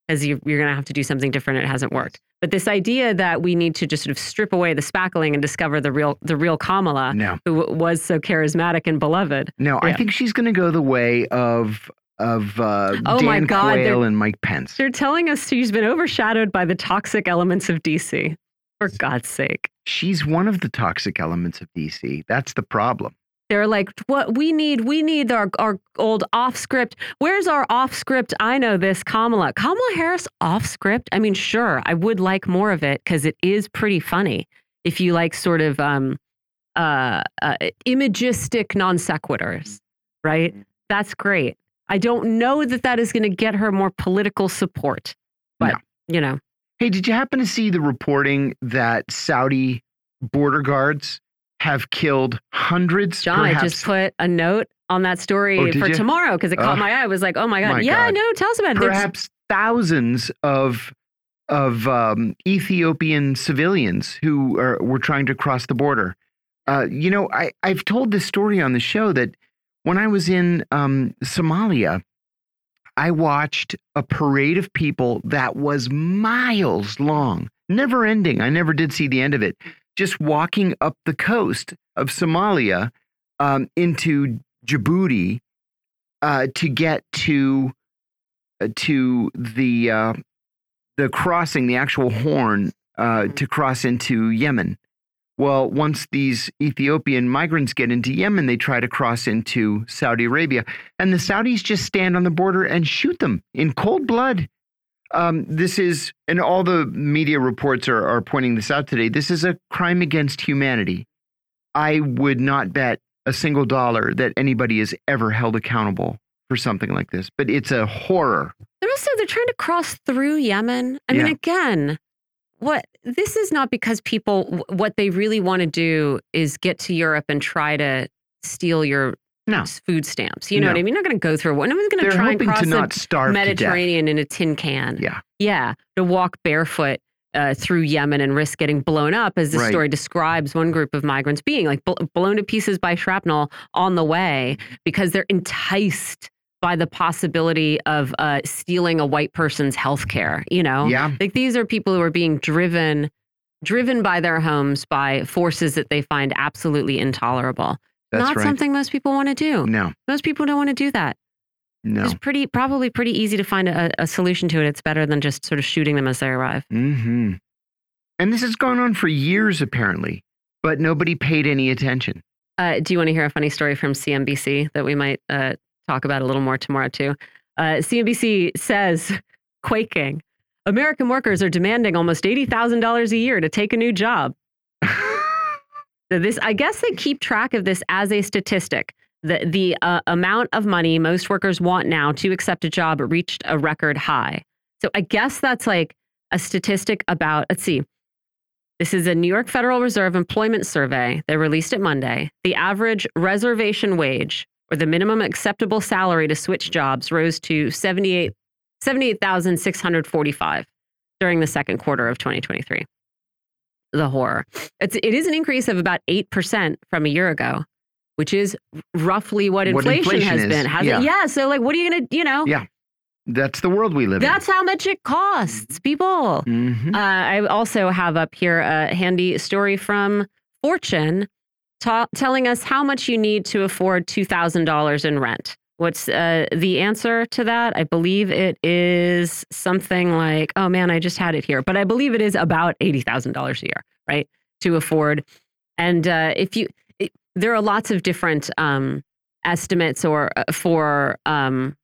Speaker 1: as you, you're going to have to do something different it hasn't worked but this idea that we need to just sort of strip away the spackling and discover the real the real Kamala
Speaker 2: no.
Speaker 1: who was so charismatic and beloved
Speaker 2: no yeah. I think she's going to go the way of of uh,
Speaker 1: Oh
Speaker 2: Dan
Speaker 1: my God,
Speaker 2: Quayle and Mike Pence.
Speaker 1: They're telling us she's been overshadowed by the toxic elements of DC. For God's sake.
Speaker 2: She's one of the toxic elements of DC. That's the problem.
Speaker 1: They're like, what we need, we need our, our old off script. Where's our off script? I know this, Kamala. Kamala Harris off script? I mean, sure, I would like more of it because it is pretty funny. If you like sort of um, uh, uh, imagistic non sequiturs, right? That's great. I don't know that that is going to get her more political support, but
Speaker 2: No.
Speaker 1: you know,
Speaker 2: Hey, did you happen to see the reporting that Saudi border guards have killed hundreds?
Speaker 1: John, I just put a note on that story
Speaker 2: Oh,
Speaker 1: for
Speaker 2: you?
Speaker 1: tomorrow because it caught
Speaker 2: Ugh.
Speaker 1: my eye. I was like, oh my God.
Speaker 2: My
Speaker 1: yeah,
Speaker 2: God.
Speaker 1: no, tell us about it. There's-
Speaker 2: perhaps thousands of of um, Ethiopian civilians who are, were trying to cross the border. Uh, you know, I, I've told this story on the show that when I was in um, Somalia, I watched a parade of people that was miles long, never ending. I never did see the end of it. Just walking up the coast of Somalia um, into Djibouti uh, to get to uh, to the uh, the crossing, the actual horn, uh, to cross into Yemen. Well, once these Ethiopian migrants get into Yemen, they try to cross into Saudi Arabia, and the Saudis just stand on the border and shoot them in cold blood. Um, this is, and all the media reports are, are pointing this out today. This is a crime against humanity. I would not bet a single dollar that anybody is ever held accountable for something like this, but it's a horror.
Speaker 1: They're also they're trying to cross through Yemen. I mean, again, what this is not because people what they really want to do is get to Europe and try to steal your
Speaker 2: No.
Speaker 1: food stamps. You know
Speaker 2: No.
Speaker 1: what I mean? You're not going to go through one. No one's going to try and cross
Speaker 2: to
Speaker 1: the. Mediterranean in a tin can.
Speaker 2: Yeah.
Speaker 1: Yeah, to walk barefoot uh, through Yemen and risk getting blown up, as the
Speaker 2: Right.
Speaker 1: story describes one group of migrants being like bl- blown to pieces by shrapnel on the way because they're enticed by the possibility of uh, stealing a white person's health care. You know,
Speaker 2: Yeah.
Speaker 1: like these are people who are being driven driven by their homes by forces that they find absolutely intolerable.
Speaker 2: That's
Speaker 1: Not
Speaker 2: right.
Speaker 1: something most people want to do.
Speaker 2: No,
Speaker 1: Most people don't want to do that.
Speaker 2: no.
Speaker 1: It's pretty probably pretty easy to find a, a solution to it. It's better than just sort of shooting them as they arrive.
Speaker 2: Mm hmm And this has gone on for years, apparently, but nobody paid any attention.
Speaker 1: Uh, do you want to hear a funny story from CNBC that we might uh, talk about a little more tomorrow too? Uh, CNBC says, quaking, American workers are demanding almost eighty thousand dollars a year to take a new job. This, I guess, they keep track of this as a statistic. The the uh, amount of money most workers want now to accept a job reached a record high. So I guess that's like a statistic about. Let's see. This is a New York Federal Reserve employment survey. They released it Monday. The average reservation wage, or the minimum acceptable salary to switch jobs, rose to 78 78,645 during the second quarter of 2023. The horror. It's it is an increase of about 8% from a year ago, which is roughly what
Speaker 2: What
Speaker 1: inflation,
Speaker 2: inflation
Speaker 1: has
Speaker 2: is,
Speaker 1: been. Has
Speaker 2: yeah.
Speaker 1: it? Yeah. So like what are you gonna, you know?
Speaker 2: Yeah. That's the world we live in.
Speaker 1: That's how much it costs, people.
Speaker 2: in. Mhm.
Speaker 1: Uh, I also have up here a handy story from Fortune ta- telling us how much you need to afford $2,000 in rent. What's uh, the answer to that? I believe it is something like, oh man, I just had it here, but I believe it is about $80,000 a year, right? To afford. And uh, if you, it, there are lots of different um, estimates or uh, for um,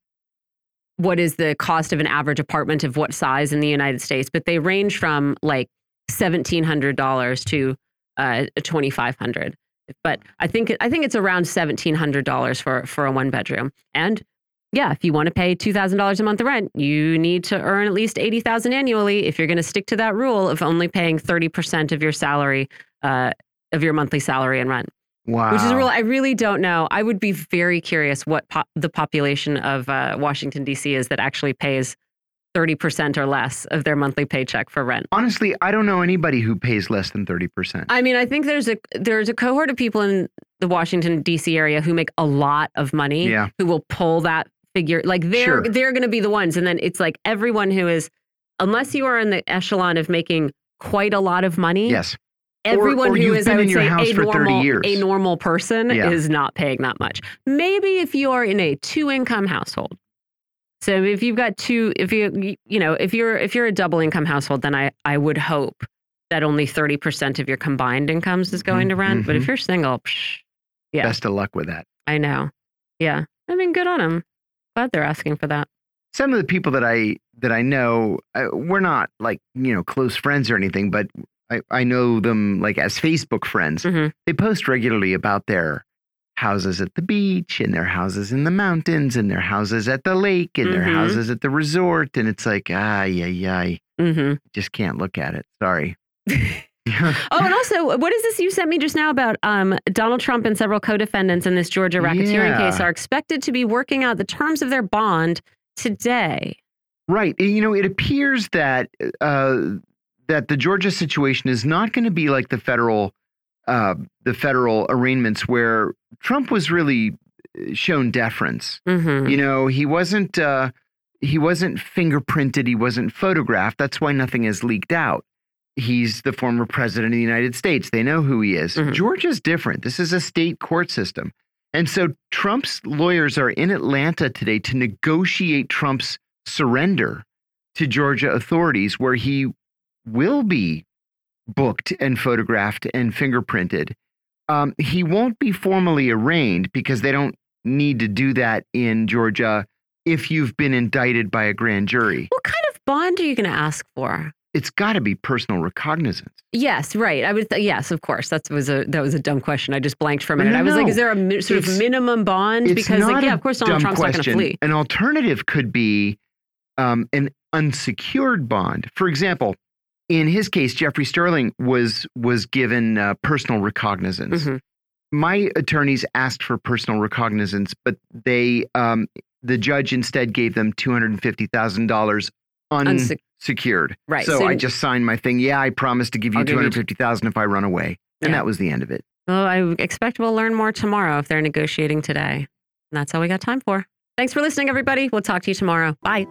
Speaker 1: what is the cost of an average apartment of what size in the United States, but they range from like seventeen hundred dollars to uh, twenty five hundred. But I think I think it's around seventeen hundred dollars for for a one bedroom. And yeah, if you want to pay two thousand dollars a month of rent, you need to earn at least eighty thousand annually. If you're going to stick to that rule of only paying thirty percent of your salary, uh, of your monthly salary and rent
Speaker 2: wow.
Speaker 1: which is a rule I really don't know. I would be very curious what po- the population of uh, Washington D.C. is that actually pays thirty percent or less of their monthly paycheck for rent.
Speaker 2: Honestly, I don't know anybody who pays less than 30%.
Speaker 1: I mean, I think there's a there's a cohort of people in the Washington D.C. area who make a lot of money,
Speaker 2: Yeah.
Speaker 1: who will pull that figure. Like they're
Speaker 2: Sure.
Speaker 1: they're going to be the ones, and then it's like everyone who is, unless you are in the echelon of making quite a lot of money.
Speaker 2: yes.
Speaker 1: Everyone
Speaker 2: or
Speaker 1: who
Speaker 2: you've
Speaker 1: is, I would say, a normal, a normal person
Speaker 2: Yeah.
Speaker 1: is not paying that much. Maybe if you are in a two-income household, So if you've got two, if you you know if you're if you're a double income household, then I I would hope that only thirty percent of your combined incomes is going to rent. But if
Speaker 2: Mhm.
Speaker 1: you're single, psh, yeah,
Speaker 2: Best of luck with that.
Speaker 1: I know. Yeah, I mean, good on them. Glad they're asking for that.
Speaker 2: Some of the people that I that I know, uh, we're not like you know close friends or anything, but I, I know them like as Facebook friends.
Speaker 1: Mhm.
Speaker 2: They post regularly about their houses at the beach and their houses in the mountains and their houses at the lake and their
Speaker 1: Mhm.
Speaker 2: houses at the resort. And it's like, ah, yeah, yeah,
Speaker 1: hmm
Speaker 2: just can't look at it. Sorry.
Speaker 1: Oh, and also, what is this you sent me just now about um, Donald Trump and several co-defendants in this Georgia racketeering case are expected to be working out the terms of their bond today.
Speaker 2: Right. You know, it appears that uh, that the Georgia situation is not going to be like the federal uh, the federal arraignments where Trump was really uh, shown deference.
Speaker 1: hmm
Speaker 2: You know, he wasn't uh, he wasn't fingerprinted. He wasn't photographed. That's why nothing has leaked out. He's the former president of the United States. They know who he is.
Speaker 1: Mhm.
Speaker 2: Georgia's different. This is a state court system. And so Trump's lawyers are in Atlanta today to negotiate Trump's surrender to Georgia authorities, where he will be booked and photographed and fingerprinted. Um, he won't be formally arraigned because they don't need to do that in Georgia if you've been indicted by a grand jury.
Speaker 1: What kind of bond are you going to ask for?
Speaker 2: It's got to be personal recognizance.
Speaker 1: Yes, right. I would. Th yes, of course. That was a that was a dumb question. I just blanked for a minute.
Speaker 2: no,
Speaker 1: I was like, is there a sort of minimum bond? Because like, yeah, of course, Donald Trump's not going to flee.
Speaker 2: An alternative could be um, an unsecured bond. For example, in his case, Jeffrey Sterling was was given uh, personal recognizance.
Speaker 1: Mhm.
Speaker 2: My attorneys asked for personal recognizance, but they um, the judge instead gave them two hundred and fifty thousand dollars
Speaker 1: Unse-
Speaker 2: unsecured.
Speaker 1: Right,
Speaker 2: So,
Speaker 1: so-
Speaker 2: I just signed my thing. Yeah, I promised to give you two hundred fifty thousand if I run away, and
Speaker 1: Yeah.
Speaker 2: that was the end of it.
Speaker 1: Well, I expect we'll learn more tomorrow if they're negotiating today. And that's all we got time for. Thanks for listening, everybody. We'll talk to you tomorrow. Bye.